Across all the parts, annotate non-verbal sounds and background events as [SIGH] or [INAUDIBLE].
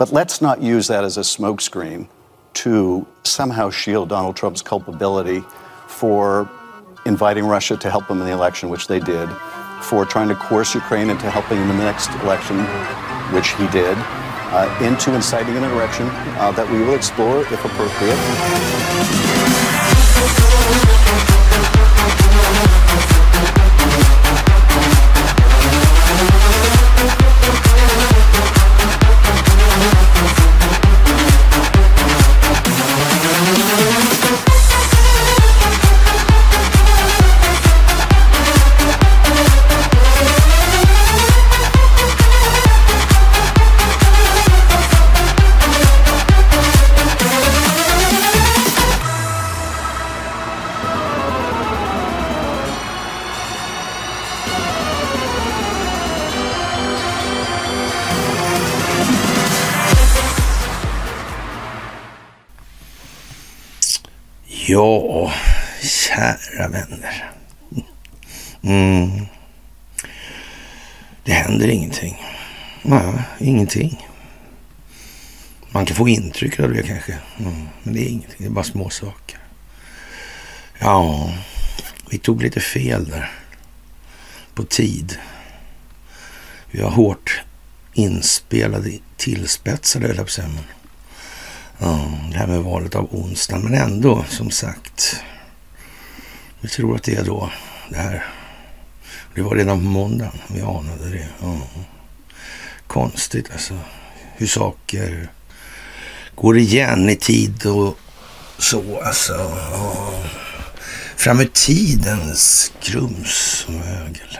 But let's not use that as a smokescreen to somehow shield Donald Trump's culpability for inviting Russia to help him in the election, which they did, for trying to coerce Ukraine into helping him in the next election, which he did, uh, into inciting an insurrection uh, that we will explore if appropriate. Mm. Det händer ingenting. Nej, ingenting. Man kan få intryck av det kanske. Mm. Men det är ingenting, det är bara små saker. Ja, vi tog lite fel där. På tid. Vi har hårt inspelade, tillspetsade, höll jag på Ja, det här med valet av onsdag. Men ändå, som sagt. Vi tror att det är då det här. Det var redan på måndagen vi anade det. Ja. Konstigt alltså. Hur saker går igen i tid och så alltså. Ja. Fram i tidens krumsmögel.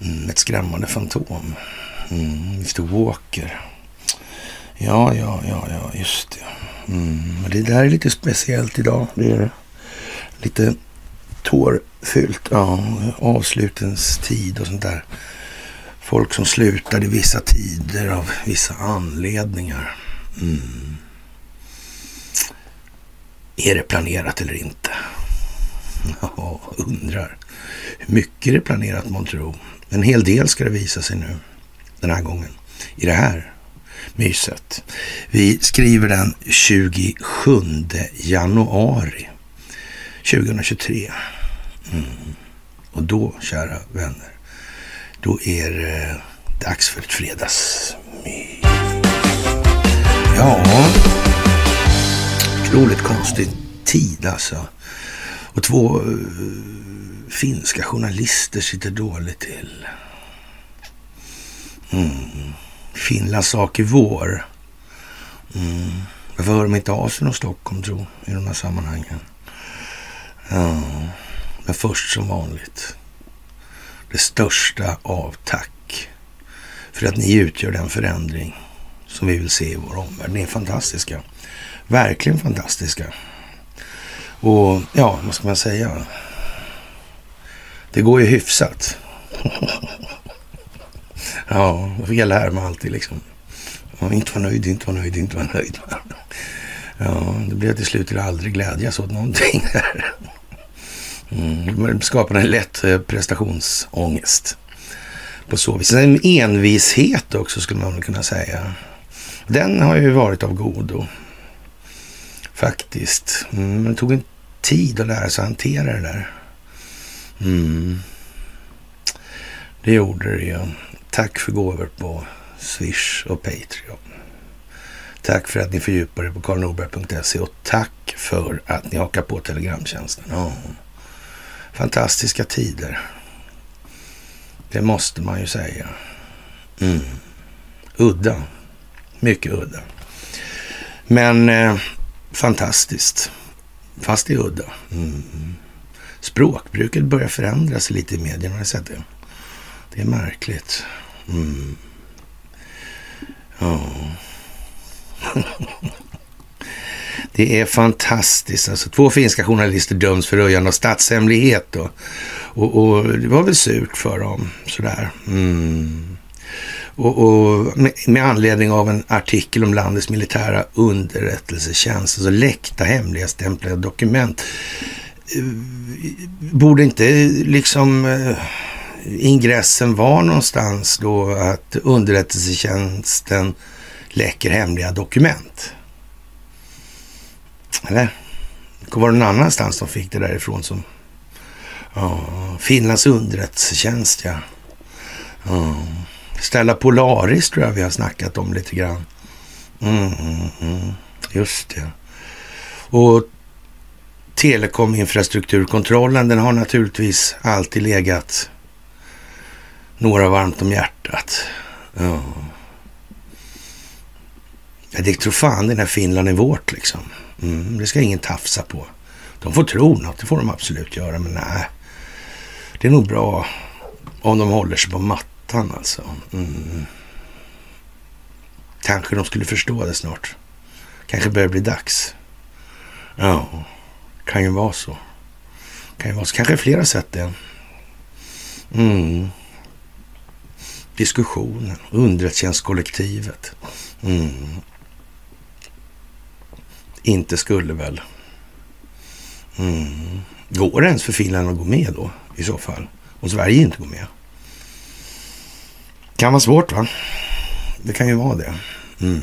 och. Mm, ett skrämmande fantom. Mm, Mr Walker. Ja, ja, ja, ja, just det. Mm, det där är lite speciellt idag. Det är det. Lite tårfyllt. Ja, avslutens tid och sånt där. Folk som slutade vissa tider av vissa anledningar. Mm. Är det planerat eller inte? [LAUGHS] Ja, undrar. Hur mycket är det planerat, månntro. tro? En hel del ska det visa sig nu, den här gången, i det här myset. Vi skriver den 27 januari 2023. Mm. Och då, kära vänner, då är det dags för ett fredagsmys. Ja, otroligt konstig tid alltså. Och två uh, finska journalister sitter dåligt till. Mm. Finlands sak i vår. Mm. Varför hör de inte av sig från Stockholm tro i de här sammanhangen? Ja, men först som vanligt. Det största av tack för att ni utgör den förändring som vi vill se i vår omvärld. Ni är fantastiska. Verkligen fantastiska. Och ja, vad ska man säga? Det går ju hyfsat. [LAUGHS] Ja, det jag lära mig alltid liksom. Ja, inte vara nöjd, inte vara nöjd, inte vara nöjd. [LAUGHS] Ja, det blev till slut till aldrig glädjas åt någonting. Mm, det skapar en lätt eh, prestationsångest. På så vis. En envishet också skulle man kunna säga. Den har ju varit av godo. Faktiskt. Mm, men det tog en tid att lära sig att hantera det där. Mm. Det gjorde det ju. Tack för gåvor på Swish och Patreon. Tack för att ni fördjupar er på karlnorberg.se och tack för att ni hakar på Telegramtjänsten. Oh. Fantastiska tider. Det måste man ju säga. Mm. Udda. Mycket udda. Men eh, fantastiskt. Fast det är udda. Mm. Språkbruket börjar förändras lite i medierna. Har ni sett det? Det är märkligt. Mm. Ja. [LAUGHS] Det är fantastiskt. Alltså, två finska journalister döms för röjande av statshemlighet. Då. Och, och, det var väl surt för dem. Sådär. Mm. Och, och med, med, anledning av en artikel om landets militära underrättelsetjänst, alltså läckta hemliga stämplade dokument. Eh, borde inte liksom eh, ingressen var någonstans då att underrättelsetjänsten läcker hemliga dokument. Eller? Var det någon annanstans de fick det därifrån som... Ja, Finlands underrättelsetjänst, ja. ja. Ställa Polaris tror jag vi har snackat om lite grann. Mm, mm, mm. Just det. Och telekominfrastrukturkontrollen, den har naturligtvis alltid legat några varmt om hjärtat. Ja. Det tror fan den här Finland är vårt liksom. Mm, det ska ingen tafsa på. De får tro något, det får de absolut göra, men nej. Det är nog bra om de håller sig på mattan alltså. Mm. Kanske de skulle förstå det snart. Kanske börjar bli dags. Ja, kan ju vara så. Kan ju vara så. Kanske flera sätt det. Mm. Diskussionen, underrättelsetjänstkollektivet. Mm inte skulle väl... Mm. Går det ens för Finland att gå med då i så fall? Om Sverige inte går med? Kan vara svårt va? Det kan ju vara det. Mm.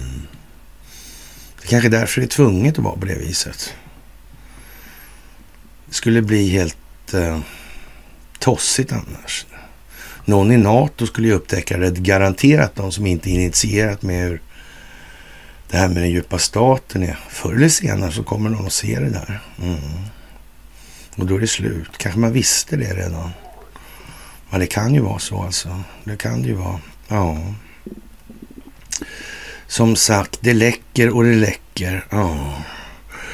Det kanske är därför det är tvunget att vara på det viset. Det skulle bli helt eh, tossigt annars. Någon i NATO skulle ju upptäcka det garanterat, de som inte initierat med hur det här med den djupa staten är. Förr eller senare så kommer någon att se det där. Mm. Och då är det slut. Kanske man visste det redan. Men det kan ju vara så alltså. Det kan det ju vara. Ja. Som sagt, det läcker och det läcker. Ja.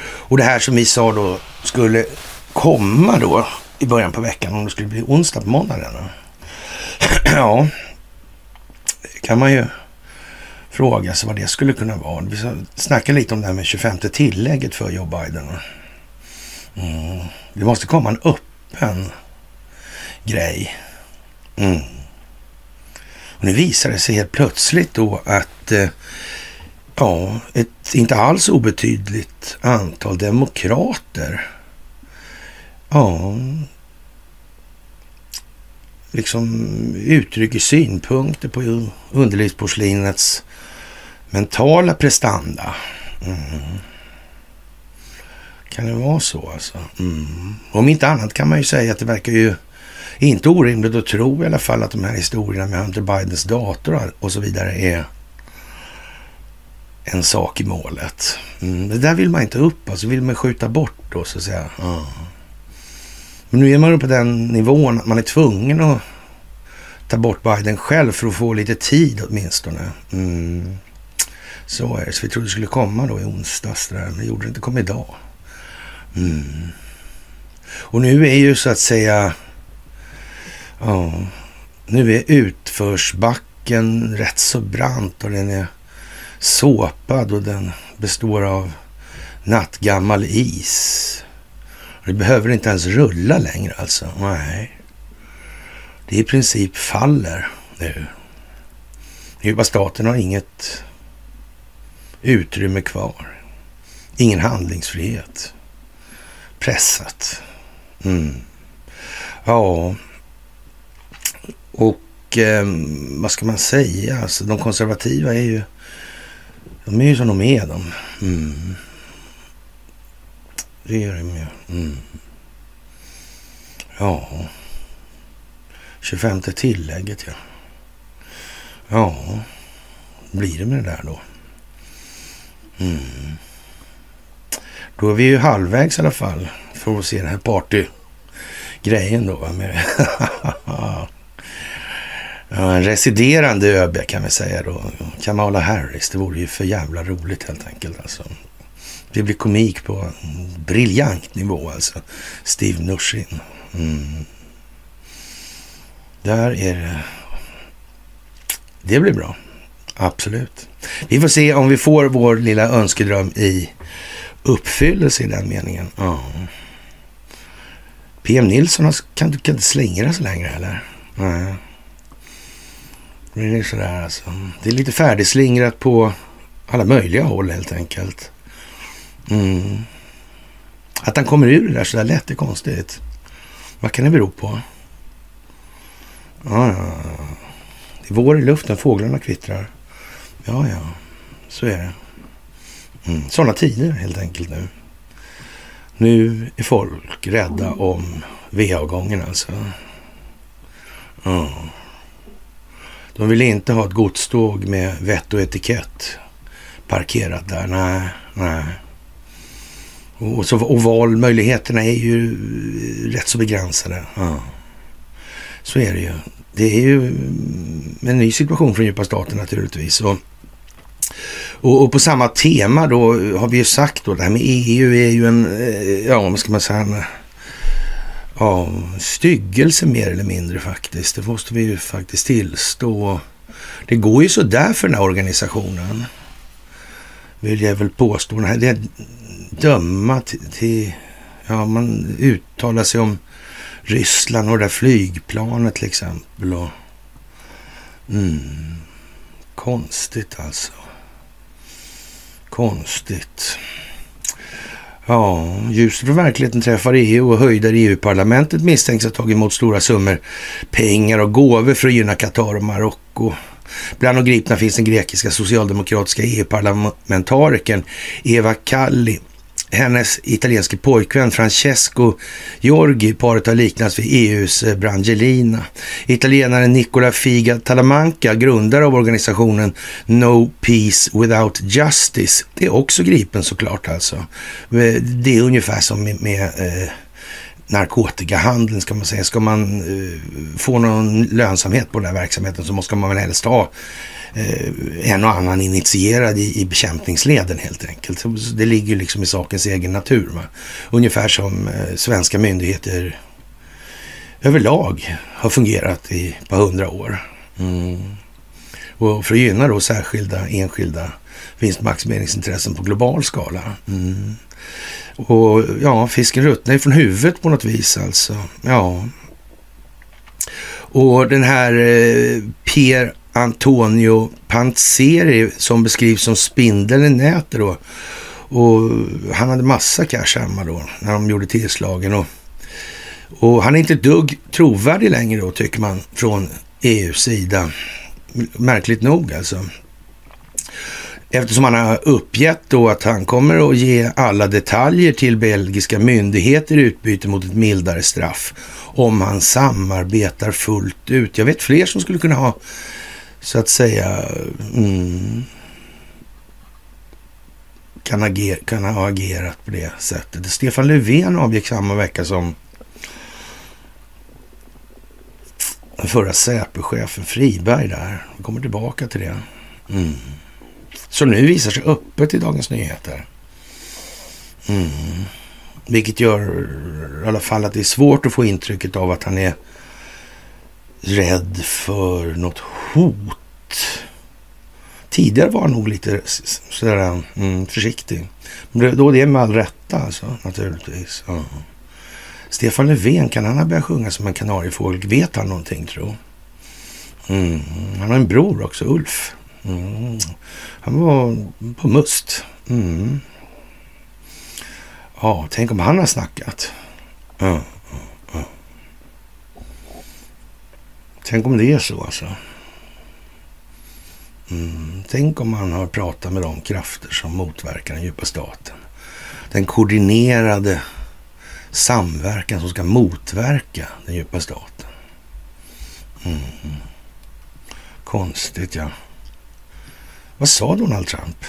Och det här som vi sa då skulle komma då i början på veckan om det skulle bli onsdag på måndagen. [CLEARS THROAT] ja, det kan man ju fråga sig vad det skulle kunna vara. Vi snackade lite om det här med 25 tillägget för Joe Biden. Mm. Det måste komma en öppen grej. Mm. Och nu visar det sig helt plötsligt då att eh, ja, ett inte alls obetydligt antal demokrater ja, liksom uttrycker synpunkter på underlivsporslinets mentala prestanda. Mm. Kan det vara så alltså? Mm. Om inte annat kan man ju säga att det verkar ju inte orimligt att tro i alla fall att de här historierna med Hunter Bidens dator och så vidare är en sak i målet. Mm. Det där vill man inte upp, alltså vill man skjuta bort då så att säga. Mm. Men nu är man på den nivån att man är tvungen att ta bort Biden själv för att få lite tid åtminstone. Mm. Så är det. Så vi trodde det skulle komma då i onsdags, där, men det gjorde det inte. kom idag. Mm. Och nu är ju så att säga... Ja, nu är utförsbacken rätt så brant och den är såpad och den består av nattgammal is. Det behöver inte ens rulla längre alltså. Nej. Det i princip faller nu. Djupa staten har inget utrymme kvar. Ingen handlingsfrihet. Pressat. Mm. Ja, och eh, vad ska man säga? Alltså, de konservativa är ju, de är ju som de är de. Mm. Det är de ju. Mm. Ja, 25 tillägget ja. Ja, blir det med det där då? Mm. Då är vi ju halvvägs i alla fall för att se den här partygrejen då. Med [LAUGHS] en residerande ÖB kan vi säga då. Kamala Harris. Det vore ju för jävla roligt helt enkelt. Alltså. Det blir komik på briljant nivå alltså. Steve Nushin. Mm. Där är det. Det blir bra. Absolut. Vi får se om vi får vår lilla önskedröm i uppfyllelse i den meningen. Ja. PM Nilsson kan, kan inte slingra sig längre eller? Nej. Det är sådär alltså. Det är lite färdigslingrat på alla möjliga håll helt enkelt. Mm. Att han kommer ur det där sådär lätt är konstigt. Vad kan det bero på? Ja, ja. Det är vår i luften, fåglarna kvittrar. Ja, ja, så är det. Mm. Sådana tider helt enkelt nu. Nu är folk rädda om VA-avgången. alltså. Ja. De vill inte ha ett godståg med vett och etikett parkerat där. Nej, nej. Och, så, och valmöjligheterna är ju rätt så begränsade. Ja. Så är det ju. Det är ju en ny situation från djupa staten naturligtvis. Och, och, och, på samma tema då har vi ju sagt då, det här med EU är ju en, eh, ja vad ska man säga, en, ja, styggelse mer eller mindre faktiskt. Det måste vi ju faktiskt tillstå. Det går ju sådär för den här organisationen. Vill jag väl påstå. Det är döma till, till, ja man uttalar sig om Ryssland och det där flygplanet till exempel. Och, mm, konstigt alltså. Konstigt. Ja, ljuset från verkligheten träffar EU och höjder EU-parlamentet misstänks ha tagit emot stora summor pengar och gåvor för att gynna Qatar och Marocko. Bland de gripna finns den grekiska socialdemokratiska EU-parlamentarikern Eva Kalli hennes italienske pojkvän Francesco Giorgi. Paret har liknats vid EUs eh, Brangelina. Italienaren Nicola Figa Talamanca, grundare av organisationen No Peace Without Justice, det är också gripen såklart alltså. Eh, det är ungefär som med, med eh, narkotikahandeln ska man säga. Ska man eh, få någon lönsamhet på den här verksamheten så måste man väl helst ha Eh, en och annan initierad i, i bekämpningsleden helt enkelt. Så det ligger liksom i sakens egen natur. Va? Ungefär som eh, svenska myndigheter överlag har fungerat i ett par hundra år. Mm. Och för att gynna då särskilda enskilda vinstmaximeringsintressen på global skala. Mm. Och ja, fisken ruttnar från huvudet på något vis alltså. Ja. Och den här eh, Pierre Antonio Panzeri som beskrivs som spindeln i nätet då. Och han hade massa cash hemma då när de gjorde tillslagen. Och, och han är inte dugg trovärdig längre då tycker man från EUs sida. Märkligt nog alltså. Eftersom han har uppgett då att han kommer att ge alla detaljer till belgiska myndigheter i utbyte mot ett mildare straff om han samarbetar fullt ut. Jag vet fler som skulle kunna ha så att säga mm, kan, ager, kan ha agerat på det sättet. Stefan Löfven avgick samma vecka som den förra Säpochefen Friberg där. Vi kommer tillbaka till det. Mm. Som nu visar sig öppet i Dagens Nyheter. Mm. Vilket gör i alla fall att det är svårt att få intrycket av att han är rädd för något hot. Tidigare var han nog lite sådär mm, försiktig. Men då det är med all rätta alltså, naturligtvis. Ja. Stefan Löfven, kan han ha börjat sjunga som en kanariefågel? Vet han någonting tro? Mm. Han har en bror också, Ulf. Mm. Han var på Must. Mm. Ja, tänk om han har snackat. Ja. Tänk om det är så alltså. Mm. Tänk om man har pratat med de krafter som motverkar den djupa staten. Den koordinerade samverkan som ska motverka den djupa staten. Mm. Konstigt ja. Vad sa Donald Trump?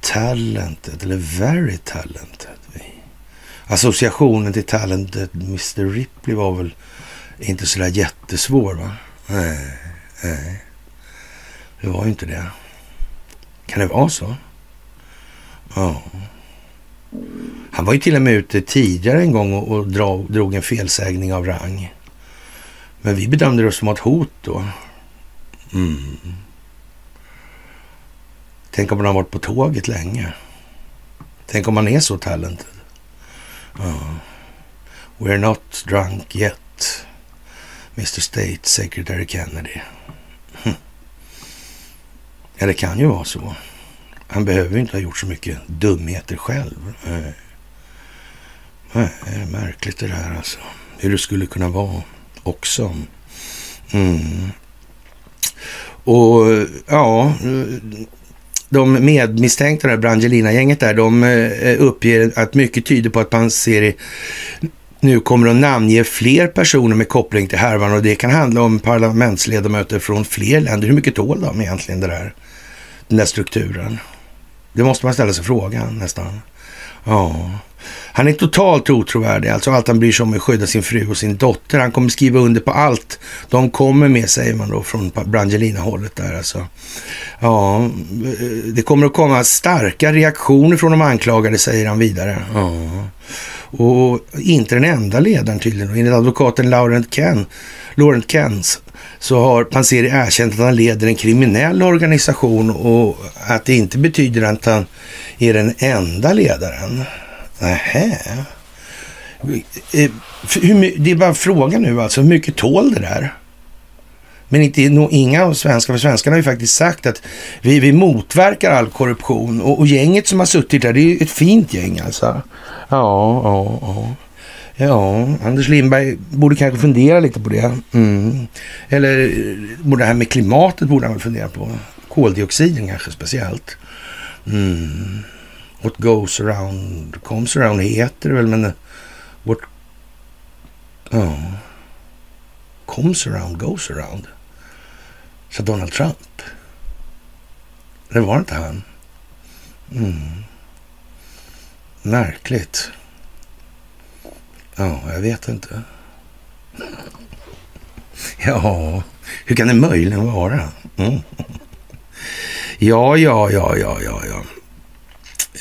Talented, eller very talented. Associationen till talented Mr Ripley var väl inte sådär jättesvår va? Nej, nej. Det var ju inte det. Kan det vara så? Ja. Han var ju till och med ute tidigare en gång och, och drog, drog en felsägning av rang. Men vi bedömde det som ett hot då. Mm. Tänk om han har varit på tåget länge. Tänk om han är så talented. Ja... We're not drunk yet. Mr State Secretary Kennedy. Hm. Ja, det kan ju vara så. Han behöver ju inte ha gjort så mycket dumheter själv. Nej, Nej märkligt det där alltså. hur det skulle kunna vara också. Mm. Och ja, de medmisstänkta, Brangelina-gänget där, de eh, uppger att mycket tyder på att Panseri nu kommer att namnge fler personer med koppling till härvan och det kan handla om parlamentsledamöter från fler länder. Hur mycket tål de egentligen det där, den där strukturen? Det måste man ställa sig frågan nästan. Ja. Han är totalt otrovärdig, alltså allt han bryr sig om är att skydda sin fru och sin dotter. Han kommer skriva under på allt de kommer med, säger man då från Brangelina-hållet där alltså. Ja, eh, det kommer att komma starka reaktioner från de anklagade, säger han vidare. Ja. Och inte den enda ledaren tydligen. Enligt advokaten Laurent Ken, Laurent Kens så har Panseri erkänt att han leder en kriminell organisation och att det inte betyder att han är den enda ledaren. Nähä. Eh, det är bara frågan nu alltså, hur mycket tål det där? Men inte, inga av svenskarna, för svenskarna har ju faktiskt sagt att vi, vi motverkar all korruption. Och, och gänget som har suttit där, det är ett fint gäng alltså. Ja, ja, ja. Ja, Anders Lindberg borde kanske fundera lite på det. Mm. Eller det här med klimatet borde han väl fundera på. Koldioxiden kanske speciellt. Mm. What goes around comes around heter det väl, men eh, what... Ja. Comes around goes around. Så Donald Trump. Det var inte han. Mm. Märkligt. Ja, jag vet inte. [LAUGHS] Ja, hur kan det möjligen vara? Mm. Ja, ja, ja, ja, ja, ja.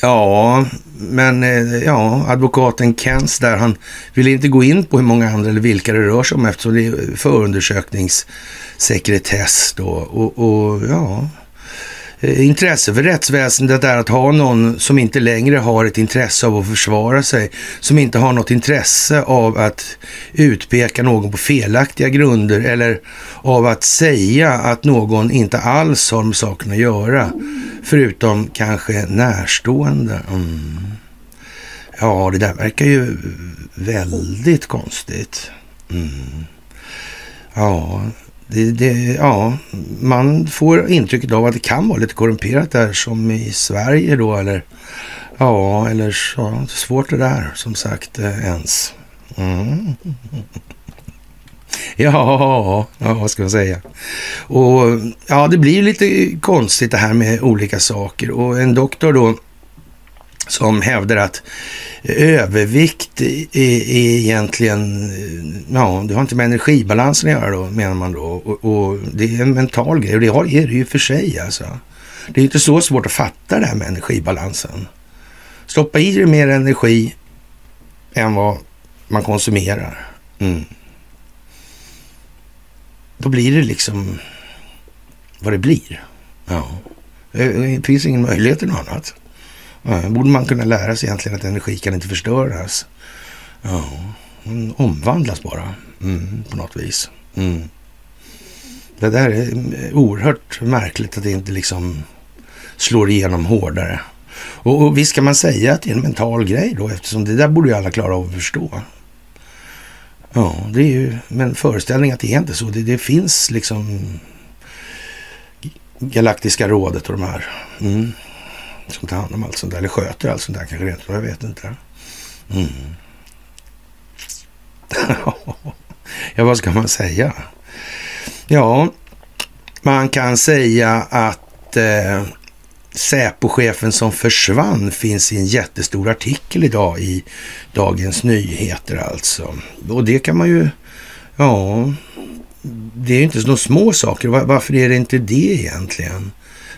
Ja, men eh, ja, advokaten Kens där, han vill inte gå in på hur många andra eller vilka det rör sig om eftersom det är förundersökningssekretess då. Och, och ja, Eh, intresse för rättsväsendet är att ha någon som inte längre har ett intresse av att försvara sig, som inte har något intresse av att utpeka någon på felaktiga grunder eller av att säga att någon inte alls har med saken att göra, förutom kanske närstående. Mm. Ja, det där verkar ju väldigt konstigt. Mm. Ja, det, det, ja, man får intrycket av att det kan vara lite korrumperat där som i Sverige då eller ja, eller så. Svårt det där som sagt eh, ens. Mm. [LAUGHS] Ja, ja, vad ska man säga? Och ja, det blir lite konstigt det här med olika saker och en doktor då som hävdar att övervikt är, egentligen, eh, ja, det har inte med energibalansen att göra då, menar man då. Och, och det är en mental grej och det har, är det ju för sig alltså. Det är inte så svårt att fatta det här med energibalansen. Stoppa i dig mer energi än vad man konsumerar. Mm. Då blir det liksom vad det blir. Ja. Det finns ingen möjlighet till något annat. Ja, borde man kunna lära sig egentligen att energi kan inte förstöras. Ja, den omvandlas bara mm, på något vis. Mm. Det där är mm, oerhört märkligt att det inte liksom slår igenom hårdare. Och, och visst kan man säga att det är en mental grej då eftersom det där borde ju alla klara av att förstå. Ja, det är ju men föreställningen att det är inte så. Det, det finns liksom Galaktiska rådet och de här. Mm som tar hand om allt sånt där, eller sköter allt sånt där kanske rent jag vet inte. Mm. [LAUGHS] ja, vad ska man säga? Ja, man kan säga att eh, Säpochefen som försvann finns i en jättestor artikel idag i Dagens Nyheter alltså. Och det kan man ju, ja, det är ju inte så små saker. Varför är det inte det egentligen?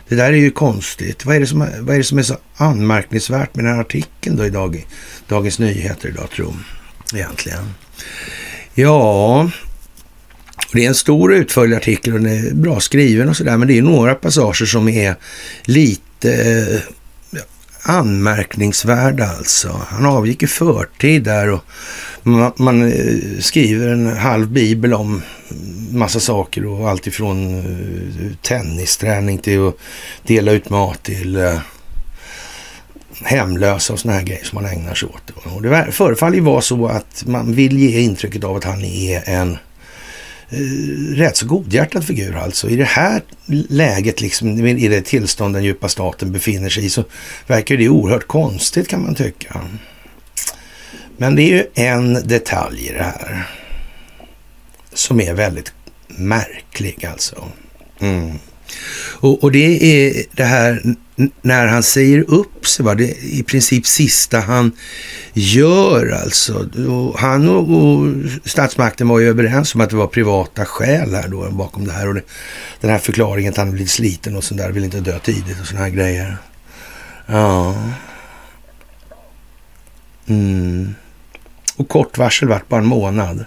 Det där är ju konstigt. Vad är det som, vad är, det som är så anmärkningsvärt med den här artikeln då i dag, Dagens Nyheter idag, tror Egentligen. Ja, det är en stor utförlig artikel och den är bra skriven och sådär, men det är några passager som är lite eh, anmärkningsvärda alltså. Han avgick i förtid där och man, man eh, skriver en halv bibel om massa saker och allt ifrån eh, tennisträning till att dela ut mat till eh, hemlösa och såna här grejer som man ägnar sig åt. Och det förefaller ju vara så att man vill ge intrycket av att han är en eh, rätt så godhjärtad figur alltså. I det här läget, liksom, i det tillstånd den djupa staten befinner sig i, så verkar det oerhört konstigt kan man tycka. Men det är ju en detalj i det här som är väldigt märklig alltså. Mm. Och, och, det är det här när han säger upp sig, va? det är i princip sista han gör alltså. Och han och, och, statsmakten var ju överens om att det var privata skäl här då bakom det här. Och det, den här förklaringen att han blivit sliten och sånt där, vill inte dö tidigt och såna här grejer. Ja. Mm. Och kort varsel vart bara en månad.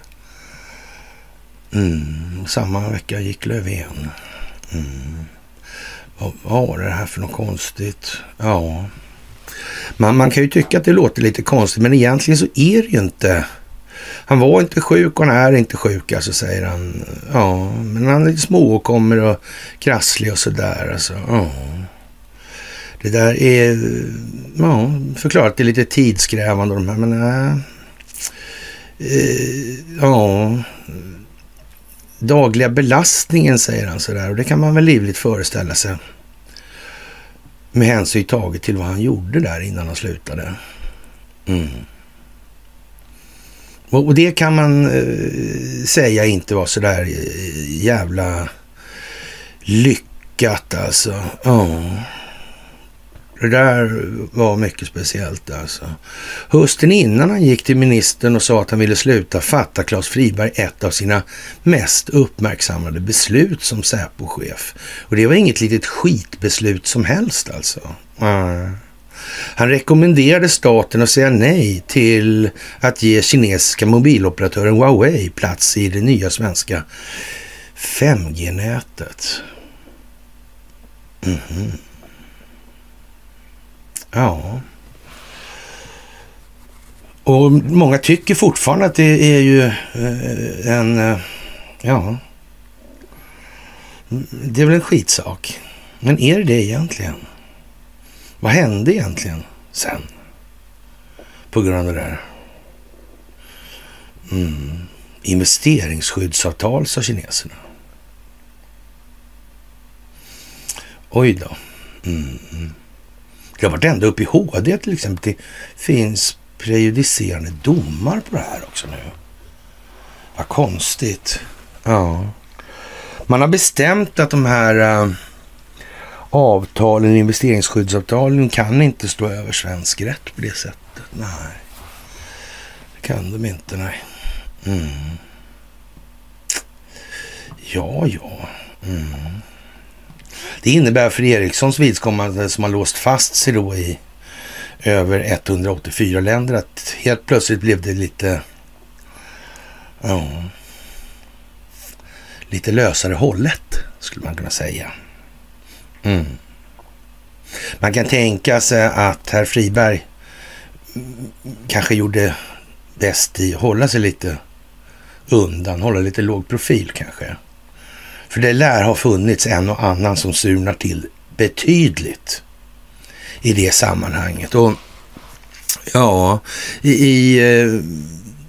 Mm. Samma vecka gick Löfven. Mm. Vad var det här för något konstigt? Ja, man, man kan ju tycka att det låter lite konstigt, men egentligen så är det ju inte. Han var inte sjuk och han är inte sjuk, alltså säger han. Ja, men han är lite små och kommer och krasslig och sådär. Alltså, ja. Det där är, ja, förklarat det är lite tidskrävande de här, men nej. äh, Eh, ja, dagliga belastningen, säger han sådär. Och det kan man väl livligt föreställa sig. Med hänsyn taget till vad han gjorde där innan han slutade. Mm. Och, det kan man eh, säga inte var sådär eh, jävla lyckat alltså. Ja. Det där var mycket speciellt alltså. Hösten innan han gick till ministern och sa att han ville sluta fatta Claes Friberg ett av sina mest uppmärksammade beslut som Säpo-chef. Och det var inget litet skitbeslut som helst alltså. Mm. Han rekommenderade staten att säga nej till att ge kinesiska mobiloperatören Huawei plats i det nya svenska 5G-nätet. Mm -hmm. Ja. Och många tycker fortfarande att det är ju eh, en, eh, ja, det är väl en skitsak. Men är det det egentligen? Vad hände egentligen sen? På grund av det där. Mm. Investeringsskyddsavtal, sa kineserna. Oj då. Mm. mm. Det har varit ända upp i HD till exempel. Det finns prejudicerande domar på det här också nu. Vad konstigt. Ja. Man har bestämt att de här äh, avtalen, investeringsskyddsavtalen, kan inte stå över svensk rätt på det sättet. Nej, det kan de inte. Nej. Mm. Ja, ja. Mm. Det innebär för Ericssons vidkommande som har låst fast sig då i över 184 länder att helt plötsligt blev det lite, ja, lite lösare hållet skulle man kunna säga. Mm. Man kan tänka sig att herr Friberg kanske gjorde bäst i att hålla sig lite undan, hålla lite låg profil kanske. För det lär ha funnits en och annan som surnar till betydligt i det sammanhanget. Och ja, i, i eh,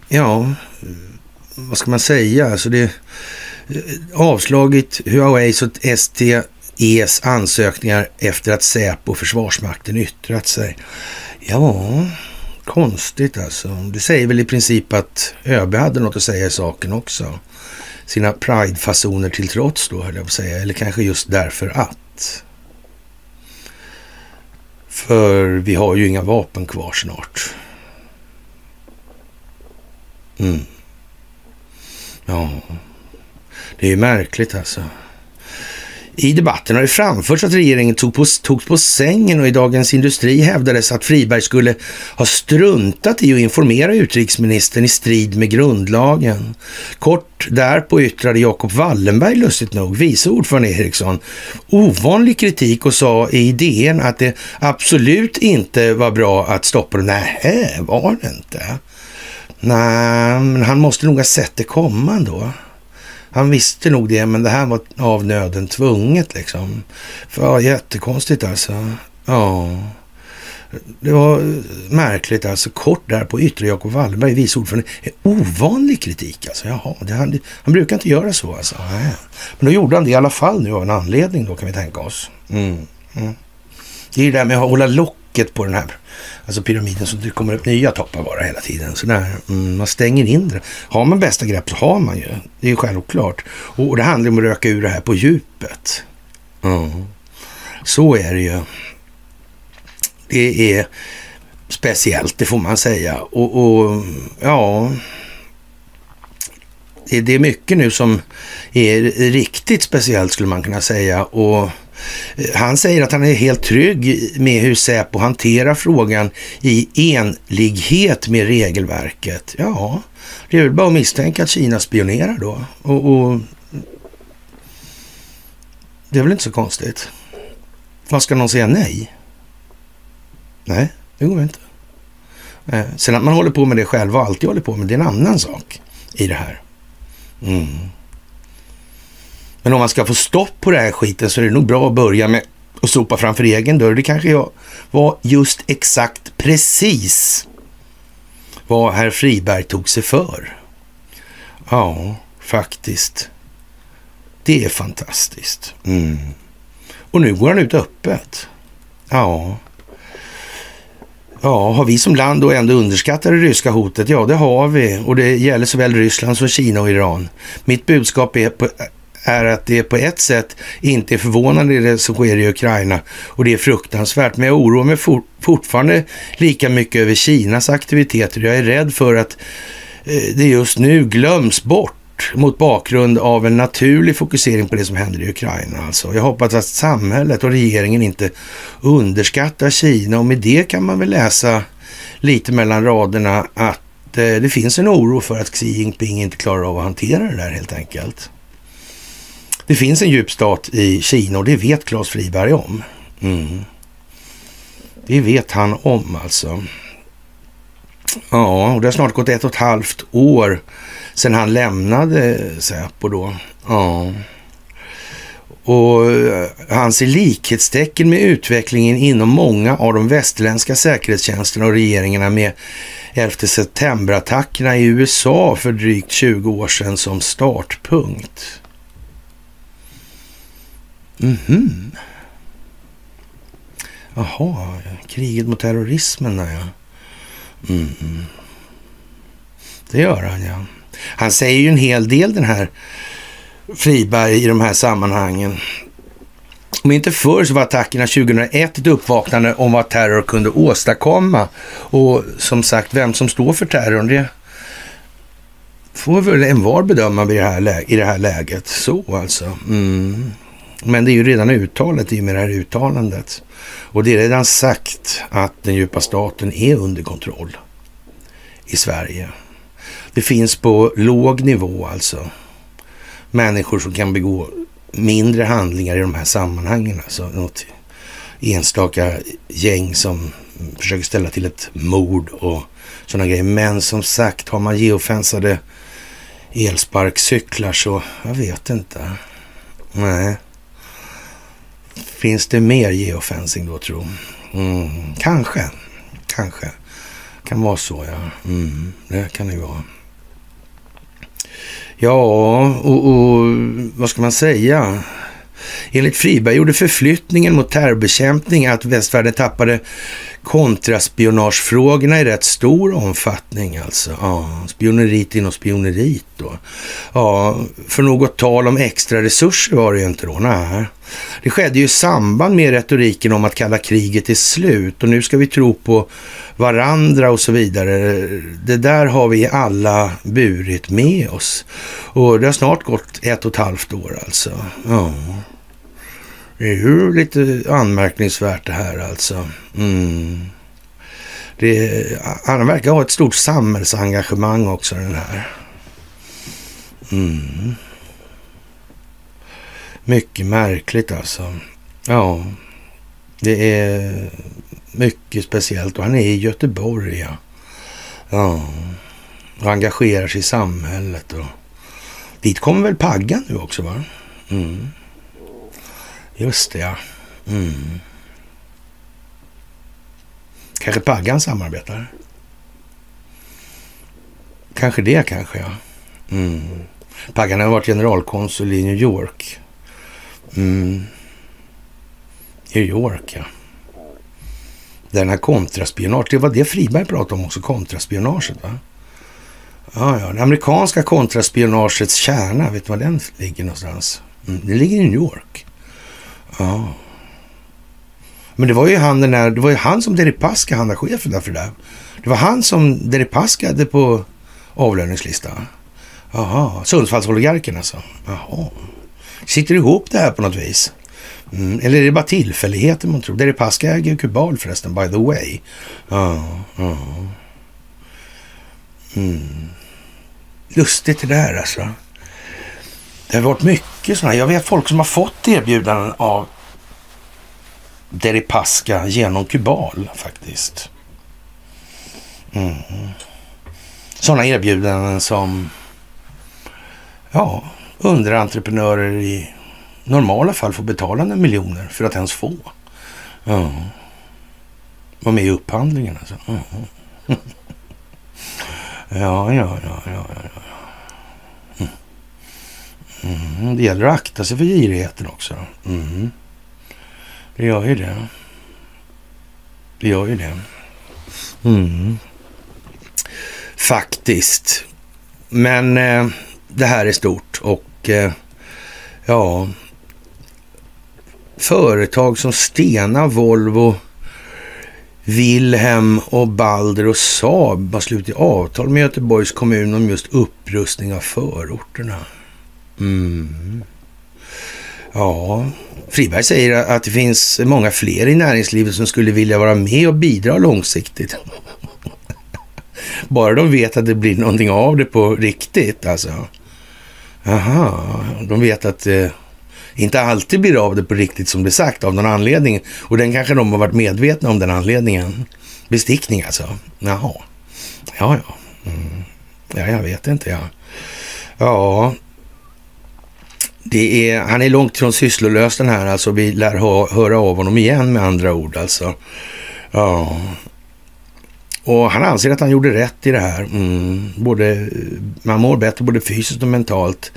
ja, vad ska man säga? Alltså det eh, avslagit Huaweis och STEs ansökningar efter att Säpo och Försvarsmakten yttrat sig. Ja, konstigt alltså. Det säger väl i princip att ÖB hade något att säga i saken också sina pridefasoner till trots då, höll jag på att säga. Eller kanske just därför att. För vi har ju inga vapen kvar snart. Mm. Ja, det är ju märkligt alltså. I debatten har det framförts att regeringen tog på, togs på sängen och i Dagens Industri hävdades att Friberg skulle ha struntat i att informera utrikesministern i strid med grundlagen. Kort därpå yttrade Jakob Wallenberg lustigt nog, vice ordförande Eriksson, ovanlig kritik och sa i DN att det absolut inte var bra att stoppa det. Nej, var det inte? Nej, men han måste nog ha sett det komma då. Han visste nog det, men det här var av nöden tvunget liksom. För, ja, jättekonstigt alltså. Ja. Det var eh, märkligt alltså. Kort där på yttre Jakob Wallenberg, vice ordförande. Ovanlig kritik alltså. Jaha, det, han, han brukar inte göra så alltså. Nej. Men då gjorde han det i alla fall nu av en anledning då kan vi tänka oss. Mm. Mm. Det är ju det där med att hålla locket på den här alltså pyramiden så det kommer upp nya toppar bara hela tiden. Så där, mm, man stänger in det. Har man bästa grepp så har man ju. Det är ju självklart. Och, och det handlar om att röka ur det här på djupet. Mm. Så är det ju. Det är speciellt, det får man säga. Och, och ja, det, det är mycket nu som är riktigt speciellt skulle man kunna säga. Och han säger att han är helt trygg med hur Säpo hanterar frågan i enlighet med regelverket. Ja, det är väl bara att misstänka att Kina spionerar då. Och, och det är väl inte så konstigt. Vad ska någon säga nej? Nej, det går inte. Eh, sen att man håller på med det själv och alltid håller på med det är en annan sak i det här. Mm. Men om man ska få stopp på den här skiten så är det nog bra att börja med att sopa framför egen dörr. Det kanske jag var just exakt precis vad herr Friberg tog sig för. Ja, faktiskt. Det är fantastiskt. Mm. Och nu går han ut öppet. Ja. Ja, har vi som land då ändå underskattat det ryska hotet? Ja, det har vi. Och det gäller såväl Ryssland som Kina och Iran. Mitt budskap är på, är att det på ett sätt inte är förvånande det som sker i Ukraina och det är fruktansvärt. Men jag oroar mig for, fortfarande lika mycket över Kinas aktiviteter. Jag är rädd för att eh, det just nu glöms bort mot bakgrund av en naturlig fokusering på det som händer i Ukraina. Alltså. Jag hoppas att samhället och regeringen inte underskattar Kina och med det kan man väl läsa lite mellan raderna att eh, det finns en oro för att Xi Jinping inte klarar av att hantera det där helt enkelt. Det finns en djup stat i Kina och det vet Claes Friberg om. Mm. Det vet han om alltså. Ja, och det har snart gått ett och ett halvt år sedan han lämnade Säpo då. Ja. Och eh, han ser likhetstecken med utvecklingen inom många av de västerländska säkerhetstjänsterna och regeringarna med 11 september-attackerna i USA för drygt 20 år sedan som startpunkt. Mhm. Mm Jaha, kriget mot terrorismen där ja. Mm. Det gör han ja. Han säger ju en hel del den här Friberg i de här sammanhangen. Om inte förr så var attackerna 2001 ett uppvaknande om vad terror kunde åstadkomma. Och som sagt, vem som står för terrorn, det får väl en var bedöma i det här, i det här läget. Så alltså. Mm. Men det är ju redan uttalat i och med det här uttalandet. Och det är redan sagt att den djupa staten är under kontroll i Sverige. Det finns på låg nivå alltså människor som kan begå mindre handlingar i de här sammanhangen. Alltså något enstaka gäng som försöker ställa till ett mord och sådana grejer. Men som sagt, har man geofensade elsparkcyklar så jag vet inte. Nej. Finns det mer geofencing då tro? Mm, kanske, kanske. Kan vara så ja. Mm, det kan det ju vara. Ja, och, och vad ska man säga? Enligt Friberg gjorde förflyttningen mot terrorbekämpning att västvärlden tappade kontraspionagefrågorna i rätt stor omfattning alltså. Ja, spionerit inom spionerit då. Ja, för något tal om extra resurser var det ju inte då. Nej. Det skedde ju i samband med retoriken om att kalla kriget är slut och nu ska vi tro på varandra och så vidare. Det där har vi alla burit med oss. Och det har snart gått ett och ett halvt år alltså. Ja. Det är ju lite anmärkningsvärt det här alltså. Mm. Det, han verkar ha ett stort samhällsengagemang också den här. Mm. Mycket märkligt alltså. Ja, det är mycket speciellt och han är i Göteborg. Ja, ja. och engagerar sig i samhället. Och... Dit kommer väl Paggan nu också va? Mm. Just det, ja. Mm. Kanske Paggan samarbetar? Kanske det kanske, ja. Mm. Paggan har varit generalkonsul i New York. Mm. New York, ja. Den här kontraspionage, det var det Friberg pratade om också, kontraspionaget va? Ja, ja, det amerikanska kontraspionagets kärna, vet du var den ligger någonstans? Mm, det ligger i New York. Ja. Men det var ju han, den där, det var ju han som Deripaska, han där chefen där för det där. Det var han som Deripaska hade på avlöningslistan. Jaha, Sundsvallsoligarken alltså. Jaha. Sitter ihop det här på något vis? Mm. Eller är det bara tillfälligheter man tror? Deripaska äger ju Kubal förresten, by the way. Ja, ja. Mm. Lustigt det där alltså. Det har varit mycket sådana. Jag vet folk som har fått erbjudanden av Deripaska genom Kubal faktiskt. Mm. Sådana erbjudanden som ja, underentreprenörer i normala fall får betala några miljoner för att ens få. Ja. Vara med i upphandlingen alltså. Mm. [LAUGHS] Ja, ja, ja, ja, ja. Mm. Det gäller att akta sig för girigheten också. Mm. Det gör ju det. Det gör ju det. Mm. Faktiskt. Men eh, det här är stort och eh, ja, företag som Stena, Volvo, Wilhelm och Balder och Saab har slutit avtal med Göteborgs kommun om just upprustning av förorterna. Mm. Ja, Friberg säger att det finns många fler i näringslivet som skulle vilja vara med och bidra långsiktigt. [LAUGHS] Bara de vet att det blir någonting av det på riktigt alltså. Aha, de vet att det inte alltid blir av det på riktigt som det är sagt av någon anledning. Och den kanske de har varit medvetna om den anledningen. Bestickning alltså. Jaha. Ja, ja. Mm. Ja, jag vet inte ja. Ja, det är, han är långt från sysslolös den här, alltså vi lär hö, höra av honom igen med andra ord alltså. Ja. Och han anser att han gjorde rätt i det här. Mm. Både, man mår bättre både fysiskt och mentalt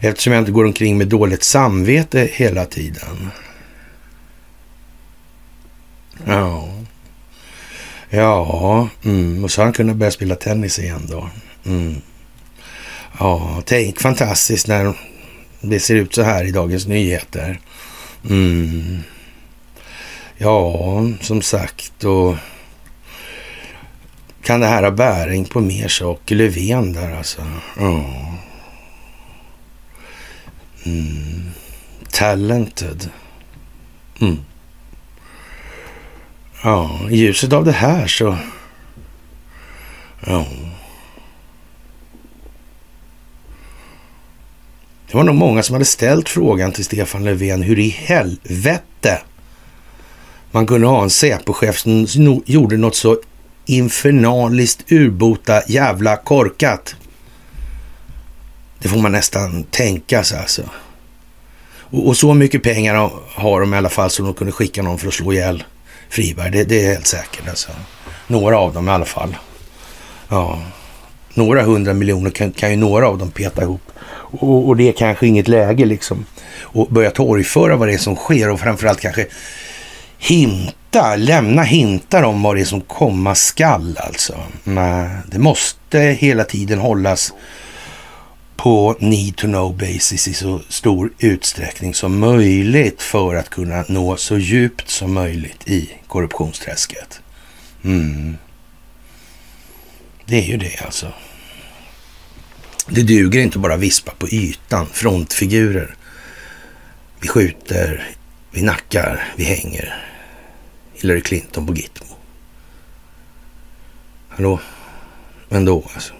eftersom jag inte går omkring med dåligt samvete hela tiden. Ja. Ja, mm. och så har han kunnat börja spela tennis igen då. Mm. Ja, tänk fantastiskt när det ser ut så här i Dagens Nyheter. Mm. Ja, som sagt och kan det här ha bäring på mer saker? Löfven där alltså. Ja. Mm. Talented. Mm. Ja, i ljuset av det här så... Ja. Det var nog många som hade ställt frågan till Stefan Löfven hur i helvete man kunde ha en Säpochef som gjorde något så infernaliskt urbota jävla korkat. Det får man nästan tänka sig alltså. Och, och, så mycket pengar har de i alla fall så de kunde skicka någon för att slå ihjäl Friberg. Det, det är helt säkert alltså. Några av dem i alla fall. Ja, några hundra miljoner kan, kan ju några av dem peta ihop. Och, och det är kanske inget läge liksom att börja torgföra vad det är som sker och framförallt kanske hinta, lämna hintar om vad det är som komma skall alltså. Men det måste hela tiden hållas på need to know basis i så stor utsträckning som möjligt för att kunna nå så djupt som möjligt i korruptionsträsket. Mm. Det är ju det alltså. Det duger inte bara vispa på ytan, frontfigurer. Vi skjuter, vi nackar, vi hänger. Hillary Clinton på Gitmo. Hallå? Ändå alltså.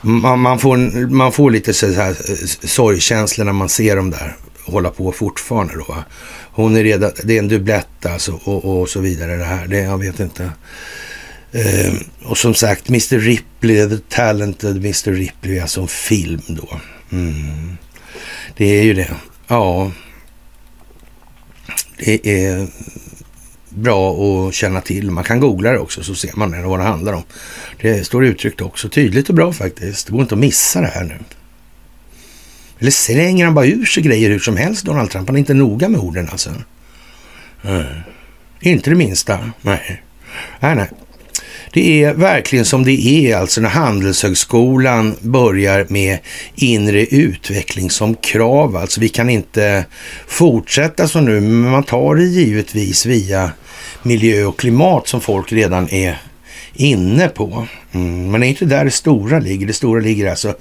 Man, man, får, man får lite så här eh, sorgkänslor när man ser dem där hålla på fortfarande då. Hon är redan, det är en dubblett alltså och, och så vidare det här. Det, jag vet inte. Eh, och som sagt, Mr Ripley, The Talented Mr Ripley, alltså en film då. Mm. Det är ju det. Ja. Det är bra att känna till. Man kan googla det också så ser man vad det handlar om. Det står uttryckt också tydligt och bra faktiskt. Det går inte att missa det här nu. Eller slänger han bara ur sig grejer hur som helst, Donald Trump? Han är inte noga med orden alltså. Nej. Inte det minsta. Nej. Nej, nej. Det är verkligen som det är alltså när Handelshögskolan börjar med inre utveckling som krav. Alltså vi kan inte fortsätta som nu, men man tar det givetvis via miljö och klimat som folk redan är inne på. Mm, men det är inte där det stora ligger. Det stora ligger alltså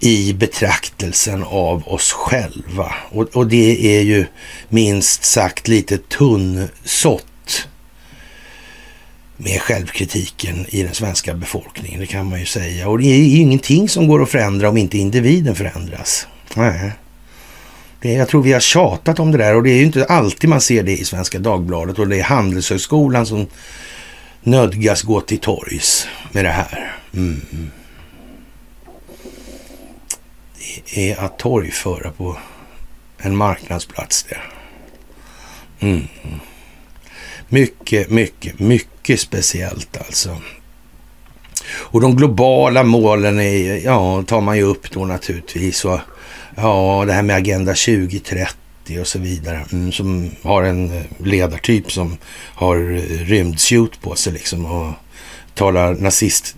i betraktelsen av oss själva. Och, och det är ju minst sagt lite tunnsått med självkritiken i den svenska befolkningen, det kan man ju säga. Och det är ju ingenting som går att förändra om inte individen förändras. Nej. Det, jag tror vi har tjatat om det där och det är ju inte alltid man ser det i Svenska Dagbladet och det är Handelshögskolan som nödgas gå till torgs med det här. Mm. Det är att torgföra på en marknadsplats det. Mm. Mycket, mycket, mycket mycket speciellt alltså. Och de globala målen är, ja, tar man ju upp då naturligtvis. Och, ja, det här med Agenda 2030 och så vidare. Mm, som har en ledartyp som har rymdsuit på sig liksom och talar nazist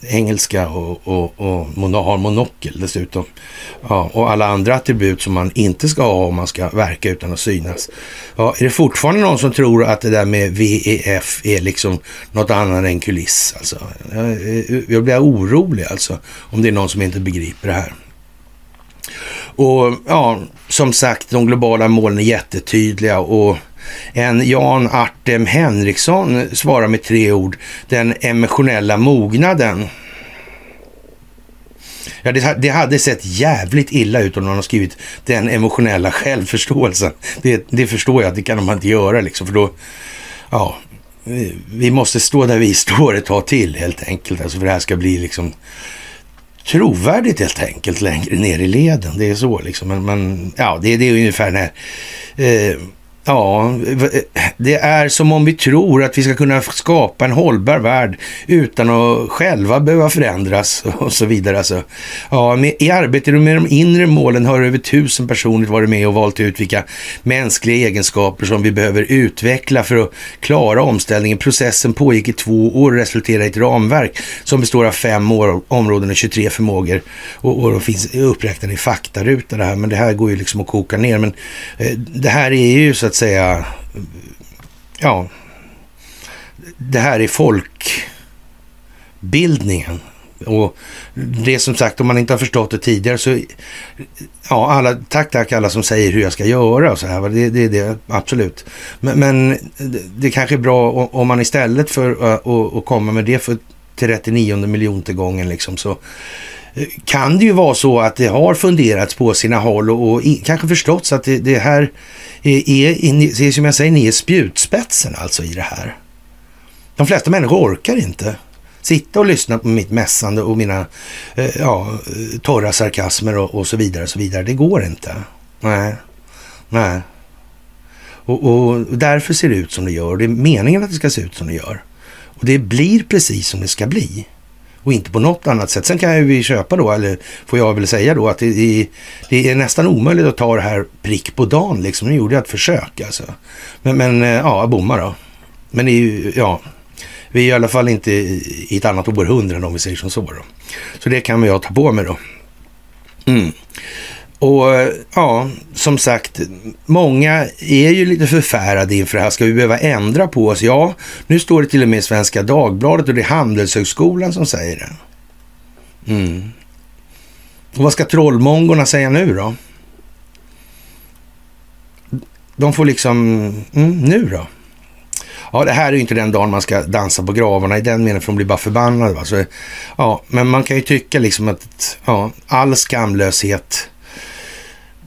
engelska och, och, och har monokel dessutom. Ja, och alla andra attribut som man inte ska ha om man ska verka utan att synas. Ja, är det fortfarande någon som tror att det där med VEF är liksom något annat än kuliss? Alltså? Jag, eh, jag blir orolig alltså om det är någon som inte begriper det här. Och ja, som sagt, de globala målen är jättetydliga och en Jan Artem Henriksson svarar med tre ord. Den emotionella mognaden. Ja, det, det, hade sett jävligt illa ut om någon har skrivit den emotionella självförståelsen. Det, det förstår jag att det kan man inte göra liksom, för då, ja, vi måste stå där vi står ett tag till helt enkelt, alltså för det här ska bli liksom trovärdigt helt enkelt längre ner i leden. Det är så liksom, men, men ja, det, det är ungefär när här eh, Ja, eh, det är som om vi tror att vi ska kunna skapa en hållbar värld utan att själva behöva förändras [LAUGHS] och så vidare. Alltså, ja, med, I arbetet med de inre målen har över tusen personer varit med och valt ut vilka mänskliga egenskaper som vi behöver utveckla för att klara omställningen. Processen pågick i två år och resulterade i ett ramverk som består av fem områden och 23 förmågor och, och de finns uppräknade i faktaruta det här, men det här går ju liksom att koka ner. Men eh, det här är ju så att säga, ja, det här är folkbildningen. Och det är som sagt, om man inte har förstått det tidigare så, ja, alla, tack, tack alla som säger hur jag ska göra och så här. Det är det, det, absolut. Men, men, det kanske är bra om man istället för att komma med det för 39 miljonte gången liksom så kan det ju vara så att det har funderats på sina håll och, och kanske förståtts att det, det här är, är, är, som jag säger, ni är spjutspetsen alltså i det här. De flesta människor orkar inte sitta och lyssna på mitt mässande och mina eh, ja, eh, torra sarkasmer och, och, så vidare. och så vidare. Det går inte. Nej, nej. Och, och, därför ser det ut som det gör. Det är meningen att det ska se ut som det gör. Och det blir precis som det ska bli och inte på något annat sätt. Sen kan ju vi köpa då, eller får jag väl säga då, att det, det är nästan omöjligt att ta det här prick på dagen liksom. Nu gjorde jag ett försök alltså. Men, men eh, ja, jag bommar då. Men det är ju, ja, vi är i alla fall inte i ett annat århundrade om vi säger som så då. Så det kan jag ta på mig då. Mm. Och eh, ja, som sagt, många är ju lite förfärade inför det här. Ska vi behöva ändra på oss? Ja, nu står det till och med i Svenska Dagbladet och det är Handelshögskolan som säger det. Mm. Och vad ska trollmongorna säga nu då? De får liksom, mm, nu då? Ja, det här är ju inte den dagen man ska dansa på gravarna i den meningen, för de blir bara förbannade. Va? Så, ja, men man kan ju tycka liksom att ja, all skamlöshet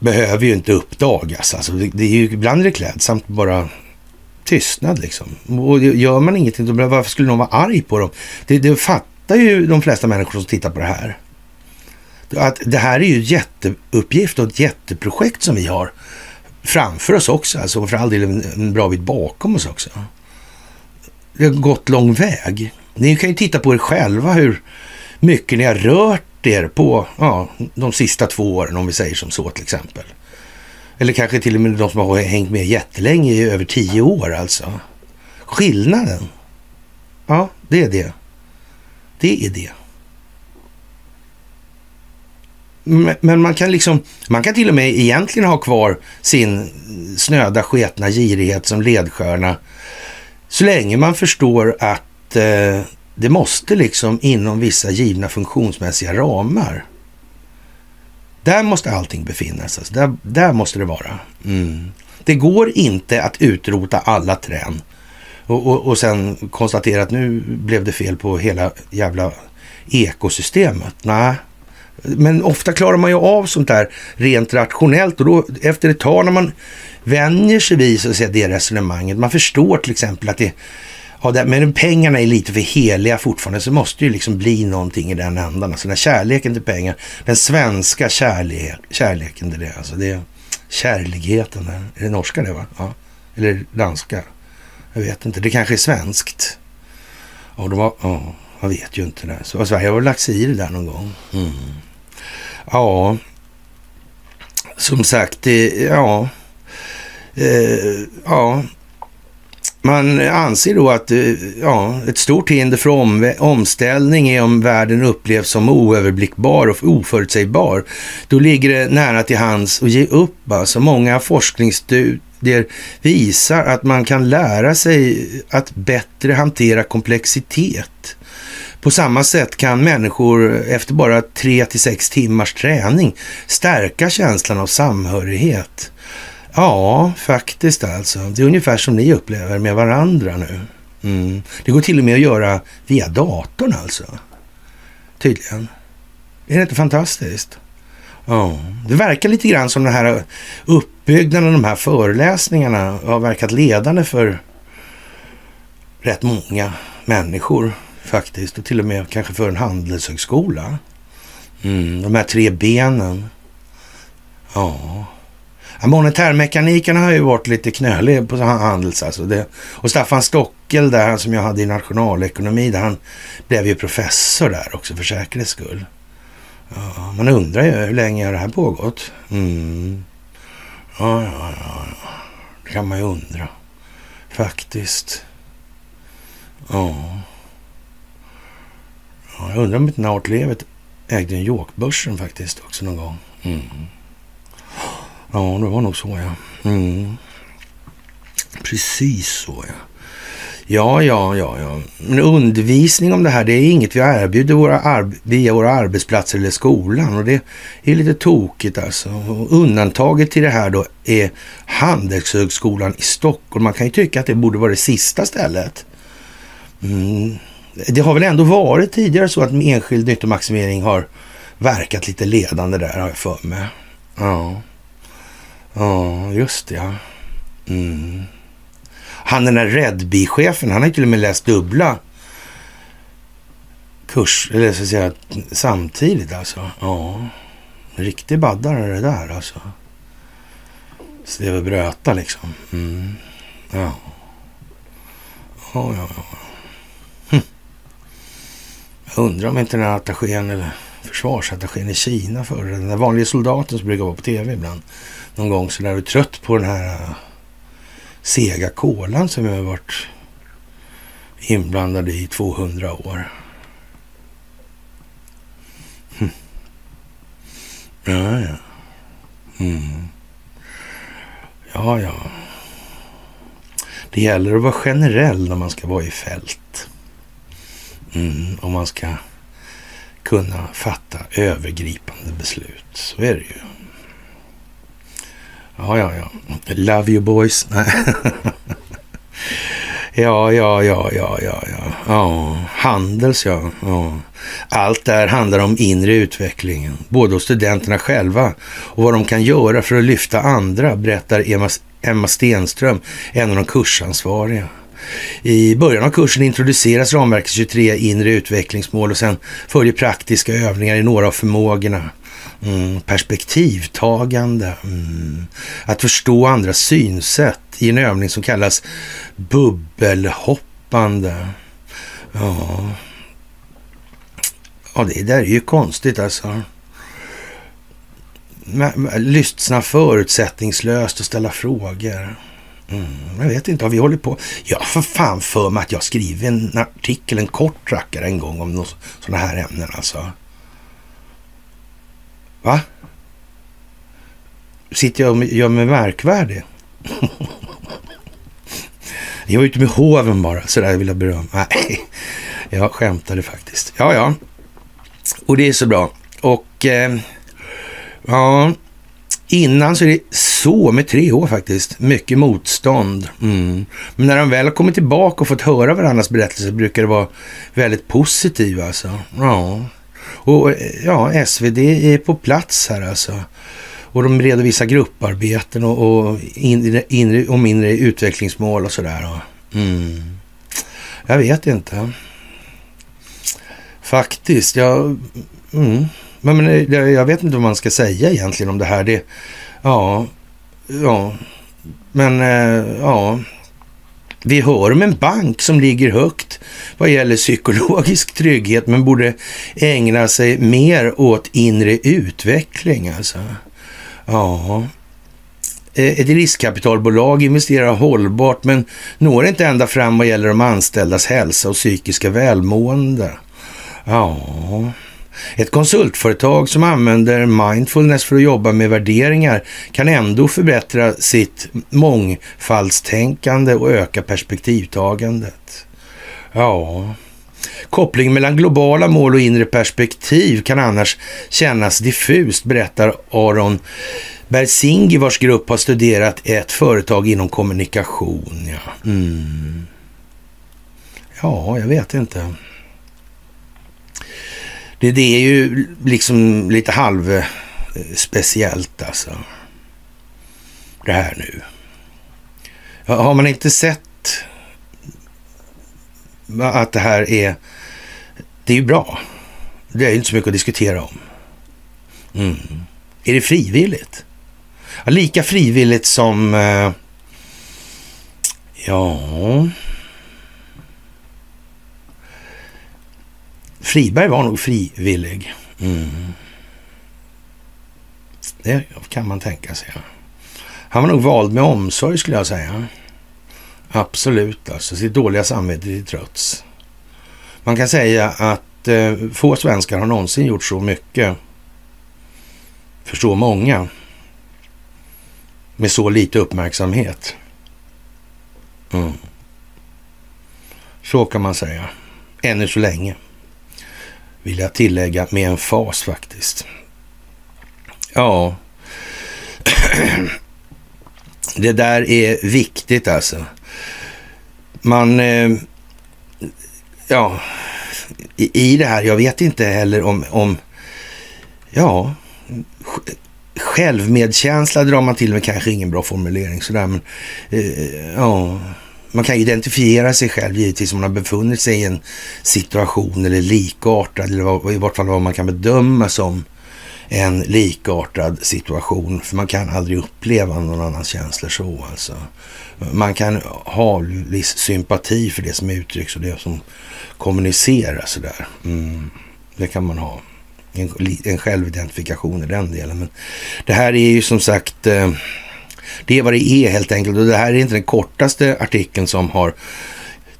behöver ju inte uppdagas. Alltså, det, är ju ibland är det klädsamt bara tystnad liksom. Och gör man ingenting, då varför skulle någon vara arg på dem? Det, det fattar ju de flesta människor som tittar på det här. Att det här är ju jätteuppgift och ett jätteprojekt som vi har framför oss också, alltså för all del en bra bit bakom oss också. Det har gått lång väg. Ni kan ju titta på er själva hur mycket ni har rört er på ja, de sista två åren, om vi säger som så till exempel. Eller kanske till och med de som har hängt med jättelänge i över tio år alltså. Skillnaden, ja, det är det. Det är det. Men man kan liksom, man kan till och med egentligen ha kvar sin snöda sketna girighet som ledstjärna så länge man förstår att eh, det måste liksom inom vissa givna funktionsmässiga ramar. Där måste allting befinna sig. Alltså. Där, där måste det vara. Mm. Det går inte att utrota alla trän och, och, och sen konstatera att nu blev det fel på hela jävla ekosystemet. Nej, men ofta klarar man ju av sånt där rent rationellt och då efter ett tag när man vänjer sig vid så att säga, det resonemanget, man förstår till exempel att det Ja, det, men pengarna är lite för heliga fortfarande, så det måste ju liksom bli någonting i den ändan. Alltså den kärleken till pengar, den svenska kärlek, kärleken till det, alltså det kärligheten, kärligheten. Är det norska det va? Ja. Eller danska? Jag vet inte, det kanske är svenskt. Ja, de var, ja, man vet ju inte det. Så alltså, Sverige har väl lagt sig i det där någon gång. Mm. Ja, som sagt, det, ja, eh, ja, man anser då att eh, ja, ett stort hinder för om, omställning är om världen upplevs som oöverblickbar och oförutsägbar. Då ligger det nära till hands att ge upp. Alltså många forskningsstudier visar att man kan lära sig att bättre hantera komplexitet. På samma sätt kan människor efter bara tre till sex timmars träning stärka känslan av samhörighet. Ja, faktiskt alltså. Det är ungefär som ni upplever med varandra nu. Mm. Det går till och med att göra via datorn alltså. Tydligen. Är det inte fantastiskt? Ja, det verkar lite grann som den här uppbyggnaden av de här föreläsningarna har verkat ledande för rätt många människor faktiskt. Och till och med kanske för en handelshögskola. Mm, de här tre benen. Ja. Monetärmekaniken har ju varit lite knölig på Handels. Alltså det, och Staffan Stockel där, han som jag hade i nationalekonomi, där han blev ju professor där också för säkerhets skull. Ja, man undrar ju hur länge har det här pågått? Mm. Ja, ja, ja, ja. Det kan man ju undra. Faktiskt. Ja. ja jag undrar om inte Nautlevet ägde en Yorkbörsen faktiskt också någon gång. Mm. Ja, det var nog så ja. Mm. Precis så ja. Ja, ja, ja, ja. Men undervisning om det här, det är inget vi erbjuder våra via våra arbetsplatser eller skolan. Och det är lite tokigt alltså. Och undantaget till det här då är Handelshögskolan i Stockholm. Man kan ju tycka att det borde vara det sista stället. Mm. Det har väl ändå varit tidigare så att enskild nyttomaximering har verkat lite ledande där, har jag för mig. Ja. Ja, just det. Ja. Mm. Han den där Redby-chefen, han har ju till och med läst dubbla kurs, eller så att säga samtidigt alltså. Ja, riktig baddare det där alltså. Steve Bröta liksom. Mm. Ja. Ja, ja, ja. Hm. Jag undrar om inte den här attachén eller försvarsattachén i Kina förr, den där vanliga soldaten som brukar vara på tv ibland någon gång så när du trött på den här äh, sega kolan som jag har varit inblandad i 200 år. Hm. Ja, ja. Mm. Ja, ja. Det gäller att vara generell när man ska vara i fält. Mm, om man ska kunna fatta övergripande beslut. Så är det ju. Ja, ja, ja. Love you boys. [LAUGHS] ja, ja, ja, ja, ja, ja. ja. Handels, ja. ja. Allt det här handlar om inre utvecklingen, både hos studenterna själva och vad de kan göra för att lyfta andra, berättar Emma, Emma Stenström, en av de kursansvariga. I början av kursen introduceras Ramverket 23 inre utvecklingsmål och sen följer praktiska övningar i några av förmågorna. Mm, perspektivtagande. Mm. Att förstå andra synsätt i en övning som kallas bubbelhoppande. Ja, ja det där är ju konstigt alltså. Lyssna förutsättningslöst och ställa frågor. Mm, jag vet inte, har vi hållit på? Jag har för fan för mig att jag skrivit en artikel, en kort rackare en gång om sådana här ämnen alltså. Va? Sitter jag och gör mig märkvärdig? [LAUGHS] jag var ute med hoven bara, sådär vill jag berömma. Nej, jag skämtade faktiskt. Ja, ja. Och det är så bra. Och eh, ja, innan så är det så med tre år faktiskt. Mycket motstånd. Mm. Men när de väl har kommit tillbaka och fått höra varandras berättelser brukar det vara väldigt positiva alltså. Ja. Och ja, SvD är på plats här alltså. Och de redovisar grupparbeten och, och inre, inre och mindre utvecklingsmål och sådär. Mm. Jag vet inte. Faktiskt, jag... Mm. Men, men eh, jag vet inte vad man ska säga egentligen om det här. Det, ja, ja, men eh, ja. Vi hör om en bank som ligger högt vad gäller psykologisk trygghet men borde ägna sig mer åt inre utveckling alltså. Ja. Eh, ett riskkapitalbolag investerar hållbart men når inte ända fram vad gäller de anställdas hälsa och psykiska välmående. Ja. Ett konsultföretag som använder mindfulness för att jobba med värderingar kan ändå förbättra sitt mångfaldstänkande och öka perspektivtagandet. Ja, kopplingen mellan globala mål och inre perspektiv kan annars kännas diffust, berättar Aron Bersingi vars grupp har studerat ett företag inom kommunikation. Ja, mm. ja jag vet inte. Det, det är ju liksom lite halv speciellt alltså. Det här nu. Har man inte sett att det här är... Det är ju bra. Det är inte så mycket att diskutera om. Mm. Är det frivilligt? Ja, lika frivilligt som... Eh, ja... Friberg var nog frivillig. Mm. Det kan man tänka sig. Han var nog vald med omsorg skulle jag säga. Absolut, alltså sitt dåliga samvete till trots. Man kan säga att eh, få svenskar har någonsin gjort så mycket för så många med så lite uppmärksamhet. Mm. Så kan man säga. Ännu så länge vill jag tillägga med en fas faktiskt. Ja, [CLEARS THROAT] det där är viktigt alltså. Man, eh, ja, i, det här, jag vet inte heller om, om ja, självmedkänsla drar man till med kanske ingen bra formulering sådär, men eh, ja, man kan identifiera sig själv givetvis om man har befunnit sig i en situation eller likartad, eller i vart fall vad man kan bedöma som en likartad situation. För man kan aldrig uppleva någon annans känslor så alltså. Man kan ha viss sympati för det som uttrycks och det som kommuniceras sådär. Mm, det kan man ha. En, en självidentifikation i den delen. Men det här är ju som sagt eh, det är vad det är helt enkelt. Och det här är inte den kortaste artikeln som har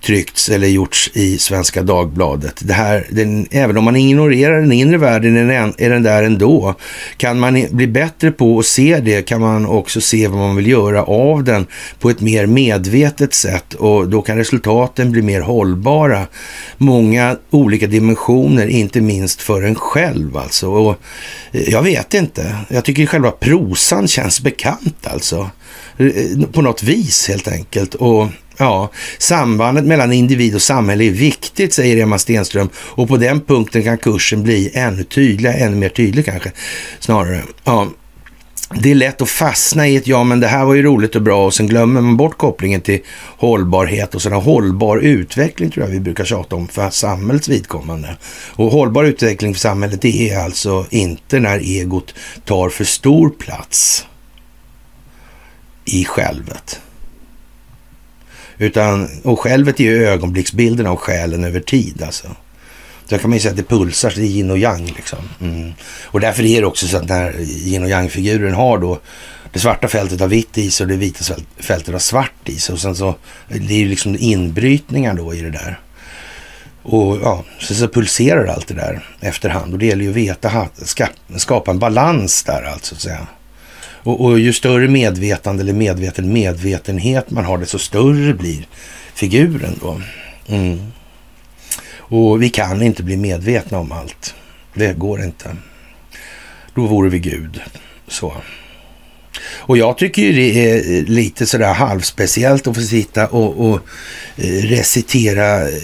tryckts eller gjorts i Svenska Dagbladet. Det här, den, även om man ignorerar den inre världen är den, där ändå. Kan man bli bättre på att se det kan man också se vad man vill göra av den på ett mer medvetet sätt och då kan resultaten bli mer hållbara. Många olika dimensioner, inte minst för en själv alltså. Och eh, jag vet inte, jag tycker själva prosan känns bekant alltså. Eh, på något vis helt enkelt. Och Ja, sambandet mellan individ och samhälle är viktigt, säger Emma Stenström. Och på den punkten kan kursen bli ännu tydligare, ännu mer tydlig kanske, snarare. Ja. det är lätt att fastna i ett ja, men det här var ju roligt och bra och sen glömmer man bort kopplingen till hållbarhet och sådana hållbar utveckling tror jag vi brukar tjata om för samhällets vidkommande. Och hållbar utveckling för samhället det är alltså inte när egot tar för stor plats i självet. Utan, och självet är ju ögonblicksbilden av själen över tid alltså. Där kan man ju säga att det pulsar, så det är yin och yang liksom. Mm. Och därför är det också så att när yin och yang-figuren har då det svarta fältet har vitt i sig och det vita fältet har svart i sig. Och sen så, det är ju liksom inbrytningar då i det där. Och ja, sen så pulserar allt det där efterhand. Och det gäller ju att veta, skapa en balans där alltså. Så att säga. Och, och ju större medvetande eller medveten medvetenhet man har, desto större blir figuren då. Mm. Och vi kan inte bli medvetna om allt. Det går inte. Då vore vi Gud. Så. Och jag tycker ju det är eh, lite sådär halvspeciellt att få sitta och, och eh, recitera eh,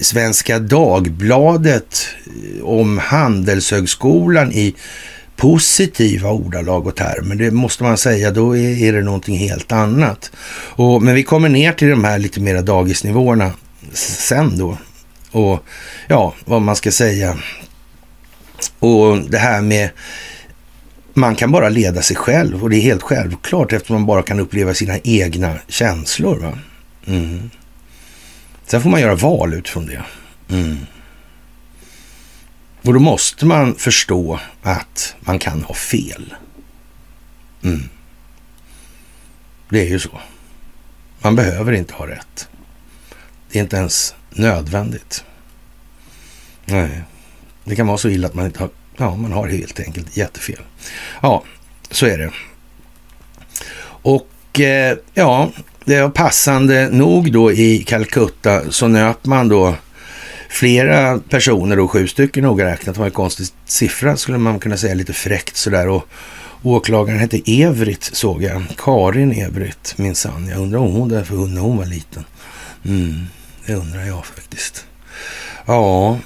Svenska Dagbladet om Handelshögskolan i positiva ordalag och termer. Det måste man säga, då är, är det någonting helt annat. Och, men vi kommer ner till de här lite mera dagisnivåerna sen då och ja, vad man ska säga. Och det här med man kan bara leda sig själv och det är helt självklart eftersom man bara kan uppleva sina egna känslor. Va? Mm. Sen får man göra val utifrån det. Mm. Och då måste man förstå att man kan ha fel. Mm. Det är ju så. Man behöver inte ha rätt. Det är inte ens nödvändigt. Nej, det kan vara så illa att man inte har, ja, man har helt enkelt jättefel. Ja, så är det. Och eh, ja, det var passande nog då i Calcutta så nöt man då flera personer, då sju stycken noga räknat, det var en konstig siffra skulle man kunna säga lite fräckt sådär. Och åklagaren hette Evrit såg jag, Karin Evrit minsann. Jag undrar om hon där för när hon var liten. Mm. Det undrar jag faktiskt. Ja,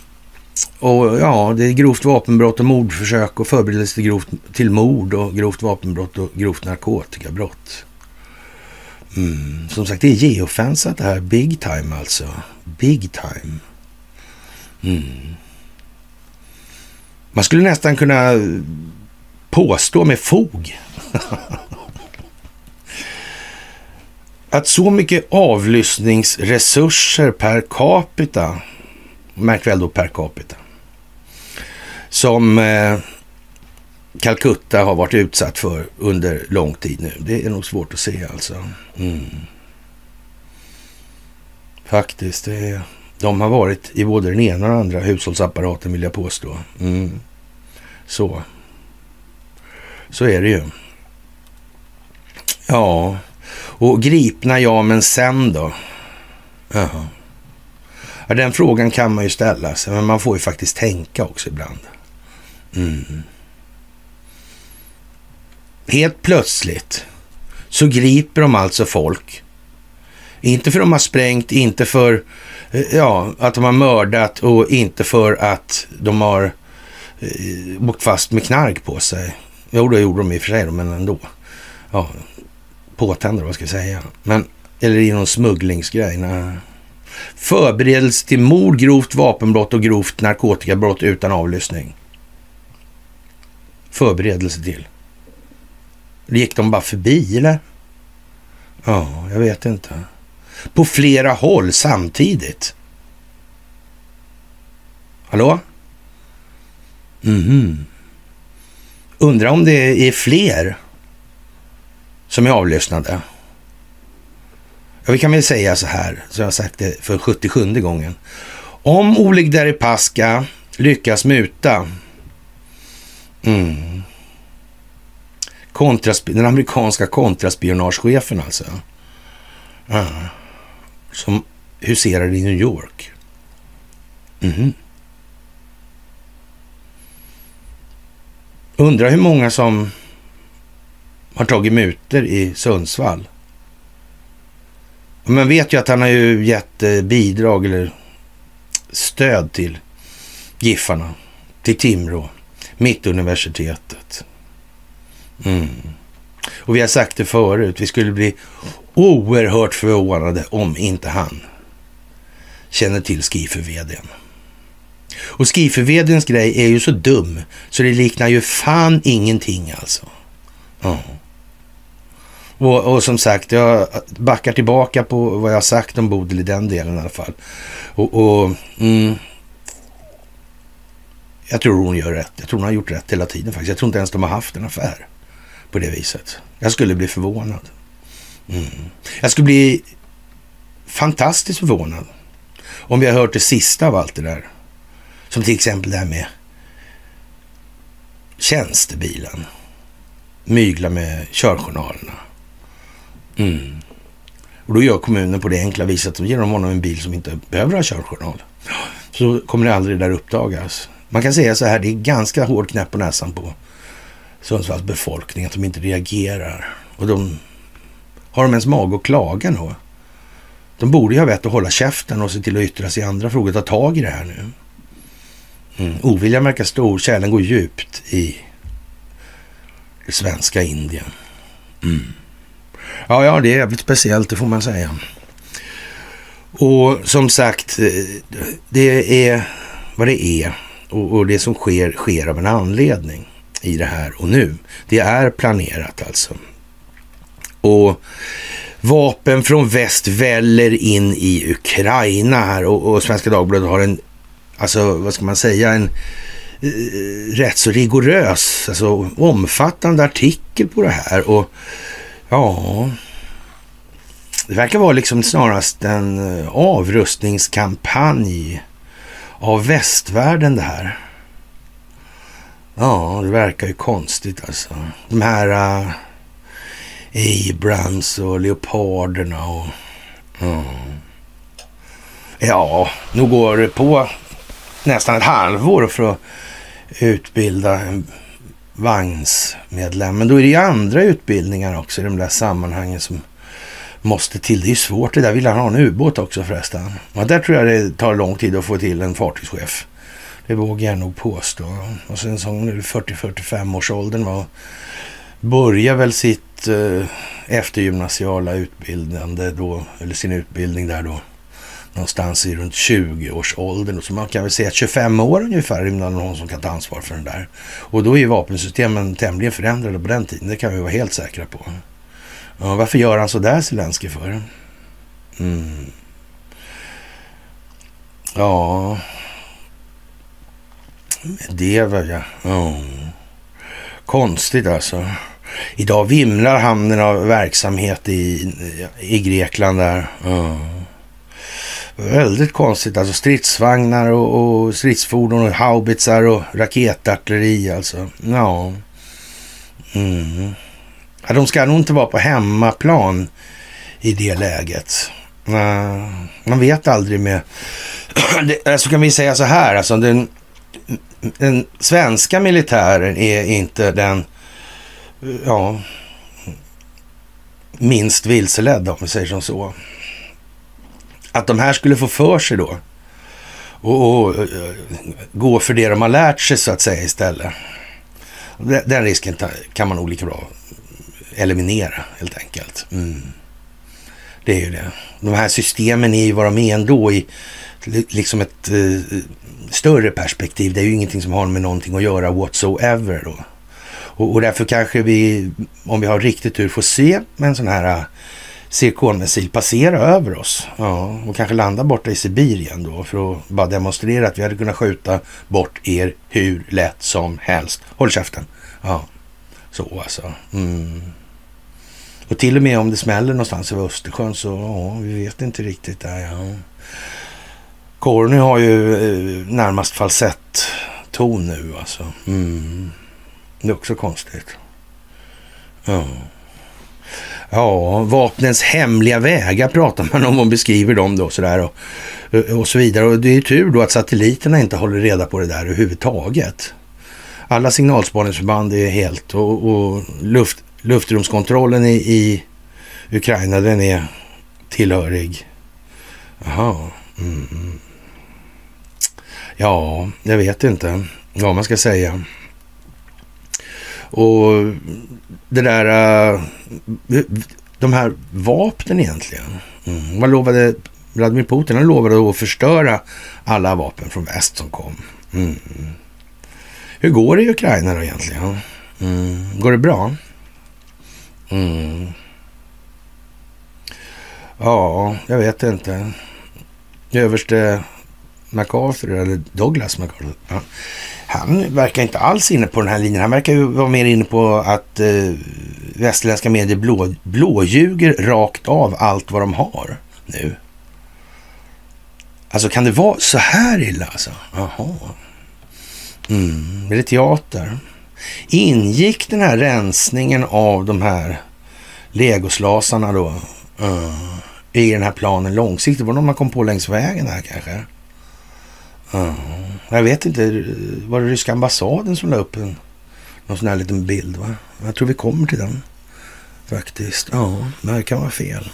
och ja, det är grovt vapenbrott och mordförsök och förberedelse till, grovt, till mord och grovt vapenbrott och grovt narkotikabrott. Mm. Som sagt, det är geofensat det här. Big time alltså. Big time. Mm. Man skulle nästan kunna påstå med fog [LAUGHS] att så mycket avlyssningsresurser per capita, märk väl då per capita, som eh, Calcutta har varit utsatt för under lång tid nu. Det är nog svårt att se alltså. Mm. Faktiskt, det är, de har varit i både den ena och den andra hushållsapparaten vill jag påstå. Mm. Så. Så är det ju. Ja, och gripna, ja, men sen då? Jaha. Ja, den frågan kan man ju ställa sig, men man får ju faktiskt tänka också ibland. Mm. Helt plötsligt så griper de alltså folk. Inte för att de har sprängt, inte för eh, ja, att de har mördat och inte för att de har eh, åkt fast med knark på sig. Jo, det gjorde de i och för sig, men ändå. Ja, påtändare, vad ska jag säga. Men, eller i någon smugglingsgrej. Nej. Förberedelse till mord, grovt vapenbrott och grovt narkotikabrott utan avlyssning. Förberedelse till. Gick de bara förbi eller? Ja, jag vet inte. På flera håll samtidigt. Hallå? Mhm. Undrar om det är fler som är avlyssnade. Ja, vi kan väl säga så här, som jag har sagt det för 77 gången. Om Oleg Deripaska lyckas muta mm, den amerikanska kontraspionagechefen alltså. Mm som huserar i New York. Mm. Undrar hur många som har tagit muter i Sundsvall. Man vet ju att han har ju gett eh, bidrag eller stöd till Giffarna, till Timrå, Mittuniversitetet. Mm. Och vi har sagt det förut, vi skulle bli oerhört förvånade om inte han känner till skiferveden. Och skifervedens grej är ju så dum så det liknar ju fan ingenting alltså. Ja. Och, och, som sagt, jag backar tillbaka på vad jag sagt om Bodil i den delen i alla fall. Och, och mm, jag tror hon gör rätt. Jag tror hon har gjort rätt hela tiden faktiskt. Jag tror inte ens de har haft en affär på det viset. Jag skulle bli förvånad. Mm. Jag skulle bli fantastiskt förvånad om vi har hört det sista av allt det där. Som till exempel det här med tjänstebilen. Mygla med körjournalerna. Mm. Och då gör kommunen på det enkla viset att de ger honom en bil som inte behöver ha körjournal. Så kommer det aldrig där uppdagas. Man kan säga så här, det är ganska hård knäpp på näsan på Sundsvalls befolkning att de inte reagerar. Och de har de ens mag att klaga då? De borde ju ha vett att hålla käften och se till att yttra sig i andra frågor, ta tag i det här nu. Mm. Oviljan verkar stor, kärlen går djupt i det svenska Indien. Mm. Ja, ja, det är jävligt speciellt, det får man säga. Och som sagt, det är vad det är. Och, och det som sker, sker av en anledning i det här och nu. Det är planerat alltså. Och vapen från väst väller in i Ukraina här och, och Svenska Dagbladet har en, alltså vad ska man säga, en eh, rätt så rigorös, alltså omfattande artikel på det här och ja, det verkar vara liksom snarast en eh, avrustningskampanj av västvärlden det här. Ja, det verkar ju konstigt alltså. De här uh, Abrams och Leoparderna och... Uh. Ja, nu går det på nästan ett halvår för att utbilda en vagnsmedlem. Men då är det ju andra utbildningar också i de där sammanhangen som måste till. Det är ju svårt det där. Vill han ha en ubåt också förresten? Ja, där tror jag det tar lång tid att få till en fartygschef. Det vågar jag nog påstå. Och sen så hon 40-45 års åldern var börjar väl sitt eh, eftergymnasiala utbildande då, eller sin utbildning där då, någonstans i runt 20-årsåldern. Så man kan väl säga att 25 år ungefär är någon som kan ta ansvar för den där. Och då är ju vapensystemen tämligen förändrade på den tiden, det kan vi vara helt säkra på. Ja, varför gör han så där Zelensky för? Mm. Ja, det var ja. Oh. Konstigt alltså. Idag vimlar hamnen av verksamhet i, i Grekland där. Mm. Väldigt konstigt alltså. Stridsvagnar och, och stridsfordon och haubitsar och raketartilleri alltså. Ja. Mm. ja. De ska nog inte vara på hemmaplan i det läget. Man vet aldrig med... [CLEARS THROAT] Så alltså kan vi säga så här, alltså den den svenska militären är inte den ja, minst vilseledda om vi säger som så. Att de här skulle få för sig då och, och, gå för det de har lärt sig så att säga istället. Den risken kan man nog lika bra eliminera helt enkelt. Mm. Det är ju det. De här systemen är ju vad de är ändå i liksom ett eh, större perspektiv. Det är ju ingenting som har med någonting att göra whatsoever då. Och, och därför kanske vi, om vi har riktigt tur, får se en sån här äh, uh, cirkonmissil passera över oss. Ja, och kanske landa borta i Sibirien då för att bara demonstrera att vi hade kunnat skjuta bort er hur lätt som helst. Håll käften. Ja, så alltså. Mm. Och till och med om det smäller någonstans över Östersjön så, ja, vi vet inte riktigt där. Ja. Corny har ju äh, närmast falsett ton nu alltså. Mm. Det är också konstigt. Ja. Ja, vapnens hemliga vägar pratar man om och beskriver dem då sådär och, och så vidare. Och det är ju tur då att satelliterna inte håller reda på det där överhuvudtaget. Alla signalspaningsförband är helt och, och luft, luftrumskontrollen i, i Ukraina den är tillhörig. Jaha. Mm. Ja, jag vet inte vad man ska säga. Och det där, eh, de här vapnen egentligen. Mm. Vad lovade Vladimir Putin? Han lovade att förstöra alla vapen från väst som kom. Mm. Hur går det i Ukraina då egentligen? Mm. Går det bra? Mm. Ja, jag vet inte. Överste MacArthur, eller Douglas MacArthur. Ja. Han verkar inte alls inne på den här linjen. Han verkar ju vara mer inne på att eh, västerländska medier blå, blåljuger rakt av allt vad de har nu. Alltså kan det vara så här illa alltså? Jaha. Mm, är det teater? Ingick den här rensningen av de här legoslasarna då uh, i den här planen långsiktigt? Var det någon man kom på längs vägen här kanske? Ja, jag vet inte. Var det ryska ambassaden som la upp en, någon sån här liten bild? Va? Jag tror vi kommer till den faktiskt. Ja, det kan vara fel.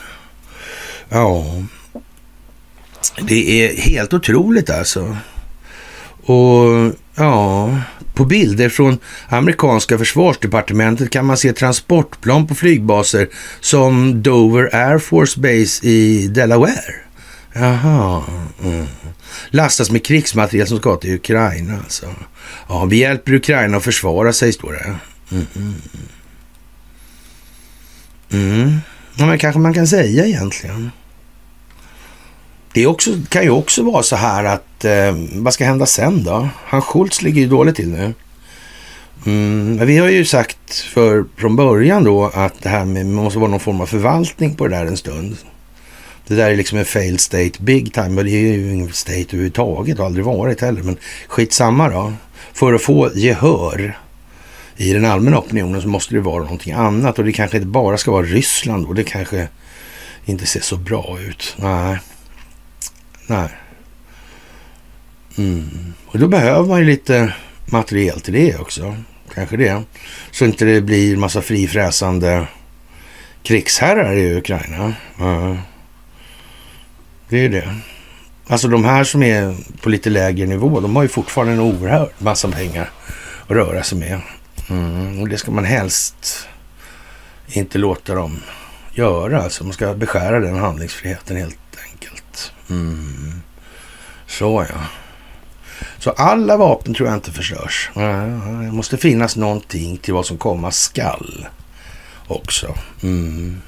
Ja, det är helt otroligt alltså. Och ja, på bilder från amerikanska försvarsdepartementet kan man se transportplan på flygbaser som Dover Air Force Base i Delaware. Jaha. Mm. Lastas med krigsmateriel som ska till Ukraina alltså. Ja, vi hjälper Ukraina att försvara sig, står det. Mm. Mm. mm. mm. Ja, men kanske man kan säga egentligen. Det också, kan ju också vara så här att, eh, vad ska hända sen då? Han Schultz ligger ju dåligt till nu. Mm, vi har ju sagt för, från början då att det här med, måste vara någon form av förvaltning på det där en stund. Det där är liksom en failed state big time, det är ju ingen state överhuvudtaget och aldrig varit heller. Men skitsamma då. För att få gehör i den allmänna opinionen så måste det vara någonting annat och det kanske inte bara ska vara Ryssland och det kanske inte ser så bra ut. Nej. Nej. Mm. Och då behöver man ju lite materiel till det också. Kanske det. Så inte det blir massa frifräsande krigsherrar i Ukraina. Mm. Det är det. Alltså de här som är på lite lägre nivå, de har ju fortfarande en oerhörd massa pengar att röra sig med. Mm. Och det ska man helst inte låta dem göra. Alltså man ska beskära den handlingsfriheten helt Mm. Så ja. Så alla vapen tror jag inte förstörs. Det måste finnas någonting till vad som komma skall också. Mm.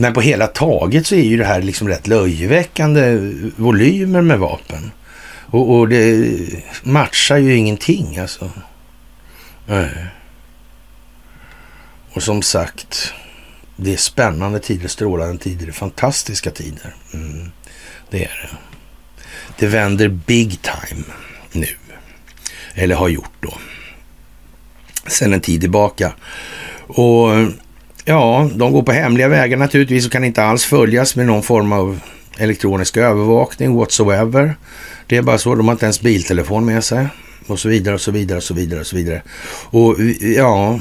Men på hela taget så är ju det här liksom rätt löjeväckande volymer med vapen. Och, och det matchar ju ingenting alltså. Och som sagt, det är spännande tider, strålande tider, fantastiska tider. Mm, det är det. Det vänder big time nu. Eller har gjort då. Sen en tid tillbaka. Och ja, de går på hemliga vägar naturligtvis och kan inte alls följas med någon form av elektronisk övervakning whatsoever. Det är bara så, de har inte ens biltelefon med sig och så vidare och så vidare och så vidare och så vidare. Och ja,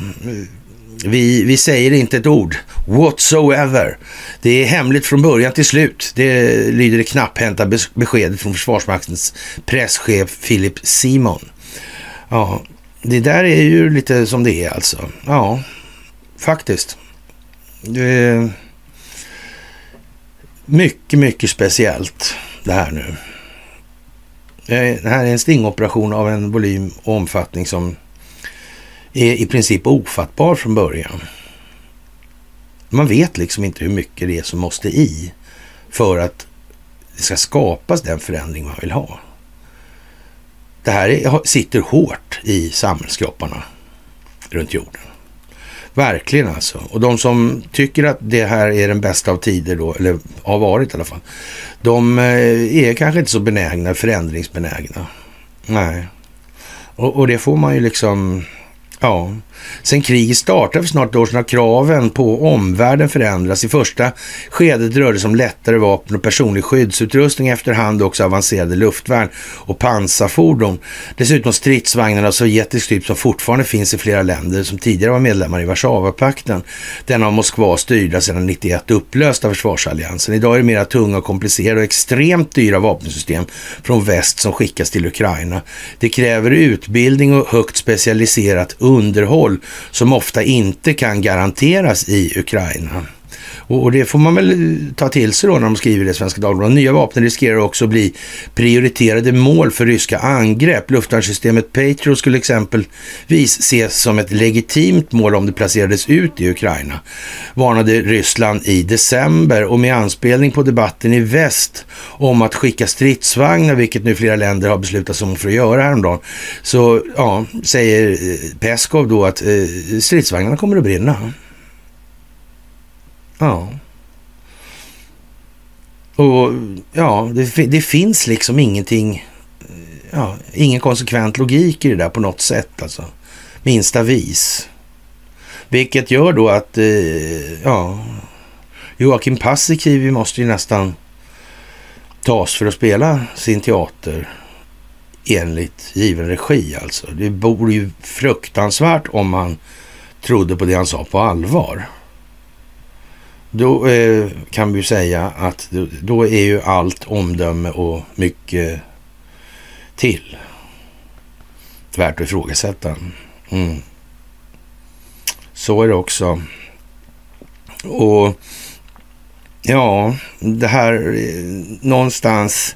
vi, vi säger inte ett ord whatsoever. Det är hemligt från början till slut. Det lyder det knapphänta beskedet från Försvarsmaktens presschef Philip Simon. Ja, det där är ju lite som det är alltså. Ja, faktiskt. Det är mycket, mycket speciellt det här nu. Det här är en stingoperation av en volym och omfattning som är i princip ofattbar från början. Man vet liksom inte hur mycket det är som måste i för att det ska skapas den förändring man vill ha. Det här är, sitter hårt i samhällskropparna runt jorden. Verkligen alltså. Och de som tycker att det här är den bästa av tider då, eller har varit i alla fall, de eh, är kanske inte så benägna, förändringsbenägna. Nej. Och, och det får man ju liksom Ja, sen kriget startade för snart ett år sedan har kraven på omvärlden förändrats. I första skedet rörde det sig om lättare vapen och personlig skyddsutrustning, efterhand också avancerade luftvärn och pansarfordon. Dessutom stridsvagnar av sovjetisk typ som fortfarande finns i flera länder som tidigare var medlemmar i Warszawapakten. Den av Moskva styrda sedan 91 upplösta försvarsalliansen. Idag är det mera tunga och komplicerade och extremt dyra vapensystem från väst som skickas till Ukraina. Det kräver utbildning och högt specialiserat underhåll som ofta inte kan garanteras i Ukraina. Och, det får man väl ta till sig då när de skriver det i Svenska Dagbladet. Nya vapen riskerar också att bli prioriterade mål för ryska angrepp. Luftvärnssystemet Patriot skulle exempelvis ses som ett legitimt mål om det placerades ut i Ukraina, varnade Ryssland i december och med anspelning på debatten i väst om att skicka stridsvagnar, vilket nu flera länder har beslutat sig för att göra häromdagen, så ja, säger eh, Peskov då att eh, stridsvagnarna kommer att brinna. Ja. Och ja, det, det, finns liksom ingenting, ja, ingen konsekvent logik i det där på något sätt alltså. Minsta vis. Vilket gör då att, eh, ja, Joakim Paasikivi måste ju nästan tas för att spela sin teater enligt given regi alltså. Det vore ju fruktansvärt om man trodde på det han sa på allvar. Då eh, kan vi säga att då, då, är ju allt omdöme och mycket till värt att ifrågasätta. Mm. Så är det också. Och ja, det här eh, någonstans,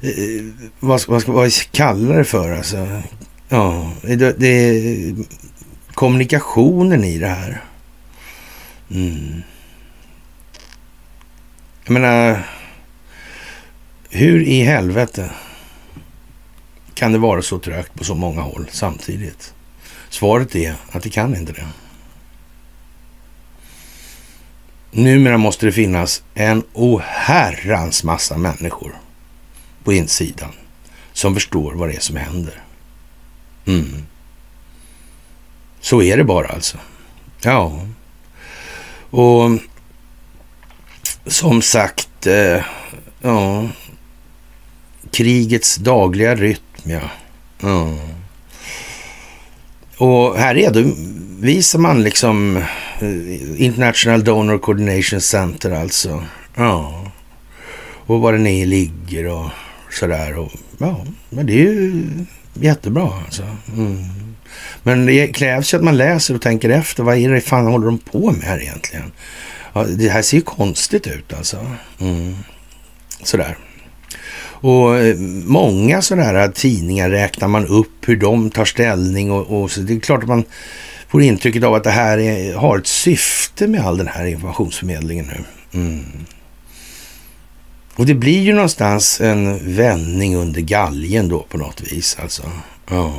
eh, vad, ska, vad ska vad kalla det för alltså? Ja, det, det kommunikationen i det här. Mm. Jag menar, hur i helvete kan det vara så trögt på så många håll samtidigt? Svaret är att det kan inte det. Numera måste det finnas en oherrans massa människor på insidan som förstår vad det är som händer. Mm. Så är det bara alltså. Ja. Och som sagt, eh, ja, krigets dagliga rytm, ja. ja. Och här redovisar man liksom eh, International Donor Coordination Center alltså. Ja. Och var den är ligger och sådär. Och, ja, men det är ju jättebra alltså. Mm. Men det krävs ju att man läser och tänker efter. Vad är det fan håller de på med här egentligen? Ja, det här ser ju konstigt ut alltså. Mm. Sådär. Och eh, många sådana tidningar räknar man upp hur de tar ställning och, och så det är klart att man får intrycket av att det här är, har ett syfte med all den här informationsförmedlingen nu. Mm. Och det blir ju någonstans en vändning under galgen då på något vis alltså. Ja.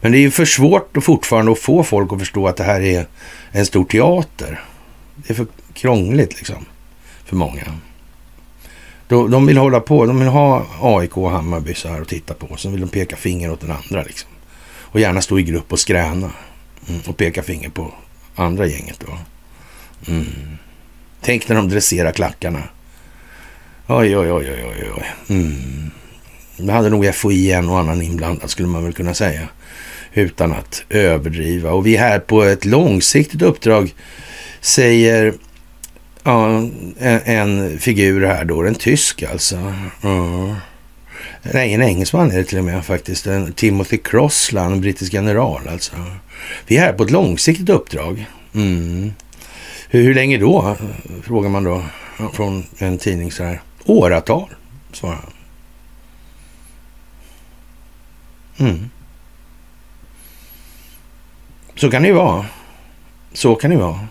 Men det är ju för svårt och fortfarande att få folk att förstå att det här är en stor teater. Det är för krångligt liksom för många. De, de vill hålla på, de vill ha AIK och Hammarby så här och titta på. Sen vill de peka finger åt den andra liksom. Och gärna stå i grupp och skräna. Mm, och peka finger på andra gänget då. Mm. Tänk när de dresserar klackarna. Oj, oj, oj, oj, oj. oj. Mm. Det hade nog FOI en och annan inblandad skulle man väl kunna säga. Utan att överdriva. Och vi är här på ett långsiktigt uppdrag säger ja, en, en, figur här då, en tysk alltså. Ja. Nej, en engelsman är det till och med faktiskt. En Timothy Crossland, en brittisk general alltså. Vi är här på ett långsiktigt uppdrag. Mm. Hur, hur länge då? Frågar man då från en tidning så här. Åratal, svarar han. Mm. Så kan det ju vara. Så kan det vara.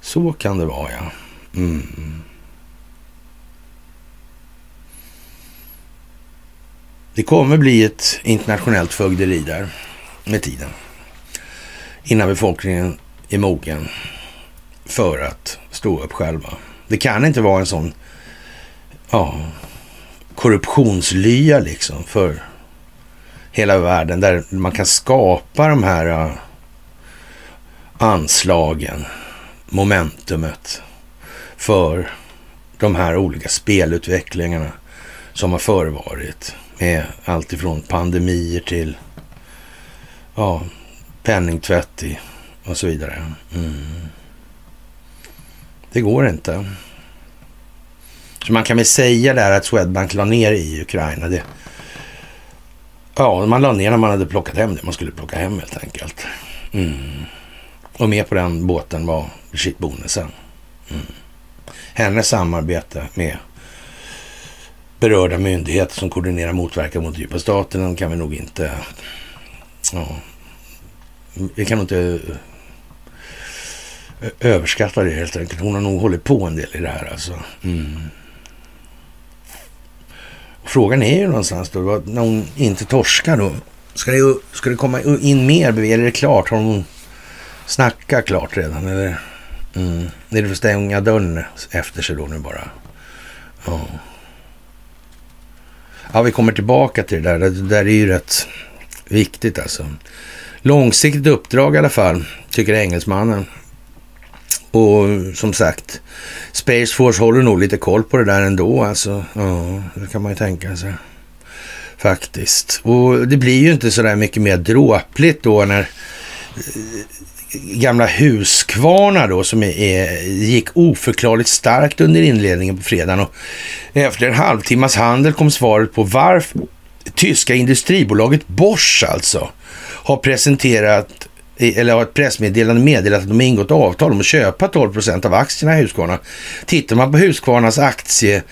Så kan det vara, ja. Mm. Det kommer bli ett internationellt fögderi där med tiden. Innan befolkningen är mogen för att stå upp själva. Det kan inte vara en sån ja, korruptionslya liksom för hela världen där man kan skapa de här anslagen, momentumet för de här olika spelutvecklingarna som har förevarit med allt ifrån pandemier till ja, penningtvätt och så vidare. Mm. Det går inte. Så man kan väl säga där att Swedbank la ner i Ukraina. Det, ja, man la ner när man hade plockat hem det man skulle plocka hem helt enkelt. Mm. Och med på den båten var Brigitte Bonnesen. Mm. Hennes samarbete med berörda myndigheter som koordinerar motverkan mot djupa staten kan vi nog inte... Ja, vi kan nog inte eh, överskatta det helt enkelt. Hon har nog hållit på en del i det här alltså. Mm. Frågan är ju någonstans då, när hon inte torskar då. Ska det, ska det komma in mer Eller Är det klart? Har hon snackat klart redan? Eller mm. är det för att stänga dörren efter sig då nu bara? Ja. Ja, vi kommer tillbaka till det där. Det där är ju rätt viktigt alltså. Långsiktigt uppdrag i alla fall, tycker engelsmannen. Och som sagt, Space Force håller nog lite koll på det där ändå. Alltså, ja, det kan man ju tänka sig. Faktiskt. Och det blir ju inte så där mycket mer dråpligt då när gamla Huskvarna då som är, gick oförklarligt starkt under inledningen på fredagen. Och efter en halvtimmas handel kom svaret på varför tyska industribolaget Bosch alltså har presenterat eller har ett pressmeddelande meddelat att de har ingått avtal om att köpa 12 procent av aktierna i Husqvarna. Tittar man på Husqvarnas aktie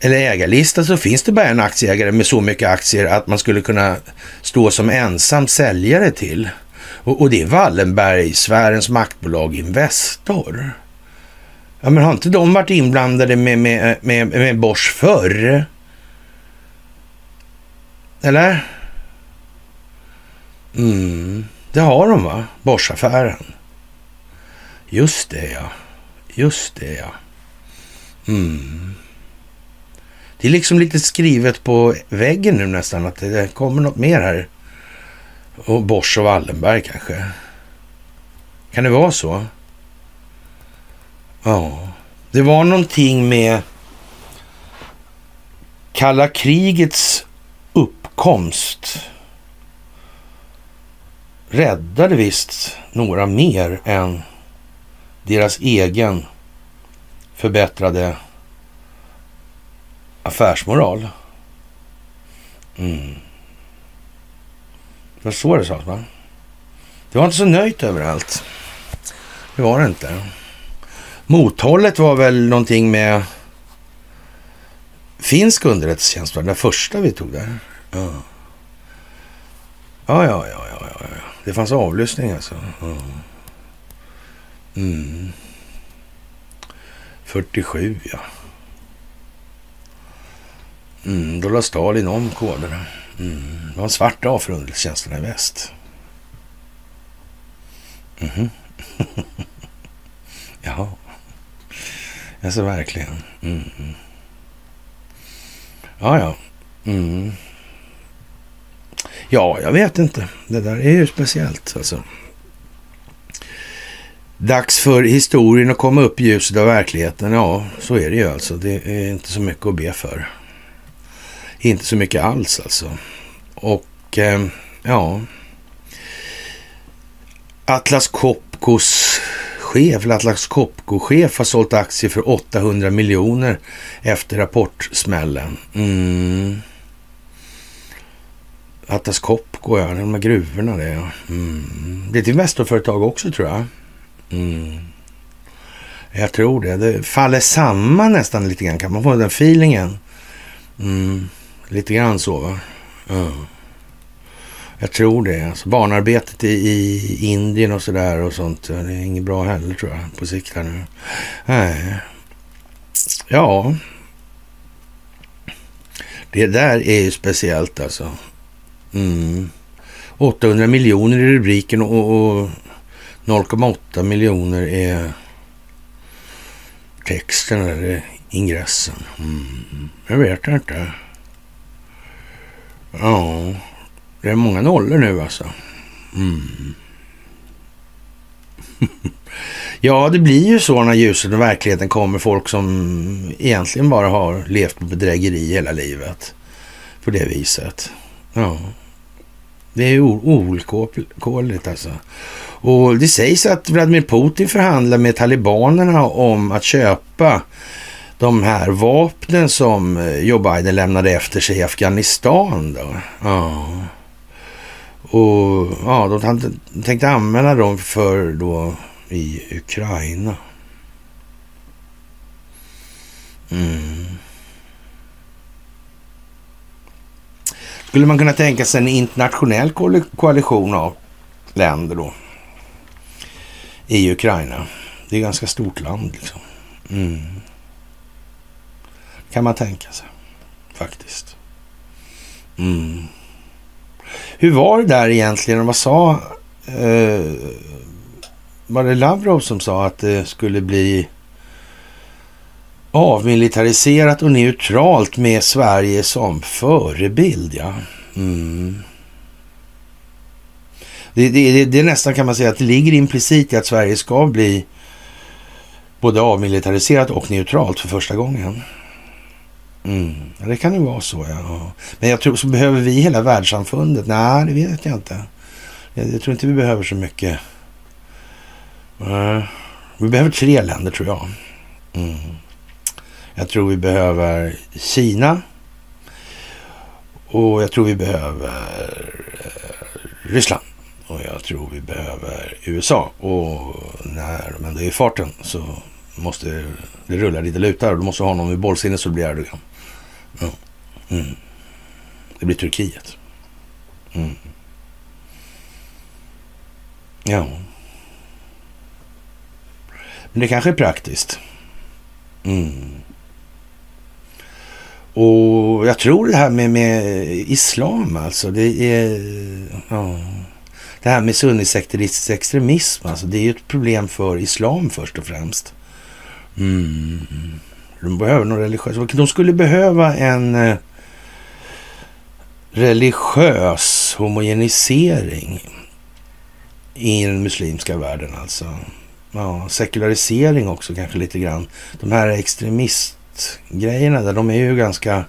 eller ägarlista så finns det bara en aktieägare med så mycket aktier att man skulle kunna stå som ensam säljare till. Och, och det är Wallenbergsfärens maktbolag Investor. Ja, men har inte de varit inblandade med, med, med, med Bosch förr? Eller? Mm. Det har de va? Boschaffären. Just det ja. Just det ja. Mm. Det är liksom lite skrivet på väggen nu nästan att det kommer något mer här. Och Bosch och Wallenberg kanske. Kan det vara så? Ja. Det var någonting med kalla krigets uppkomst räddade visst några mer än deras egen förbättrade affärsmoral. Mm. Det var så det sades va? Det var inte så nöjt överallt. Det var det inte. Mothållet var väl någonting med finsk underrättelsetjänst, den första vi tog där. Ja. Ja, ja, ja, ja, ja. Det fanns avlyssning alltså. Mm. Mm. 47 ja. Mm, då la Stalin om koderna. Mm. Det var en svart dag för underrättelsetjänsterna i väst. Mm. [LAUGHS] Jaha. Alltså verkligen. Mm. Ja, ja. Mm. Ja, jag vet inte. Det där är ju speciellt alltså. Dags för historien att komma upp i ljuset av verkligheten. Ja, så är det ju alltså. Det är inte så mycket att be för. Inte så mycket alls alltså. Och eh, ja. Atlas Copcos chef, Atlas Copco-chef har sålt aktier för 800 miljoner efter rapportsmällen. Mm. Atlas Copco, ja. De här gruvorna det, ja. Mm. Det är ett Investorföretag också tror jag. Mm. Jag tror det. Det faller samman nästan lite grann. Kan man få den feelingen? Mm. Lite grann så va? Ja. Jag tror det. Alltså, barnarbetet i, i Indien och sådär och sånt. Det är inget bra heller tror jag på sikt här nu. Nej. Ja. Det där är ju speciellt alltså. Mm. 800 miljoner i rubriken och, och 0,8 miljoner är texten eller ingressen. Mm. Jag vet inte. Ja, Det är många nollor nu alltså. Mm. [LAUGHS] ja, det blir ju så när ljuset och verkligheten kommer. Folk som egentligen bara har levt på bedrägeri hela livet. På det viset. Ja. Det är ovillkorligt alltså. Och det sägs att Vladimir Putin förhandlar med talibanerna om att köpa de här vapnen som eh, Joe Biden lämnade efter sig i Afghanistan. Då. Ja. Och ja, de tänkte använda dem för då i Ukraina. Mm. Skulle man kunna tänka sig en internationell koalition av länder då i Ukraina? Det är ett ganska stort land liksom. Mm. Kan man tänka sig faktiskt. Mm. Hur var det där egentligen? Vad sa... Eh, var det Lavrov som sa att det skulle bli avmilitariserat och neutralt med Sverige som förebild? Ja. Mm. Det, det, det, är nästan kan man säga att det ligger implicit i att Sverige ska bli både avmilitariserat och neutralt för första gången. Mm. Ja, det kan ju vara så, ja. Men jag tror, så behöver vi hela världssamfundet? Nej, det vet jag inte. Jag, jag tror inte vi behöver så mycket. Uh, vi behöver tre länder, tror jag. Mm. Jag tror vi behöver Kina. Och jag tror vi behöver uh, Ryssland. Och jag tror vi behöver USA. Och när de ändå är i farten så måste det rulla lite lutar. Du måste ha någon vid bollsinne så det blir Erdogan. Ja. Mm. Det blir Turkiet. Mm. Ja. Men det kanske är praktiskt. Mm. Och jag tror det här med, med islam alltså. Det är... Ja. Det här med sunnisekteristisk extremism alltså. Det är ju ett problem för islam först och främst. Mm. De behöver någon religiös... De skulle behöva en eh, religiös homogenisering i den muslimska världen alltså. Ja, sekularisering också kanske lite grann. De här extremistgrejerna där, de är ju ganska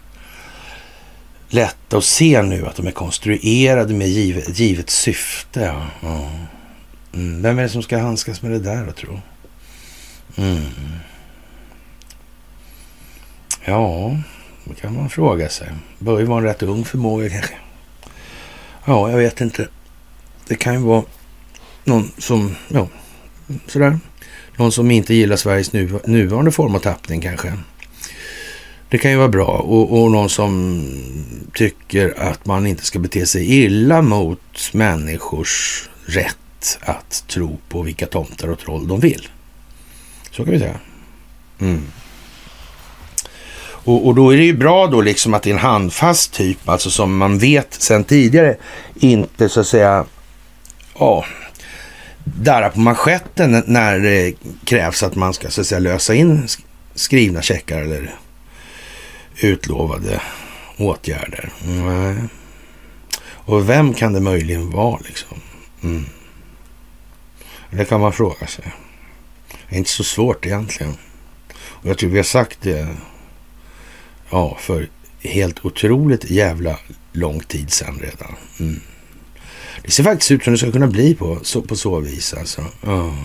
lätta att se nu att de är konstruerade med givet, givet syfte. Ja. ja. Mm. Vem är det som ska handskas med det där då, tro? Mm. Ja, det kan man fråga sig. Bör ju vara en rätt ung förmåga kanske. Ja, jag vet inte. Det kan ju vara någon som, ja, sådär. Någon som inte gillar Sveriges nu, nuvarande form av tappning kanske. Det kan ju vara bra. Och, och någon som tycker att man inte ska bete sig illa mot människors rätt att tro på vilka tomtar och troll de vill. Så kan vi säga. Mm. Och, och, då är det ju bra då liksom att det är en handfast typ, alltså som man vet sedan tidigare inte så att säga, ja, darra på manschetten när det krävs att man ska så att säga lösa in skrivna checkar eller utlovade åtgärder. Nej. Och vem kan det möjligen vara liksom? Mm. Det kan man fråga sig. Det är inte så svårt egentligen. Och jag tror vi har sagt det Ja, för helt otroligt jävla lång tid sedan redan. Mm. Det ser faktiskt ut som det ska kunna bli på så, på så vis alltså. Ja.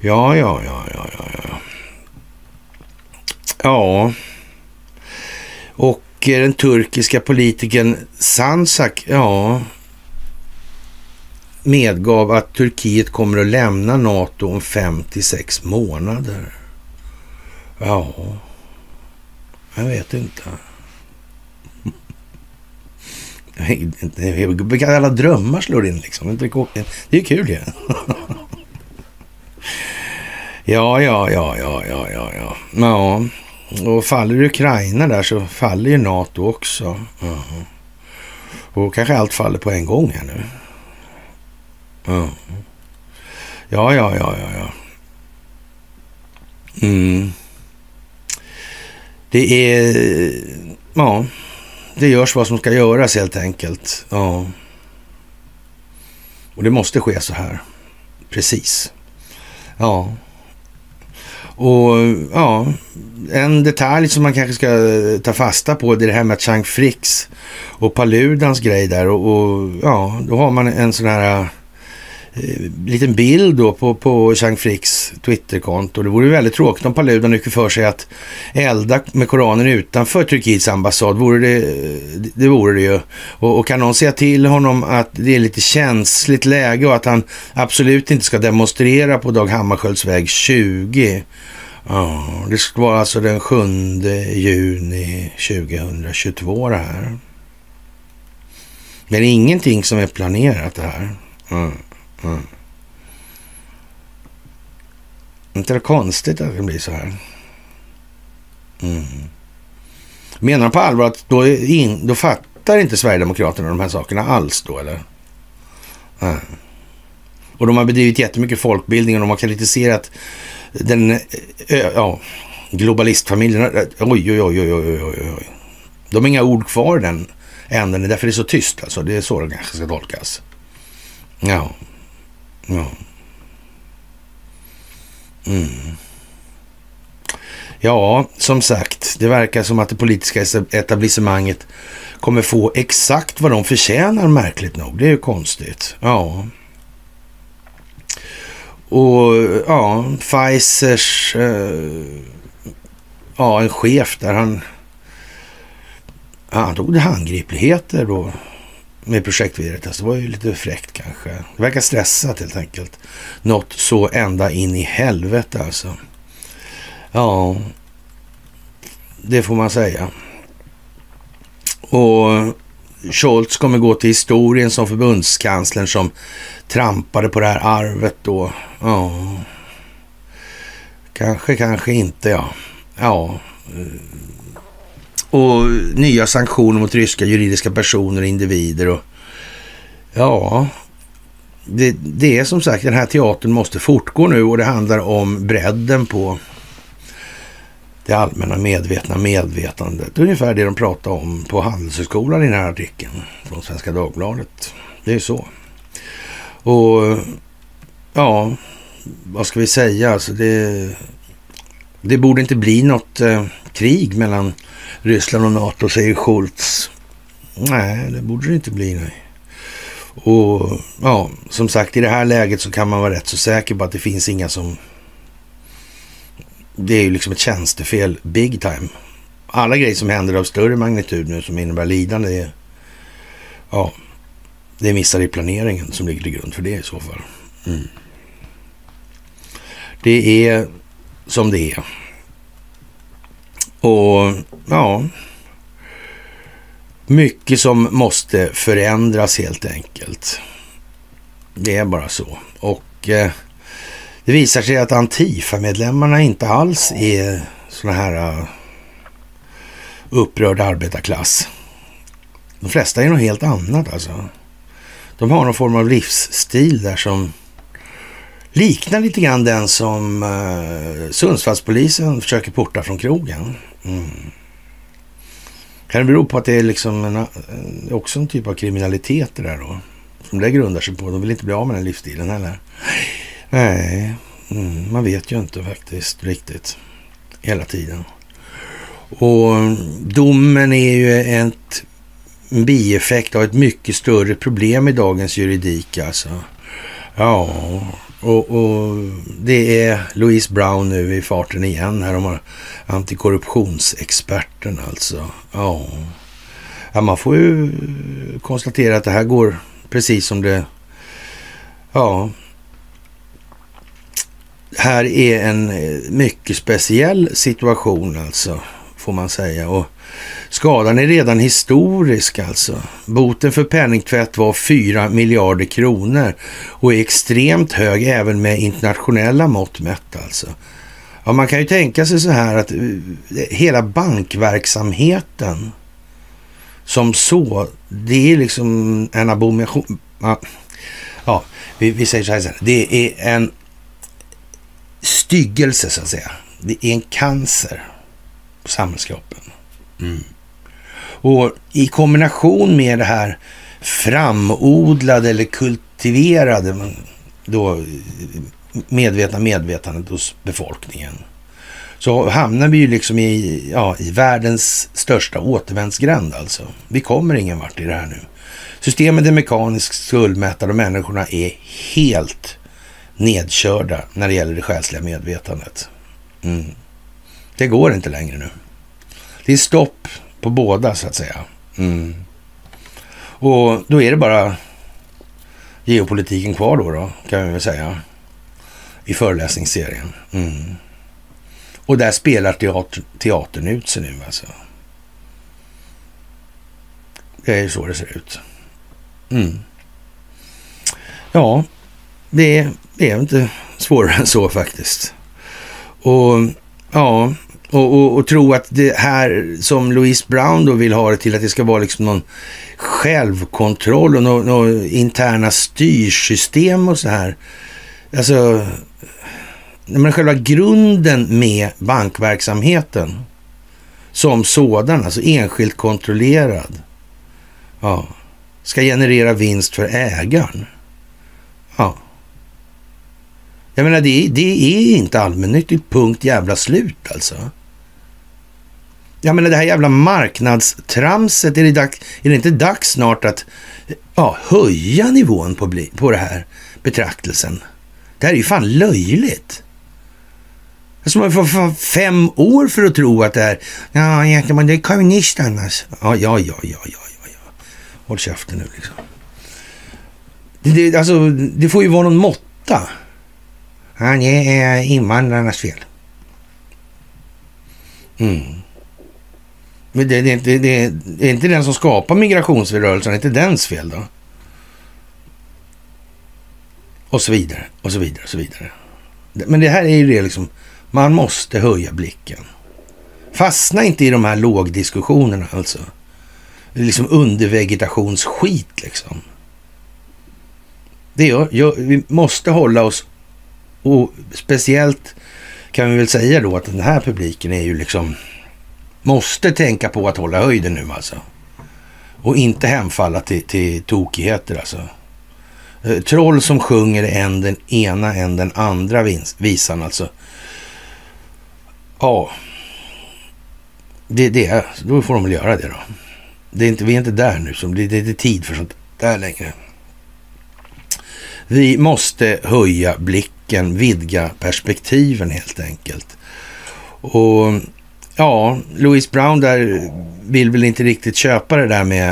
Ja, ja, ja, ja, ja. Ja. Och eh, den turkiska politikern Sansak, ja, medgav att Turkiet kommer att lämna NATO om fem till sex månader. Ja. Jag vet inte. Alla drömmar slår in liksom. Det är kul ju. [LAUGHS] Ja. ja, ja, ja, ja, ja, ja, ja. och faller Ukraina där så faller ju NATO också. Ja. Och kanske allt faller på en gång här nu. Ja, ja, ja, ja, ja. Mm. Det är, eh, ja, det görs vad som ska göras helt enkelt. Ja. Och det måste ske så här. Precis. Ja. Och ja, en detalj som man kanske ska ta fasta på det är det här med Chang Fricks och Paludans grej där. Och, och ja, då har man en sån här Eh, liten bild då på, på Chang Fricks Twitterkonto. Det vore väldigt tråkigt om Paludan nu för sig att elda med Koranen utanför Turkiets ambassad. Vore det, eh, det vore det ju. Och, och, kan någon säga till honom att det är lite känsligt läge och att han absolut inte ska demonstrera på Dag Hammarskjölds väg 20. Ja, det ska vara alltså den 7 juni 2022 det här. Men det är ingenting som är planerat det här. Mm. Mm. Inte det konstigt att det blir så här? Mm. Menar de på allvar att då, in, då fattar inte Sverigedemokraterna de här sakerna alls då eller? Mm. Och de har bedrivit jättemycket folkbildning och de har kritiserat den ja, globalistfamiljen. Oj, oj, oj, oj, oj, oj, oj. De har inga ord kvar i den änden. Det är därför det är så tyst alltså. Det är så det kanske ska tolkas. Ja. Ja. Mm. Ja, som sagt, det verkar som att det politiska etablissemanget kommer få exakt vad de förtjänar märkligt nog. Det är ju konstigt. Ja. Och ja, Pfizers, eh, ja en chef där han, han tog det handgripligheter då med projekt Veritas. Det var ju lite fräckt kanske. Det verkar stressat helt enkelt. Något så ända in i helvete alltså. Ja, det får man säga. Och Scholz kommer gå till historien som förbundskanslern som trampade på det här arvet då. Ja, kanske, kanske inte ja. Ja, och nya sanktioner mot ryska juridiska personer och individer. Och, ja, det, det är som sagt, den här teatern måste fortgå nu och det handlar om bredden på det allmänna medvetna medvetandet. Ungefär det de pratar om på Handelshögskolan i den här artikeln från Svenska Dagbladet. Det är så. Och ja, vad ska vi säga? Alltså det, det borde inte bli något eh, krig mellan Ryssland och NATO, säger Schultz. Nej, det borde det inte bli. Nej. Och ja, som sagt, i det här läget så kan man vara rätt så säker på att det finns inga som... Det är ju liksom ett tjänstefel big time. Alla grejer som händer av större magnitud nu som innebär lidande är... Ja, det är missar i planeringen som ligger till grund för det i så fall. Mm. Det är som det är. Och ja, mycket som måste förändras helt enkelt. Det är bara så. Och eh, det visar sig att Antifa-medlemmarna inte alls är såna här uh, upprörd arbetarklass. De flesta är något helt annat alltså. De har någon form av livsstil där som liknar lite grann den som eh, Sundsvallspolisen försöker porta från krogen. Mm. Kan det bero på att det är liksom en, eh, också en typ av kriminalitet det där då? Som det grundar sig på. De vill inte bli av med den livsstilen heller. Nej, mm, man vet ju inte faktiskt riktigt hela tiden. Och mm, domen är ju ett, en bieffekt av ett mycket större problem i dagens juridik alltså. Ja, och, och, det är Louise Brown nu i farten igen här. De har antikorruptionsexperten alltså. Ja. ja, man får ju konstatera att det här går precis som det... Ja. Här är en eh, mycket speciell situation alltså, får man säga. Och Skadan är redan historisk alltså. Boten för penningtvätt var 4 miljarder kronor och är extremt hög även med internationella mått mätt alltså. Ja, man kan ju tänka sig så här att eh, hela bankverksamheten som så, det är liksom en abomination. Ja, vi, vi säger så här, det är en styggelse så att säga. Det är en cancer samhällskroppen. Mm. Och i kombination med det här framodlade eller kultiverade då, medvetna medvetandet hos befolkningen så hamnar vi ju liksom i, ja, i världens största återvändsgränd alltså. Vi kommer ingen vart i det här nu. Systemet är mekaniskt skuldmättat och människorna är helt nedkörda när det gäller det själsliga medvetandet. Mm. Det går inte längre nu. Det är stopp på båda så att säga. Mm. Och då är det bara geopolitiken kvar då, då kan vi väl säga. I föreläsningsserien. Mm. Och där spelar teater, teatern ut sig nu alltså. Det är ju så det ser ut. Mm. Ja, det, det är inte svårare [LAUGHS] än så faktiskt. Och ja, och, och, och, tro att det här som Louise Brown då vill ha det till att det ska vara liksom någon självkontroll och några nå interna styrsystem och så här. Alltså, men själva grunden med bankverksamheten som sådan, alltså enskilt kontrollerad, ja, ska generera vinst för ägaren. Ja. Jag menar, det, det är inte allmännyttigt, punkt jävla slut alltså. Jag menar det här jävla marknadstramset, är det, dags, är det inte dags snart att ja, höja nivån på, på det här betraktelsen? Det här är ju fan löjligt. Alltså man får fem år för att tro att det är, ja, men det är alltså. ja, Ja, ja, ja, ja, ja, ja. Håll käften nu liksom. Det, det, alltså, det får ju vara någon måtta. Ja, det är eh, invandrarnas fel. Mm. Men det, det, det, det, är inte den som skapar migrationsrörelsen, det är inte dens fel då? Och så vidare, och så vidare, och så vidare. Men det här är ju det liksom, man måste höja blicken. Fastna inte i de här lågdiskussionerna alltså. Det är liksom undervegetationsskit liksom. Det gör, gör, vi måste hålla oss, och speciellt kan vi väl säga då att den här publiken är ju liksom, måste tänka på att hålla höjden nu alltså. Och inte hemfalla till, till tokigheter alltså. Eh, troll som sjunger än den ena än den andra visan alltså. Ja, det, det, då får de väl göra det då. Det är inte, vi är inte där nu, som det, det är inte tid för sånt där längre. Vi måste höja blicken, vidga perspektiven helt enkelt. Och ja, Louise Brown där vill väl inte riktigt köpa det där med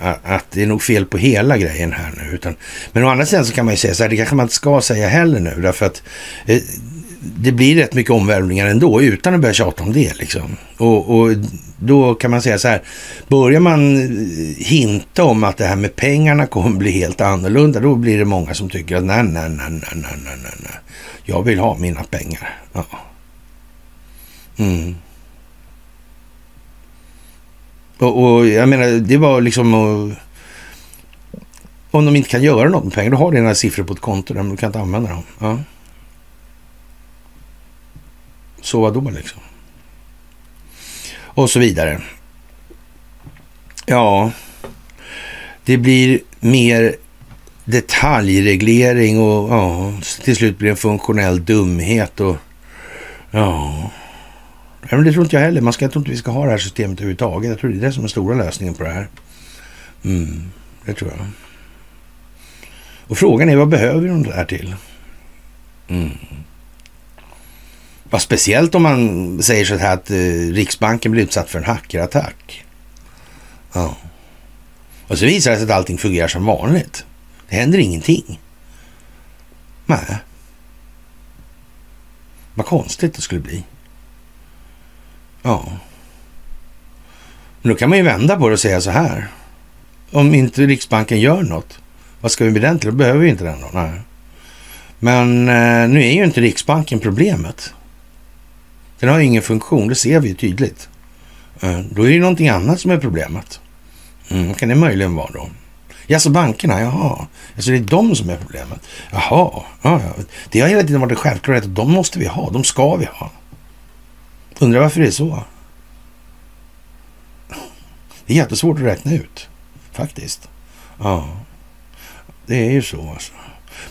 eh, att det är nog fel på hela grejen här nu. Utan, men å andra sidan så kan man ju säga så här, det kanske man inte ska säga heller nu, därför att eh, det blir rätt mycket omvälvningar ändå utan att börja tjata om det. Liksom. Och, och, då kan man säga så här, börjar man hinta om att det här med pengarna kommer bli helt annorlunda, då blir det många som tycker att nej, nej, nej, nej, nej, nej, nej, nej. jag vill ha mina pengar. Ja. Mm. Och, och, jag menar, det var liksom... Och, om de inte kan göra något med pengar, då har du dina siffror på ett konto där, men du kan inte använda dem. Ja. Så vadå liksom? Och så vidare. Ja, det blir mer detaljreglering och ja, till slut blir det en funktionell dumhet och ja. Men det tror inte jag heller. Man ska, jag tror inte vi ska ha det här systemet överhuvudtaget. Jag tror det är det som är stora lösningen på det här. Mm, det tror jag. Och frågan är vad behöver de det här till? Mm. Ja, speciellt om man säger så här att eh, Riksbanken blir utsatt för en hackerattack. Ja. Och så visar det sig att allting fungerar som vanligt. Det händer ingenting. Nej. Vad konstigt det skulle bli. Ja. Men då kan man ju vända på det och säga så här. Om inte Riksbanken gör något, vad ska vi med den till? Då behöver vi inte den då. Nej. Men eh, nu är ju inte Riksbanken problemet. Den har ingen funktion, det ser vi ju tydligt. Eh, då är det någonting annat som är problemet. Mm, kan det möjligen vara då? Ja, så bankerna, jaha. Alltså det är de som är problemet. Jaha, ja, ja. Det har hela tiden varit en självklarhet att de måste vi ha, de ska vi ha. Undrar varför det är så? Det är jättesvårt att räkna ut, faktiskt. Ja, det är ju så alltså.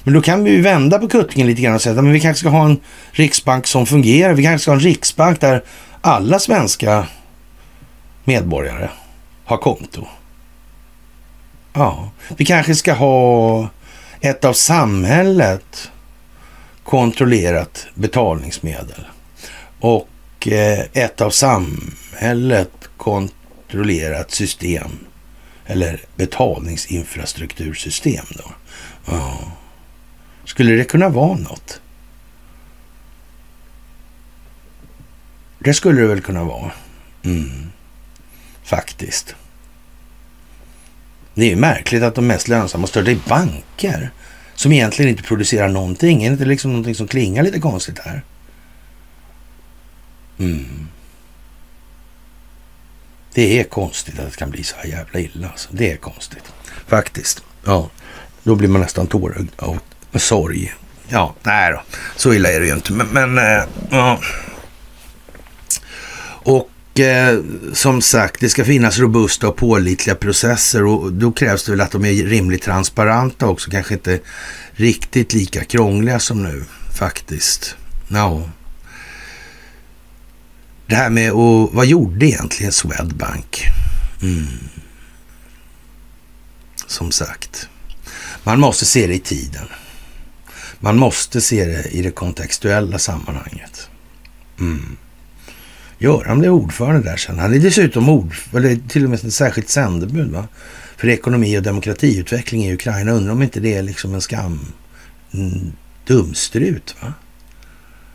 Men då kan vi ju vända på kuttingen lite grann och säga att vi kanske ska ha en riksbank som fungerar. Vi kanske ska ha en riksbank där alla svenska medborgare har konto. Ja, vi kanske ska ha ett av samhället kontrollerat betalningsmedel och eh, ett av samhället kontrollerat system eller betalningsinfrastruktursystem. Då. Ja. Skulle det kunna vara något? Det skulle det väl kunna vara. Mm. Faktiskt. Det är ju märkligt att de mest lönsamma större är banker som egentligen inte producerar någonting. Är det inte liksom någonting som klingar lite konstigt här? Mm. Det är konstigt att det kan bli så här jävla illa. Alltså. Det är konstigt. Faktiskt. Ja, då blir man nästan tårögd av med sorg. Ja, nej då. Så illa är det ju inte. Men, men äh, ja. Och eh, som sagt, det ska finnas robusta och pålitliga processer och då krävs det väl att de är rimligt transparenta också. Kanske inte riktigt lika krångliga som nu faktiskt. Ja. Det här med och vad gjorde egentligen Swedbank? Mm. Som sagt, man måste se det i tiden. Man måste se det i det kontextuella sammanhanget. Mm. Göran blev ordförande där sen. Han är dessutom ord, eller till och med ett särskilt sändebud va? för ekonomi och demokratiutveckling i Ukraina. Undrar om inte det är liksom en skam En dumstrut va?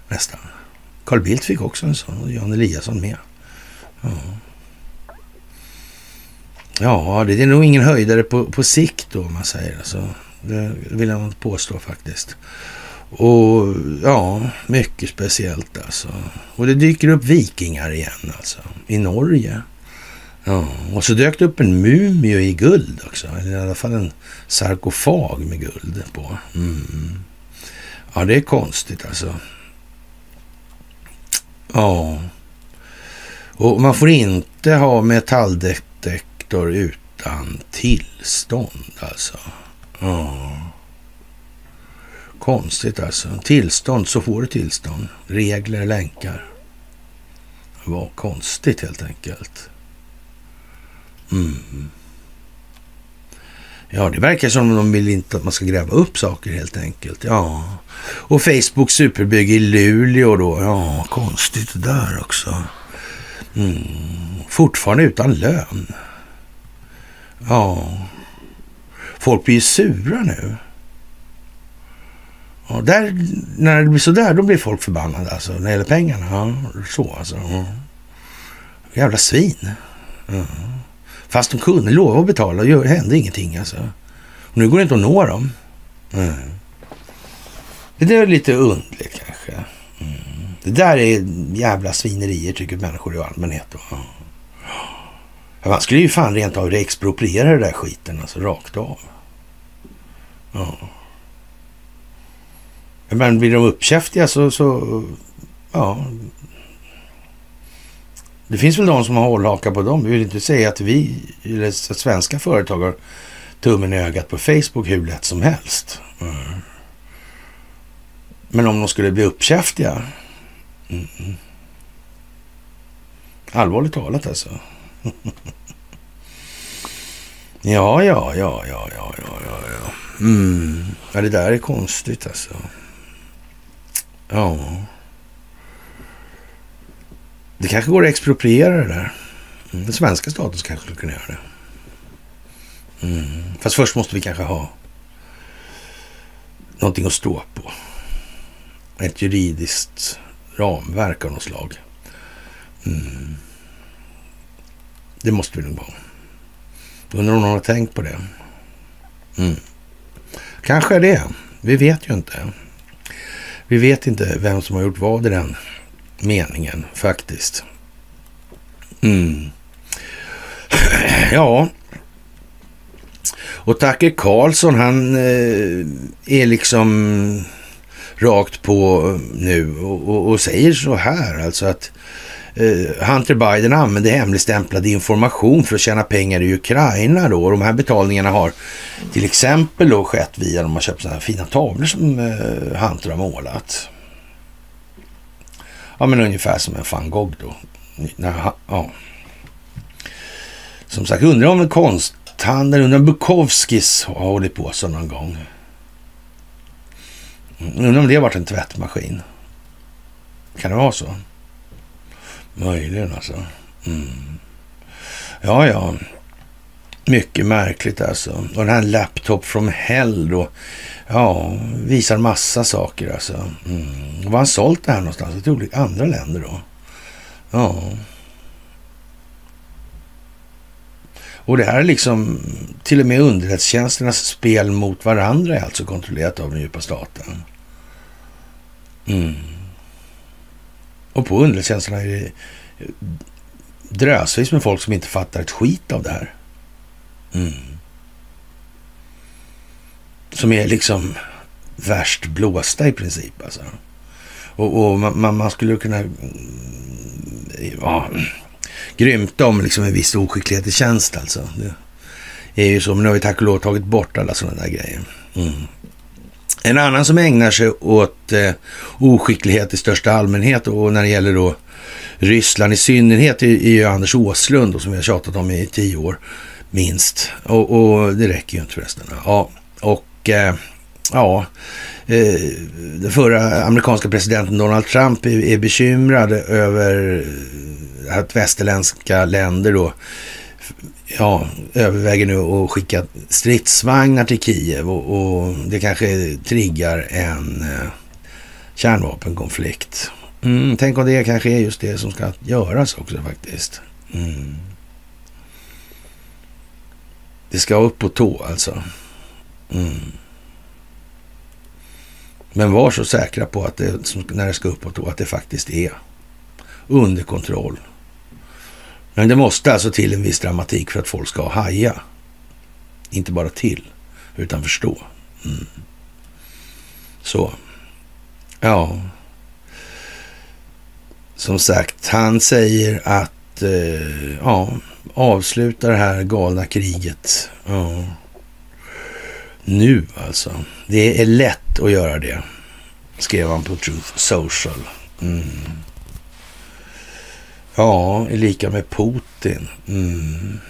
Nästan. Carl Bildt fick också en sån och Jan Eliasson med. Ja. ja, det är nog ingen höjdare på, på sikt då om man säger. Alltså, det vill jag nog påstå faktiskt. Och ja, mycket speciellt alltså. Och det dyker upp vikingar igen alltså. I Norge. Ja, och så dök det upp en mumie i guld också. Eller i alla fall en sarkofag med guld på. Mm. Ja, det är konstigt alltså. Ja. Och man får inte ha metalldetektor utan tillstånd alltså. Ja. Konstigt alltså. Tillstånd, så får du tillstånd. Regler, länkar. Vad konstigt helt enkelt. Mm. Ja, det verkar som om de vill inte att man ska gräva upp saker helt enkelt. Ja. Och Facebook superbygge i Luleå då. Ja, konstigt det där också. Mm. Fortfarande utan lön. Ja. Folk blir sura nu. Ja, där, när det blir sådär, då blir folk förbannade alltså. När det gäller pengarna. Ja, så alltså. Ja. Jävla svin. Ja. Fast de kunde lova att betala, det hände ingenting alltså. Och nu går det inte att nå dem. Mm. Det är lite undligt kanske. Mm. Det där är jävla svinerier tycker människor i allmänhet. Då. Han man skulle ju fan rent av expropriera den där skiten, alltså rakt av. Ja. Men blir de uppkäftiga så, så ja. Det finns väl de som har hållhakar på dem. Vi vill inte säga att vi, eller att svenska företag har tummen i ögat på Facebook hur lätt som helst. Mm. Men om de skulle bli uppkäftiga. Mm. Allvarligt talat alltså. [LAUGHS] ja, ja, ja, ja, ja, ja, ja. Mm. Ja, det där är konstigt alltså. Ja. Det kanske går att expropriera det där. Mm, den svenska staten kanske skulle kunna göra det. Mm. Fast först måste vi kanske ha någonting att stå på. Ett juridiskt ramverk av något slag. Mm. Det måste vi nog vara. Undrar om någon har tänkt på det. Mm. Kanske är det. Vi vet ju inte. Vi vet inte vem som har gjort vad i den meningen faktiskt. Mm. [CLEARS THROAT] Ja. Och Tacke Karlsson han eh, är liksom rakt på nu och, och, och, säger så här alltså att Eh, Hunter Biden använde hemligstämplad information för att tjäna pengar i Ukraina då. Och de här betalningarna har till exempel då skett via de har köpt sådana här fina tavlor som eh, Hunter har målat. Ja, men ungefär som en van Gogh då. Ja. Som sagt, undrar om en konsthandel, undrar om Bukowskis har hållit på så någon gång. Mm, undrar om det har varit en tvättmaskin. Kan det vara så? Möjligen alltså. Mm. Ja, ja. Mycket märkligt alltså. Och den här Laptop from Hell då. Ja, visar massa saker alltså. Mm. Var han sålt det här någonstans? Till olika andra länder då? Ja. Och det här är liksom till och med underrättelsetjänsternas spel mot varandra är alltså kontrollerat av den djupa staten. Mm. Och på underrättelsetjänsterna är det drösvis med folk som inte fattar ett skit av det här. Mm. Som är liksom värst blåsta i princip alltså. Och, och man, man, skulle kunna mm, ja, grymta om liksom en viss oskicklighet i tjänst alltså. Det är ju så, men nu har vi tack och lov tagit bort alla sådana där grejer. Mm. En annan som ägnar sig åt eh, oskicklighet i största allmänhet och när det gäller då Ryssland i synnerhet är, är ju Anders Åslund då, som vi har tjatat om i tio år minst. Och, och det räcker ju inte förresten. Ja, och eh, ja, eh, den förra amerikanska presidenten Donald Trump är, är bekymrad över att västerländska länder då ja, överväger nu att skicka stridsvagnar till Kiev och, och det kanske triggar en eh, kärnvapenkonflikt. Mm, tänk om det kanske är just det som ska göras också faktiskt. Mm. Det ska upp på tå alltså. Mm. Men var så säkra på att det, när det ska upp på tå, att det faktiskt är under kontroll. Men det måste alltså till en viss dramatik för att folk ska haja. Inte bara till, utan förstå. Mm. Så. Ja. Som sagt, han säger att eh, ja, avsluta det här galna kriget. Ja. Nu alltså. Det är lätt att göra det, skrev han på Truth Social. Mm. Ja, är lika med Putin. Mm.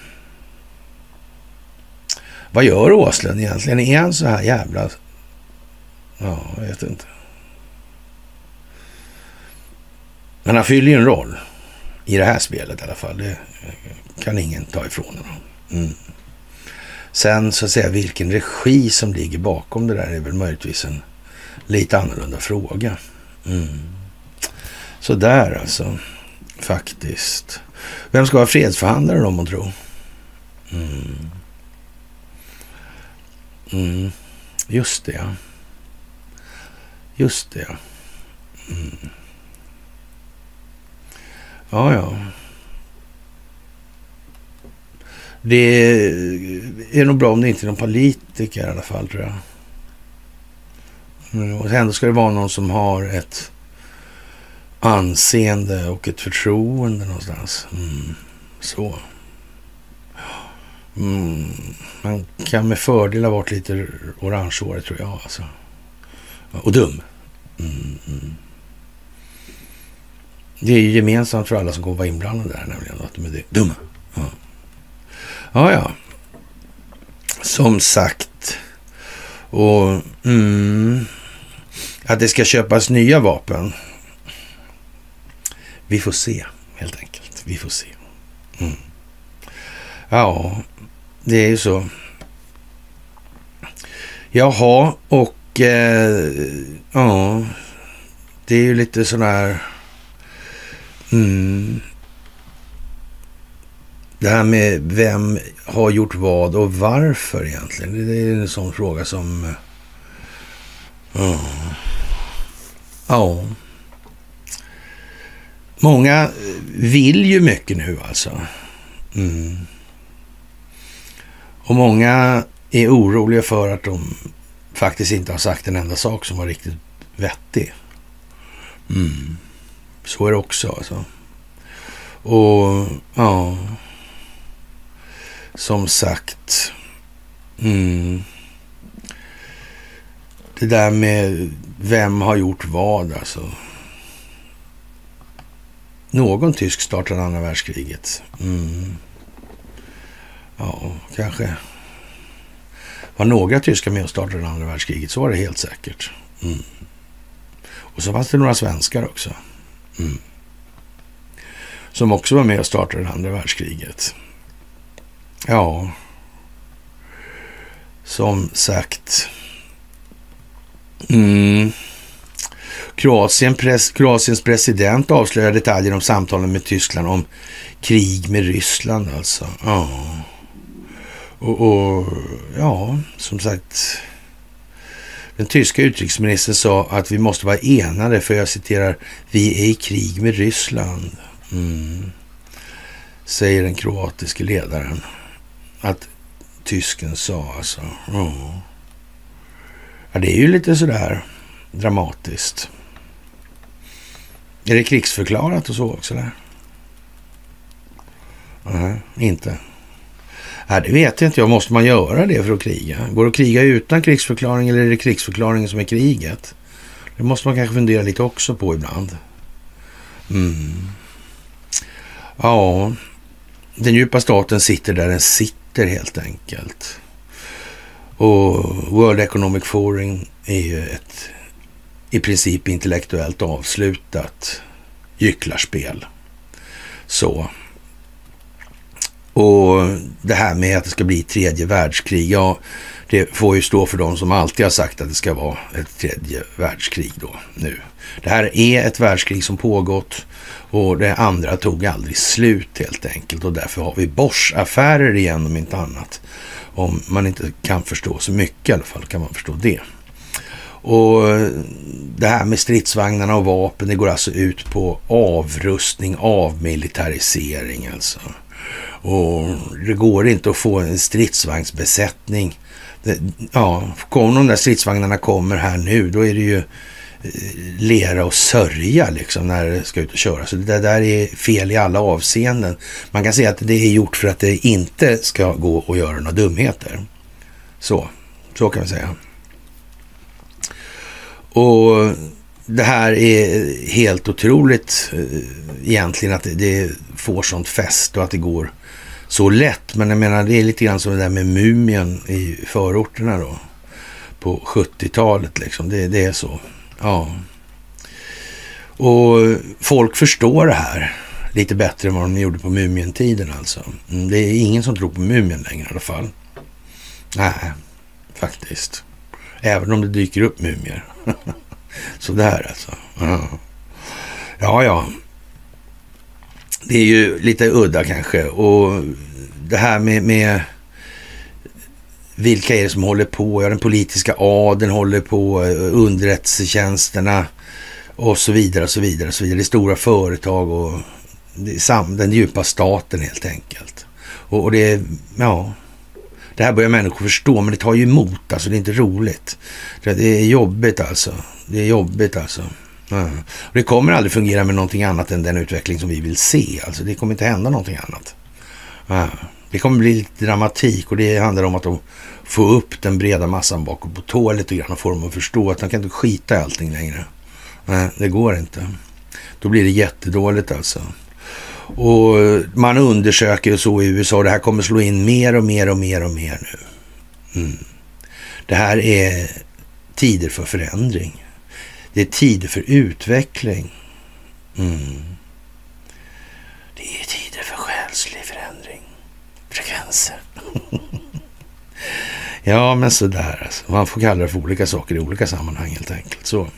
Vad gör Åslund egentligen? Är han så här jävla... Ja, jag vet inte. Men han fyller ju en roll i det här spelet i alla fall. Det kan ingen ta ifrån honom. Mm. Sen så att säga vilken regi som ligger bakom det där är väl möjligtvis en lite annorlunda fråga. Mm. Så där alltså. Faktiskt. Vem ska vara fredsförhandlare då, man tror? Mm. Mm. Just det, ja. Just det, ja. Mm. Ja, ja. Det är nog bra om det inte är någon politiker i alla fall, tror jag. Mm, och ändå ska det vara någon som har ett anseende och ett förtroende någonstans. Mm. Så. Mm. Man kan med fördel ha varit lite orangehårig tror jag. Alltså. Och dum. Mm, mm. Det är ju gemensamt för alla som kommer vara inblandade där nämligen. Att de är dumma. Ja. ja, ja. Som sagt. Och mm, att det ska köpas nya vapen. Vi får se, helt enkelt. Vi får se. Mm. Ja, det är ju så. Jaha, och eh, ja, det är ju lite sån här... Mm, det här med vem har gjort vad och varför egentligen. Det är en sån fråga som... Eh, ja. ja. Många eh, vill ju mycket nu alltså. Mm. Och många är oroliga för att de faktiskt inte har sagt en enda sak som var riktigt vettig. Mm. Så är det också alltså. Och ja, som sagt. Mm, det där med vem har gjort vad alltså. Någon tysk startade andra världskriget. Mm. Ja, kanske var några tyskar med och startade andra världskriget. Så var det helt säkert. Mm. Och så fanns det några svenskar också. Mm. Som också var med och startade andra världskriget. Ja, som sagt. Mm. Kroatien pres, Kroatiens president avslöjar detaljer om samtalen med Tyskland om krig med Ryssland alltså. Ja. Och, och ja, som sagt. Den tyska utrikesministern sa att vi måste vara enade för jag citerar, vi är i krig med Ryssland. Mm. Säger den kroatiske ledaren. Att tysken sa alltså. Oh. Ja, det är ju lite sådär dramatiskt. Är det krigsförklarat och så också? Där? Nej, inte. Nej, det vet jag inte. Jag måste man göra det för att kriga? Går det att kriga utan krigsförklaring eller är det krigsförklaringen som är kriget? Det måste man kanske fundera lite också på ibland. Mm. Ja, den djupa staten sitter där den sitter helt enkelt. Och World Economic Forum är ju ett i princip intellektuellt avslutat gycklarspel. Så. Och det här med att det ska bli tredje världskrig, ja, det får ju stå för de som alltid har sagt att det ska vara ett tredje världskrig då nu. Det här är ett världskrig som pågått och det andra tog aldrig slut helt enkelt och därför har vi Bosch-affärer igen om inte annat. Om man inte kan förstå så mycket i alla fall kan man förstå det. Och eh, det här med stridsvagnarna och vapen, det går alltså ut på avrustning, avmilitarisering alltså. Och det går inte att få en stridsvagnsbesättning. Det, ja, om de där stridsvagnarna kommer här nu, då är det ju eh, lera och sörja liksom när det ska ut och köra. Så det där är fel i alla avseenden. Man kan säga att det är gjort för att det inte ska gå att göra några dumheter. Så, så kan vi säga. Och det här är helt otroligt eh, egentligen att det får sånt fäst och att det går så lätt. Men jag menar, det är lite grann som det där med mumien i förorterna då. På 70-talet liksom. Det, det är så. Ja. Och folk förstår det här lite bättre än vad de gjorde på Mumientiden alltså. Mm, det är ingen som tror på Mumien längre i alla fall. Nej, faktiskt. Även om det dyker upp mumier. [LAUGHS] Sådär alltså. Ja. ja, ja. Det är ju lite udda kanske. Och det här med, med vilka är det som håller på? Ja, den politiska adeln håller på, underrättelsetjänsterna och så vidare och så vidare. Och så vidare. Det är stora företag och den djupa staten helt enkelt. Och, och det är, ja, det här börjar människor förstå, men det tar ju emot. Alltså det är inte roligt. Det är jobbigt alltså. Det är jobbigt alltså. Mm. Och det kommer aldrig fungera med någonting annat än den utveckling som vi vill se. Alltså det kommer inte hända någonting annat. Mm. Det kommer bli lite dramatik och det handlar om att de får upp den breda massan bakom på tå lite grann och få dem att förstå att de kan inte skita i allting längre. Nej, det går inte. Då blir det jättedåligt alltså. Och man undersöker så i USA. Det här kommer slå in mer och mer och mer och mer nu. Mm. Det här är tider för förändring. Det är tider för utveckling. Mm. Det är tider för själslig förändring. Frekvenser. [LAUGHS] ja, men sådär alltså. Man får kalla det för olika saker i olika sammanhang helt enkelt. Så.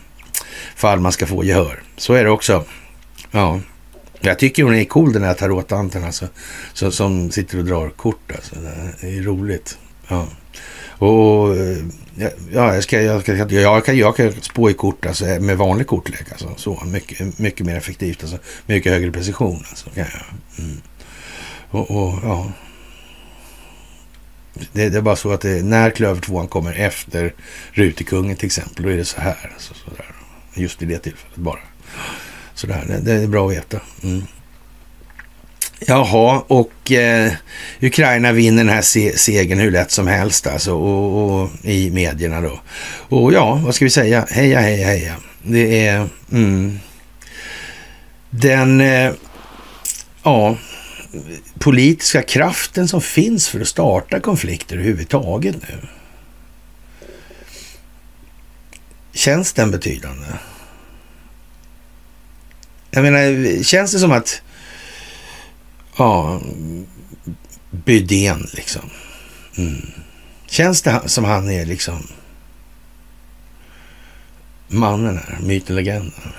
Fall man ska få gehör. Så är det också. Ja. Jag tycker hon är cool den här tarottanten alltså. Så, som sitter och drar kort alltså. Det är roligt. Ja. Och eh, ja, jag, ska, jag, ska, jag, kan, jag kan spå i kort alltså, med vanlig kortlek. Alltså, så, mycket, mycket mer effektivt. Alltså, mycket högre precision. Alltså, kan jag. Mm. Och, och, ja. Det, det, är bara så att det, när klöver tvåan kommer efter Rutekungen till exempel, då är det så här. Alltså, så där. Just i det tillfället bara. Sådär, det, det är bra att veta. Mm. Jaha, och eh, Ukraina vinner den här se segern hur lätt som helst alltså och, och, i medierna då. Och ja, vad ska vi säga? Heja, heja, heja. Det är mm, den eh, ja, politiska kraften som finns för att starta konflikter överhuvudtaget nu. Känns den betydande? Jag menar, känns det som att Ja, Bydén liksom. Mm. Känns det som han är liksom mannen här, myten, legenden?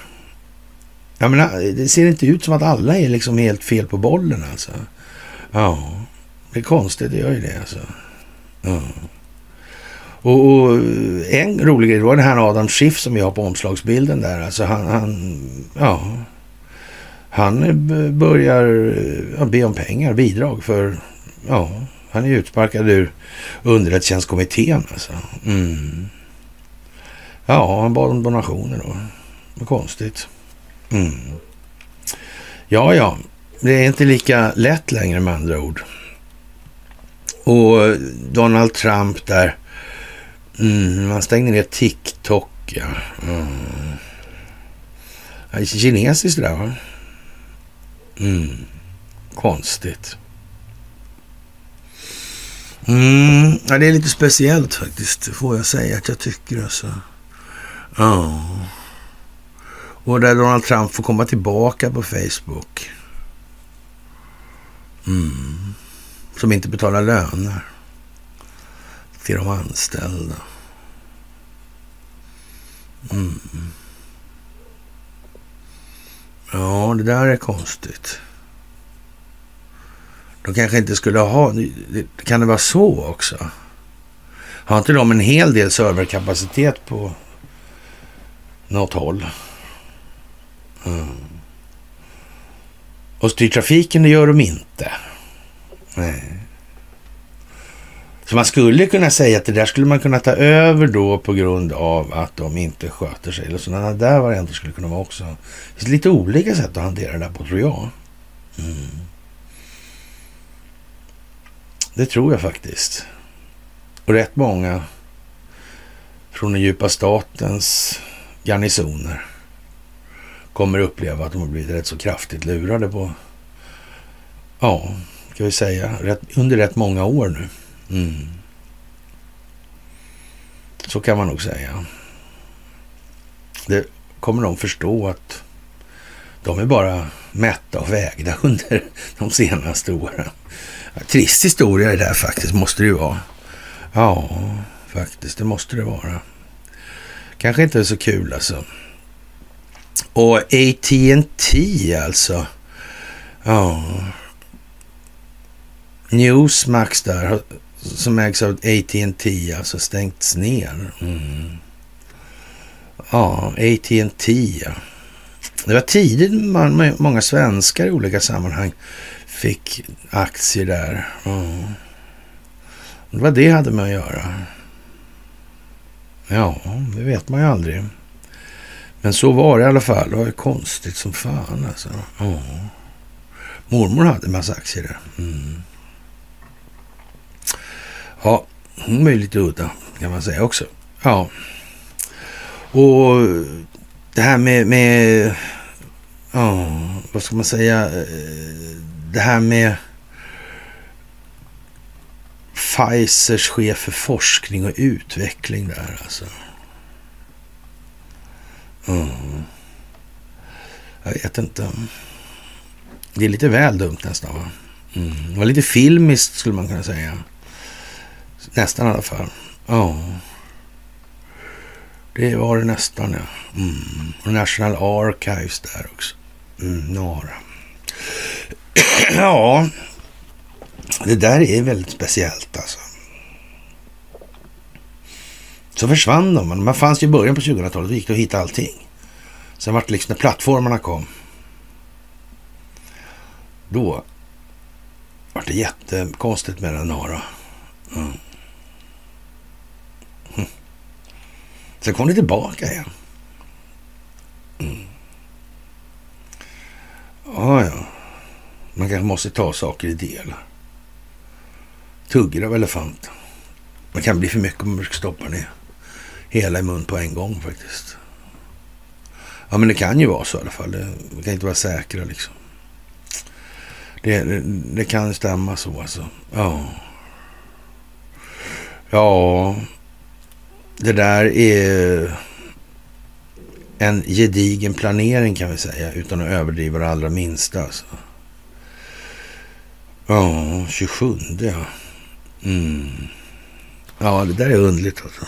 Jag menar, det ser inte ut som att alla är liksom helt fel på bollen alltså. Ja, det är konstigt, det gör ju det alltså. Ja. Och, och, en rolig grej var det här Adam Schiff som vi har på omslagsbilden där. Alltså han, han ja, han eh, börjar eh, be om pengar, bidrag för, ja, han är utsparkad ur underrättelsetjänstkommittén alltså. Mm. Ja, han bad om donationer då. Vad konstigt. Mm. Ja, ja, det är inte lika lätt längre med andra ord. Och eh, Donald Trump där, mm, han stängde ner TikTok, ja. Mm. kinesiskt det där va? Mm. Konstigt. Mm. Ja, det är lite speciellt faktiskt, får jag säga att jag tycker alltså. Ja. Oh. Och där Donald Trump får komma tillbaka på Facebook. Mm. Som inte betalar löner till de anställda. Mm. Ja, det där är konstigt. De kanske inte skulle ha... Kan det vara så också? Har inte de en hel del serverkapacitet på något håll? Mm. Och styr trafiken, det gör de inte. Nej. Så man skulle kunna säga att det där skulle man kunna ta över då på grund av att de inte sköter sig. Eller sådana där varianter skulle kunna vara också. Det finns lite olika sätt att hantera det där på tror jag. Mm. Det tror jag faktiskt. Och rätt många från den djupa statens garnisoner kommer uppleva att de har blivit rätt så kraftigt lurade på, ja, ska vi säga, rätt, under rätt många år nu. Mm. Så kan man nog säga. Det kommer de förstå att de är bara mätta och vägda [LAUGHS] under de senaste åren. Trist historia det där faktiskt, måste det ju vara. Ja, faktiskt, det måste det vara. Kanske inte så kul alltså. Och AT&T alltså. Ja. Newsmax där som ägs av AT&T alltså stängts ner. Mm. Ja, AT&T ja. Det var tidigt man, många svenskar i olika sammanhang fick aktier där. Mm. Det var det hade med att göra. Ja, det vet man ju aldrig. Men så var det i alla fall. Det var ju konstigt som fan alltså. Mm. Mormor hade en massa aktier där. Mm. Ja, hon är lite udda kan man säga också. Ja. Och det här med, med ja, vad ska man säga, eh, det här med Pfizers chef för forskning och utveckling där alltså. Mm. Jag vet inte. Det är lite väl dumt nästan va? Mm. Det var lite filmiskt skulle man kunna säga. Nästan i alla fall. Ja. Det var det nästan ja. Mm. Och National Archives där också. Mm, Nara. [CLEARS THROAT] ja, det där är väldigt speciellt alltså. Så försvann de. Man fanns ju i början på 2000-talet. Då gick det att hitta allting. Sen vart det liksom när plattformarna kom. Då vart det jättekonstigt med den Nara. Mm. Sen kom det tillbaka igen. Mm. Ja, ja. Man kanske måste ta saker i delar. Tuggar av elefant. Det kan bli för mycket om man ska stoppa ner hela i mun på en gång faktiskt. Ja, men det kan ju vara så i alla fall. Vi kan inte vara säkra liksom. Det, det, det kan stämma så alltså. Ja. Ja, det där är en gedigen planering kan vi säga, utan att överdriva det allra minsta. Alltså. Ja, 27 ja. Mm. Ja, det där är underligt. alltså.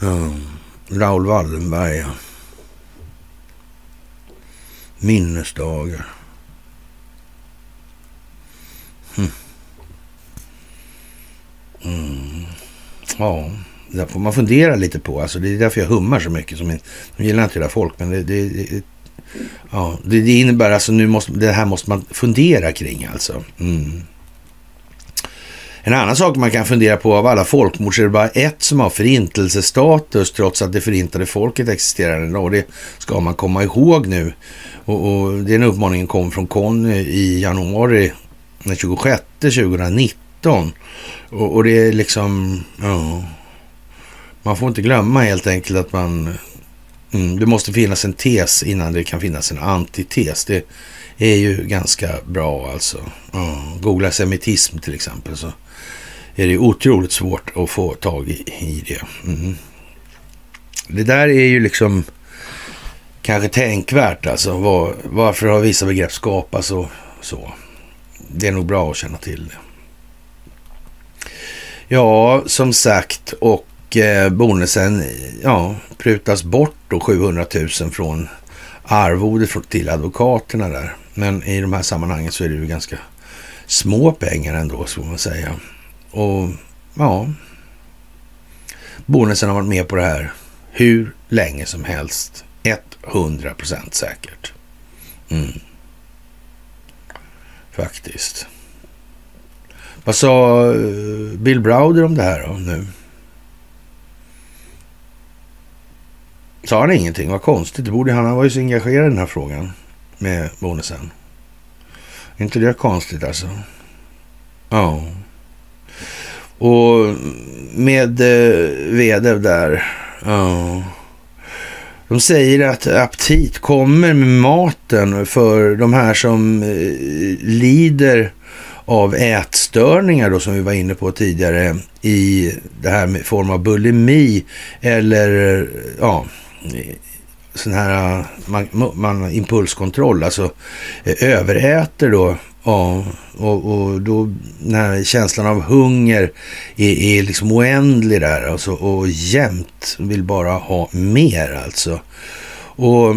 Ja. Raoul Wallenberg, ja. Minnesdagar. Hm. Mm. Ja, det där får man fundera lite på. Alltså, det är därför jag hummar så mycket. Som, jag gillar inte det där folk, men det, det, det ja, det, det, innebär alltså nu måste, det här måste man fundera kring alltså. Mm. En annan sak man kan fundera på, av alla folkmord så är det bara ett som har förintelsestatus trots att det förintade folket existerar ändå. Det ska man komma ihåg nu. Och, och den uppmaningen kom från Conny i januari den 26 2019. Och, och det är liksom, ja, man får inte glömma helt enkelt att man, mm, det måste finnas en tes innan det kan finnas en antites. Det är ju ganska bra alltså. Ja, googla semitism till exempel så är det otroligt svårt att få tag i, i det. Mm. Det där är ju liksom kanske tänkvärt alltså. Var, varför har vissa begrepp skapats och så? Det är nog bra att känna till det. Ja, som sagt, och eh, bonusen ja, prutas bort då 700 000 från arvodet till advokaterna där. Men i de här sammanhangen så är det ju ganska små pengar ändå, så man säga. Och ja, bonusen har varit med på det här hur länge som helst. 100 procent säkert. Mm. Faktiskt. Vad sa eh, Bill Browder om det här då nu? Sa han ingenting? Vad konstigt. Det borde han, han var ju så engagerad i den här frågan med bonusen. Är inte det konstigt alltså? Ja. Och med eh, Vedev där. Ja. De säger att aptit kommer med maten för de här som eh, lider av ätstörningar då som vi var inne på tidigare i det här med form av bulimi eller ja, sån här man, man, impulskontroll, alltså eh, överäter då. Ja, och, och då den här känslan av hunger är, är liksom oändlig där alltså, och jämt vill bara ha mer alltså. Och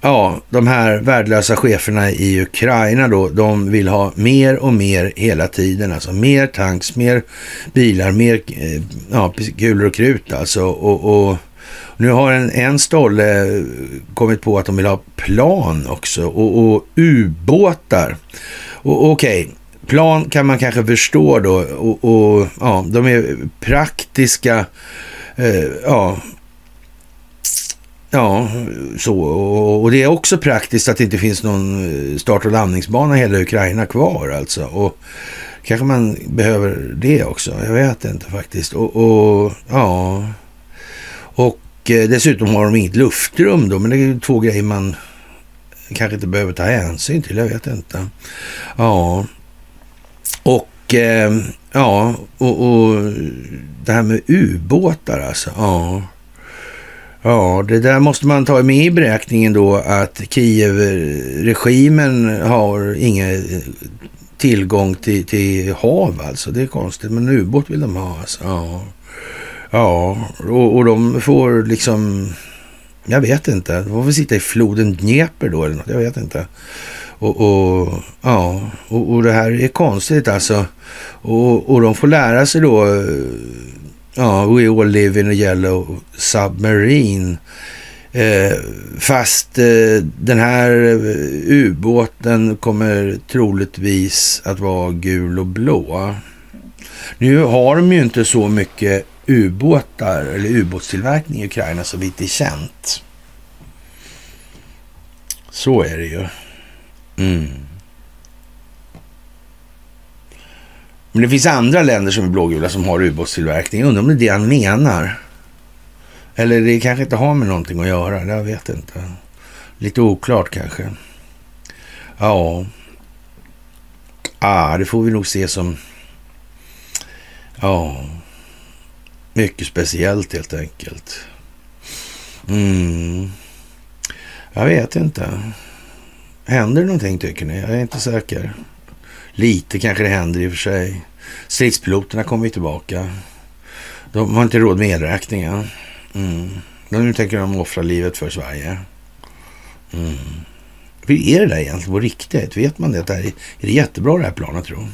ja, de här värdelösa cheferna i Ukraina då, de vill ha mer och mer hela tiden. Alltså mer tanks, mer bilar, mer eh, ja, kulor och krut alltså. Och, och nu har en, en stolle eh, kommit på att de vill ha plan också och, och ubåtar. Och okej, okay, plan kan man kanske förstå då och, och ja, de är praktiska. Eh, ja, Ja, så. Och det är också praktiskt att det inte finns någon eh, start och landningsbana i hela Ukraina kvar alltså. Och kanske man behöver det också. Jag vet inte faktiskt. Och, och ja. Och eh, dessutom har de inget luftrum då. Men det är två grejer man kanske inte behöver ta hänsyn till. Jag vet inte. Ja. Och eh, ja, och, och det här med ubåtar alltså. Ja. Ja, det där måste man ta med i beräkningen då att Kiev-regimen har ingen eh, tillgång till, till hav alltså. Det är konstigt, men ubåt vill de ha alltså. Ja, ja och, och de får liksom, jag vet inte, de får väl sitta i floden Dnepr då eller något, jag vet inte. Och, och ja, och, och, det här är konstigt alltså. Och, och de får lära sig då eh, Ja, We All Live in a Yellow Submarine. Eh, fast eh, den här eh, ubåten kommer troligtvis att vara gul och blå. Nu har de ju inte så mycket ubåtar eller ubåtstillverkning i Ukraina så vitt är känt. Så är det ju. Mm. Men det finns andra länder som är blågula som har ubåtstillverkning. Undrar om det är det han menar. Eller det kanske inte har med någonting att göra. Jag vet inte. Lite oklart kanske. Ja. Ah, det får vi nog se som... Ja. Mycket speciellt helt enkelt. Mm. Jag vet inte. Händer det någonting tycker ni? Jag är inte säker. Lite kanske det händer i och för sig. Stridspiloterna kommer tillbaka. De har inte råd med elräkningen. Mm. Nu tänker de offra livet för Sverige. Mm. Hur är det där egentligen på riktigt? Vet man det? Är, är det jättebra det här planet tror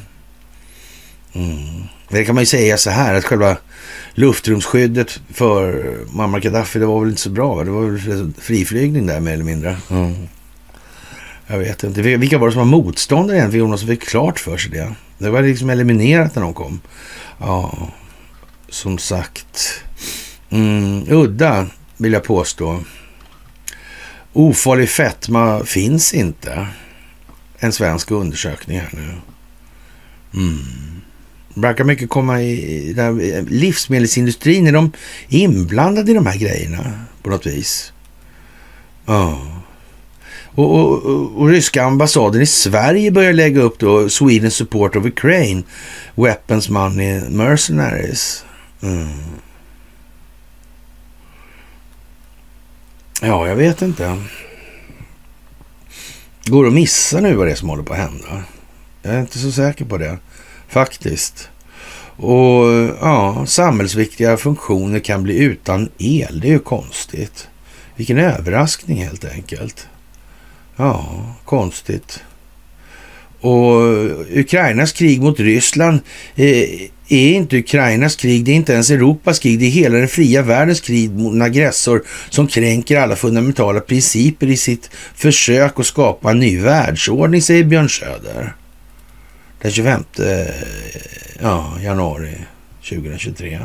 mm. Det kan man ju säga så här att själva luftrumsskyddet för Muammar Gaddafi, det var väl inte så bra? Det var väl friflygning där mer eller mindre. Mm. Jag vet inte. Vilka var det som var motståndare egentligen? Jonas fick klart för sig det. Det var liksom eliminerat när de kom. Ja, som sagt. Mm, udda vill jag påstå. Ofarlig fetma finns inte. En svensk undersökning här nu. Mm. Verkar mycket komma i... Där, eh, livsmedelsindustrin, är de inblandade i de här grejerna på något vis? Ja. Och, och, och, och, ryska ambassaden i Sverige börjar lägga upp då Sweden support of Ukraine, weapons money mercenaries. Mm. Ja, jag vet inte. Går det att missa nu vad det är som håller på att hända? Jag är inte så säker på det, faktiskt. Och ja, samhällsviktiga funktioner kan bli utan el. Det är ju konstigt. Vilken överraskning helt enkelt. Ja, konstigt. Och Ukrainas krig mot Ryssland eh, är inte Ukrainas krig, det är inte ens Europas krig, det är hela den fria världens krig mot en aggressor som kränker alla fundamentala principer i sitt försök att skapa en ny världsordning, säger Björn Söder. Den 25 ja, januari 2023.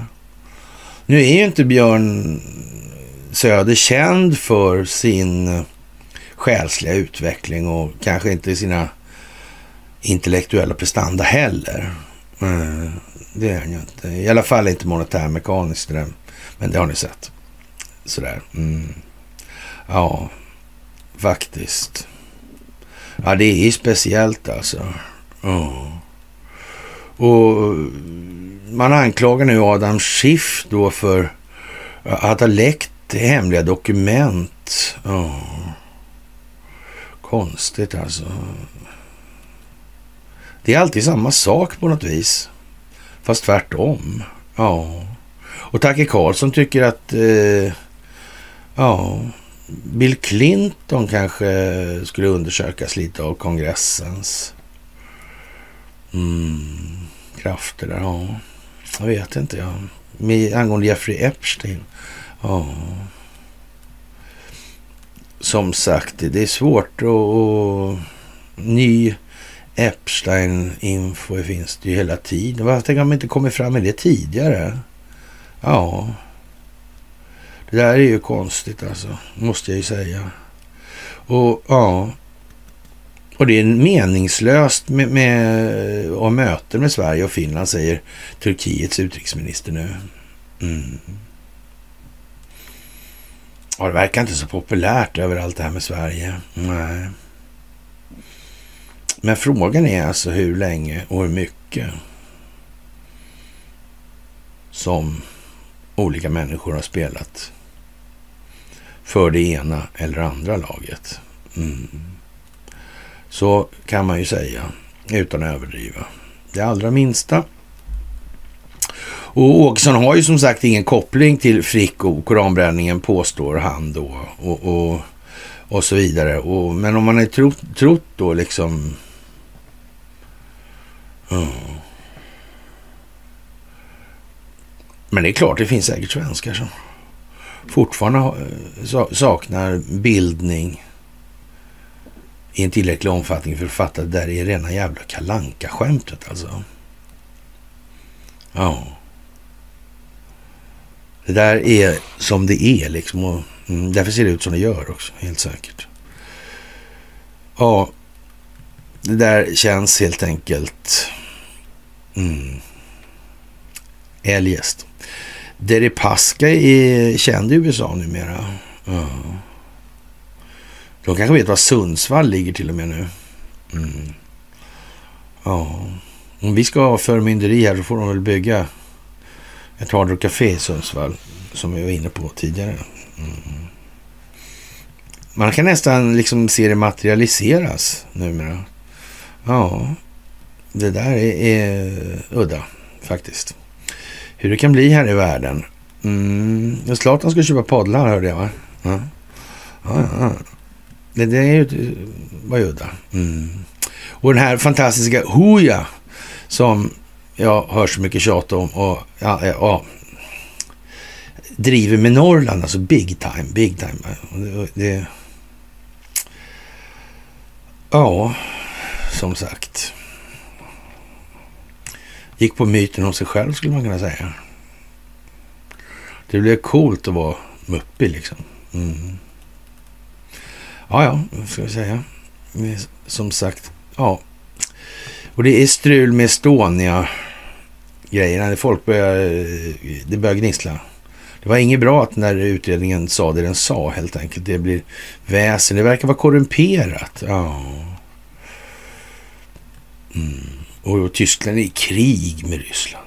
Nu är ju inte Björn Söder känd för sin själsliga utveckling och kanske inte sina intellektuella prestanda heller. Mm, det är han ju inte. I alla fall inte monetärmekaniskt. Men det har ni sett. Sådär. Mm. Ja, faktiskt. Ja, det är speciellt alltså. Oh. Och eh, man anklagar nu Adam Schiff då för att ha läckt hemliga dokument. Oh. Konstigt alltså. Det är alltid samma sak på något vis. Fast tvärtom. Ja. Och Tacke Karlsson tycker att eh, ja, Bill Clinton kanske skulle undersökas lite av kongressens mm, krafter där. Ja, jag vet inte. Ja. Med, angående Jeffrey Epstein. Ja som sagt, det är svårt att... Ny Epstein-info finns det ju hela tiden. Varför om man inte kommit fram med det tidigare? Ja. Det där är ju konstigt alltså, måste jag ju säga. Och ja. Och det är meningslöst med, med, möten med Sverige och Finland, säger Turkiets utrikesminister nu. Mm. Ja, det verkar inte så populärt överallt det här med Sverige. Nej. Men frågan är alltså hur länge och hur mycket som olika människor har spelat för det ena eller andra laget. Mm. Så kan man ju säga utan att överdriva. Det allra minsta och Åkesson har ju som sagt ingen koppling till Frick och koranbränningen påstår han då. Och, och, och så vidare. Och, men om man är trott, trott då liksom... Mm. Men det är klart, det finns säkert svenskar som fortfarande saknar bildning i en tillräcklig omfattning för att fatta att det där är rena jävla kalanka skämtet alltså. Ja. Det där är som det är liksom. Och, mm, därför ser det ut som det gör också, helt säkert. Ja, det där känns helt enkelt mm, eljest. Deripaska är känd i USA numera. Ja. De kanske vet var Sundsvall ligger till och med nu. Mm. Ja. Om vi ska ha förmynderi här så får de väl bygga ett Hard Rock Café i Sundsvall. Som vi var inne på tidigare. Mm. Man kan nästan liksom se det materialiseras numera. Ja, det där är, är udda faktiskt. Hur det kan bli här i världen. Mm. Zlatan ska köpa paddlar hörde jag va? Ja. Ja, ja. Det, det är ju, var ju udda. Mm. Och den här fantastiska Hooja som jag hör så mycket tjat om och ja, ja, driver med Norrland, alltså big time, big time. Det, det, ja, som sagt. Gick på myten om sig själv skulle man kunna säga. Det blev coolt att vara muppig liksom. Mm. Ja, ja, vad ska vi säga? Som sagt, ja. Och det är strul med Estonia grejerna. Folk började, det börjar gnissla. Det var inget bra att när utredningen sa det den sa helt enkelt. Det blir väsen. Det verkar vara korrumperat. Ja. Mm. Och Tyskland är i krig med Ryssland.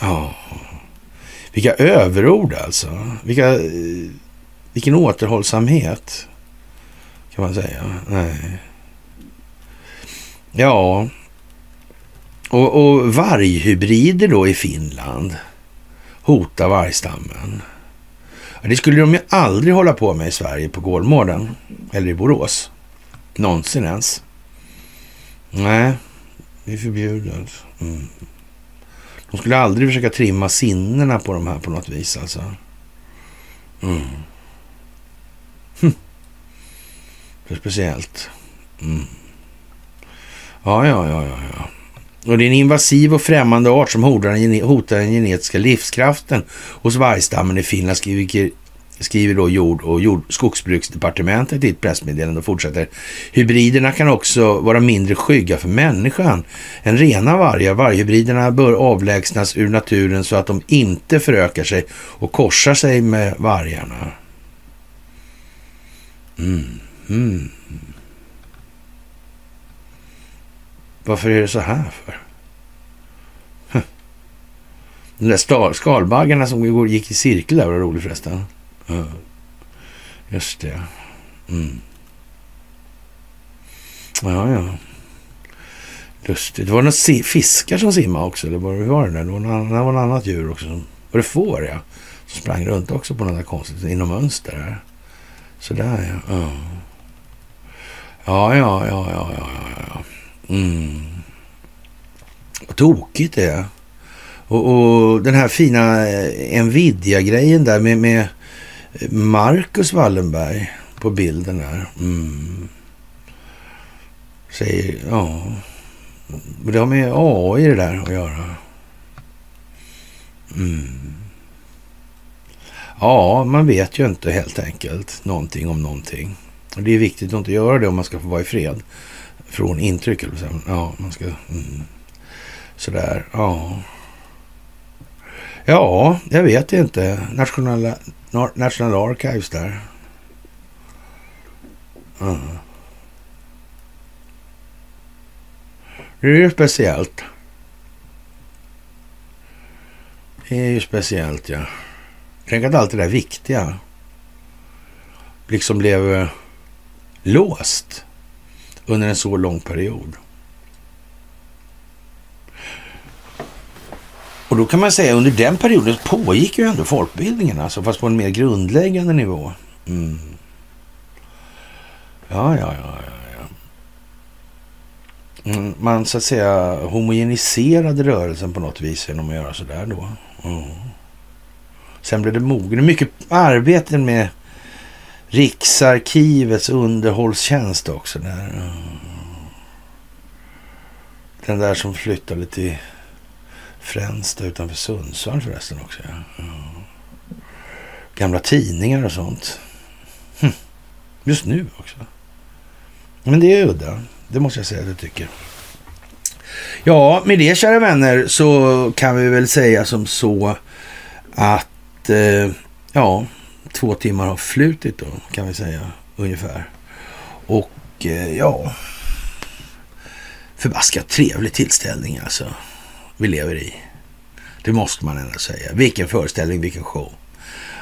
Ja. Vilka överord alltså. Vilka, vilken återhållsamhet. Kan man säga. Nej. Ja. Och, och varghybrider då i Finland hotar vargstammen. Det skulle de ju aldrig hålla på med i Sverige på Gårdmården eller i Borås. Någonsin ens. Nej, det är förbjudet. Mm. De skulle aldrig försöka trimma sinnena på de här på något vis alltså. Mm. Hm. Det är speciellt. Mm. Ja, ja, ja, ja, ja. Och det är en invasiv och främmande art som hotar den genetiska livskraften hos vargstammen i Finland, skriver, skriver då jord och jord, skogsbruksdepartementet i ett pressmeddelande och fortsätter. Hybriderna kan också vara mindre skygga för människan än rena vargar. Varghybriderna bör avlägsnas ur naturen så att de inte förökar sig och korsar sig med vargarna. Mm. Mm. mm. Varför är det så här för? De där skalbaggarna som gick i cirkel där var roligt förresten. Ja. Just det. Mm. Ja, ja. Lustigt. Det var några fiskar som simmade också. Eller vad var det där? Det var, något, annat djur också. Var det får, ja. Som sprang runt också på något konstigt inom mönster. Här. Sådär, ja. Ja, ja, ja, ja, ja, ja. Mm. Vad tokigt det är. Och, och, den här fina eh, Nvidia-grejen där med, med Marcus Wallenberg på bilden där. Mm. Säger, ja. Det har med AI det där att göra. Mm. Ja, man vet ju inte helt enkelt någonting om någonting. Och det är viktigt att inte göra det om man ska få vara i fred från intryck. Eller Ja, man ska... Mm. Sådär, ja. Ja, jag vet inte. National, National Archives där. Mm. Det är ju speciellt. Det är ju speciellt, ja. Tänk att allt det där viktiga liksom blev eh, låst under en så lång period. Och då kan man säga under den perioden pågick ju ändå folkbildningen, alltså, fast på en mer grundläggande nivå. Mm. Ja, ja, ja, ja. ja. Mm, man så att säga homogeniserade rörelsen på något vis genom att göra sådär då. Mm. Sen blev det mogen. Mycket arbete med Riksarkivets underhållstjänst också. Där. Mm. Den där som flyttade till Fränsta utanför Sundsvall förresten också. Ja. Mm. Gamla tidningar och sånt. Hm. Just nu också. Men det är udda. Det måste jag säga att jag tycker. Ja, med det kära vänner så kan vi väl säga som så att eh, ja, två timmar har flutit då kan vi säga ungefär. Och eh, ja, förbaskat trevlig tillställning alltså vi lever i. Det måste man ändå säga. Vilken föreställning, vilken show.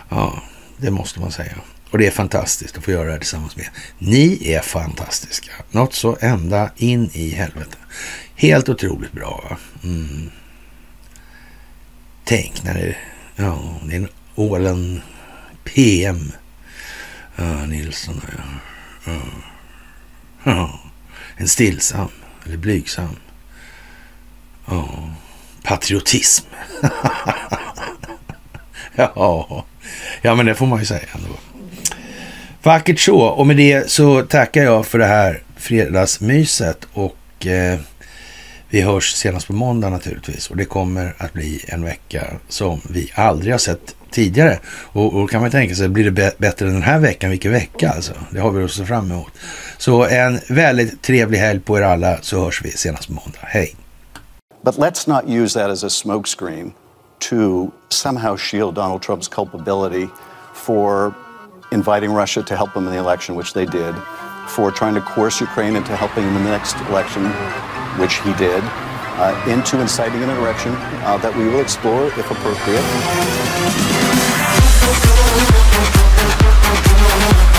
Ja, det måste man säga. Och det är fantastiskt att få göra det här tillsammans med. Ni är fantastiska. Något så ända in i helvete. Helt otroligt bra. Va? Mm. Tänk när det, ja, det är en Ålen PM. Ja, Nilsson. Ja. Ja. ja. En stillsam eller blygsam. Ja, patriotism. [LAUGHS] ja. ja, men det får man ju säga ändå. Vackert så. Och med det så tackar jag för det här fredagsmyset och eh, vi hörs senast på måndag naturligtvis. Och det kommer att bli en vecka som vi aldrig har sett tidigare. Och, och kan man tänka sig, blir det bättre den här veckan? Vilken vecka alltså? Det har vi att se fram emot. Så en väldigt trevlig helg på er alla så hörs vi senast måndag. Hej! But let's not use that as a smokescreen to somehow shield Donald Trump's culpability for inviting Russia to help him in the election, which they did, for trying to coerce Ukraine into helping him in the next election, which he did, uh, into inciting an insurrection uh, that we will explore if appropriate. Thank you.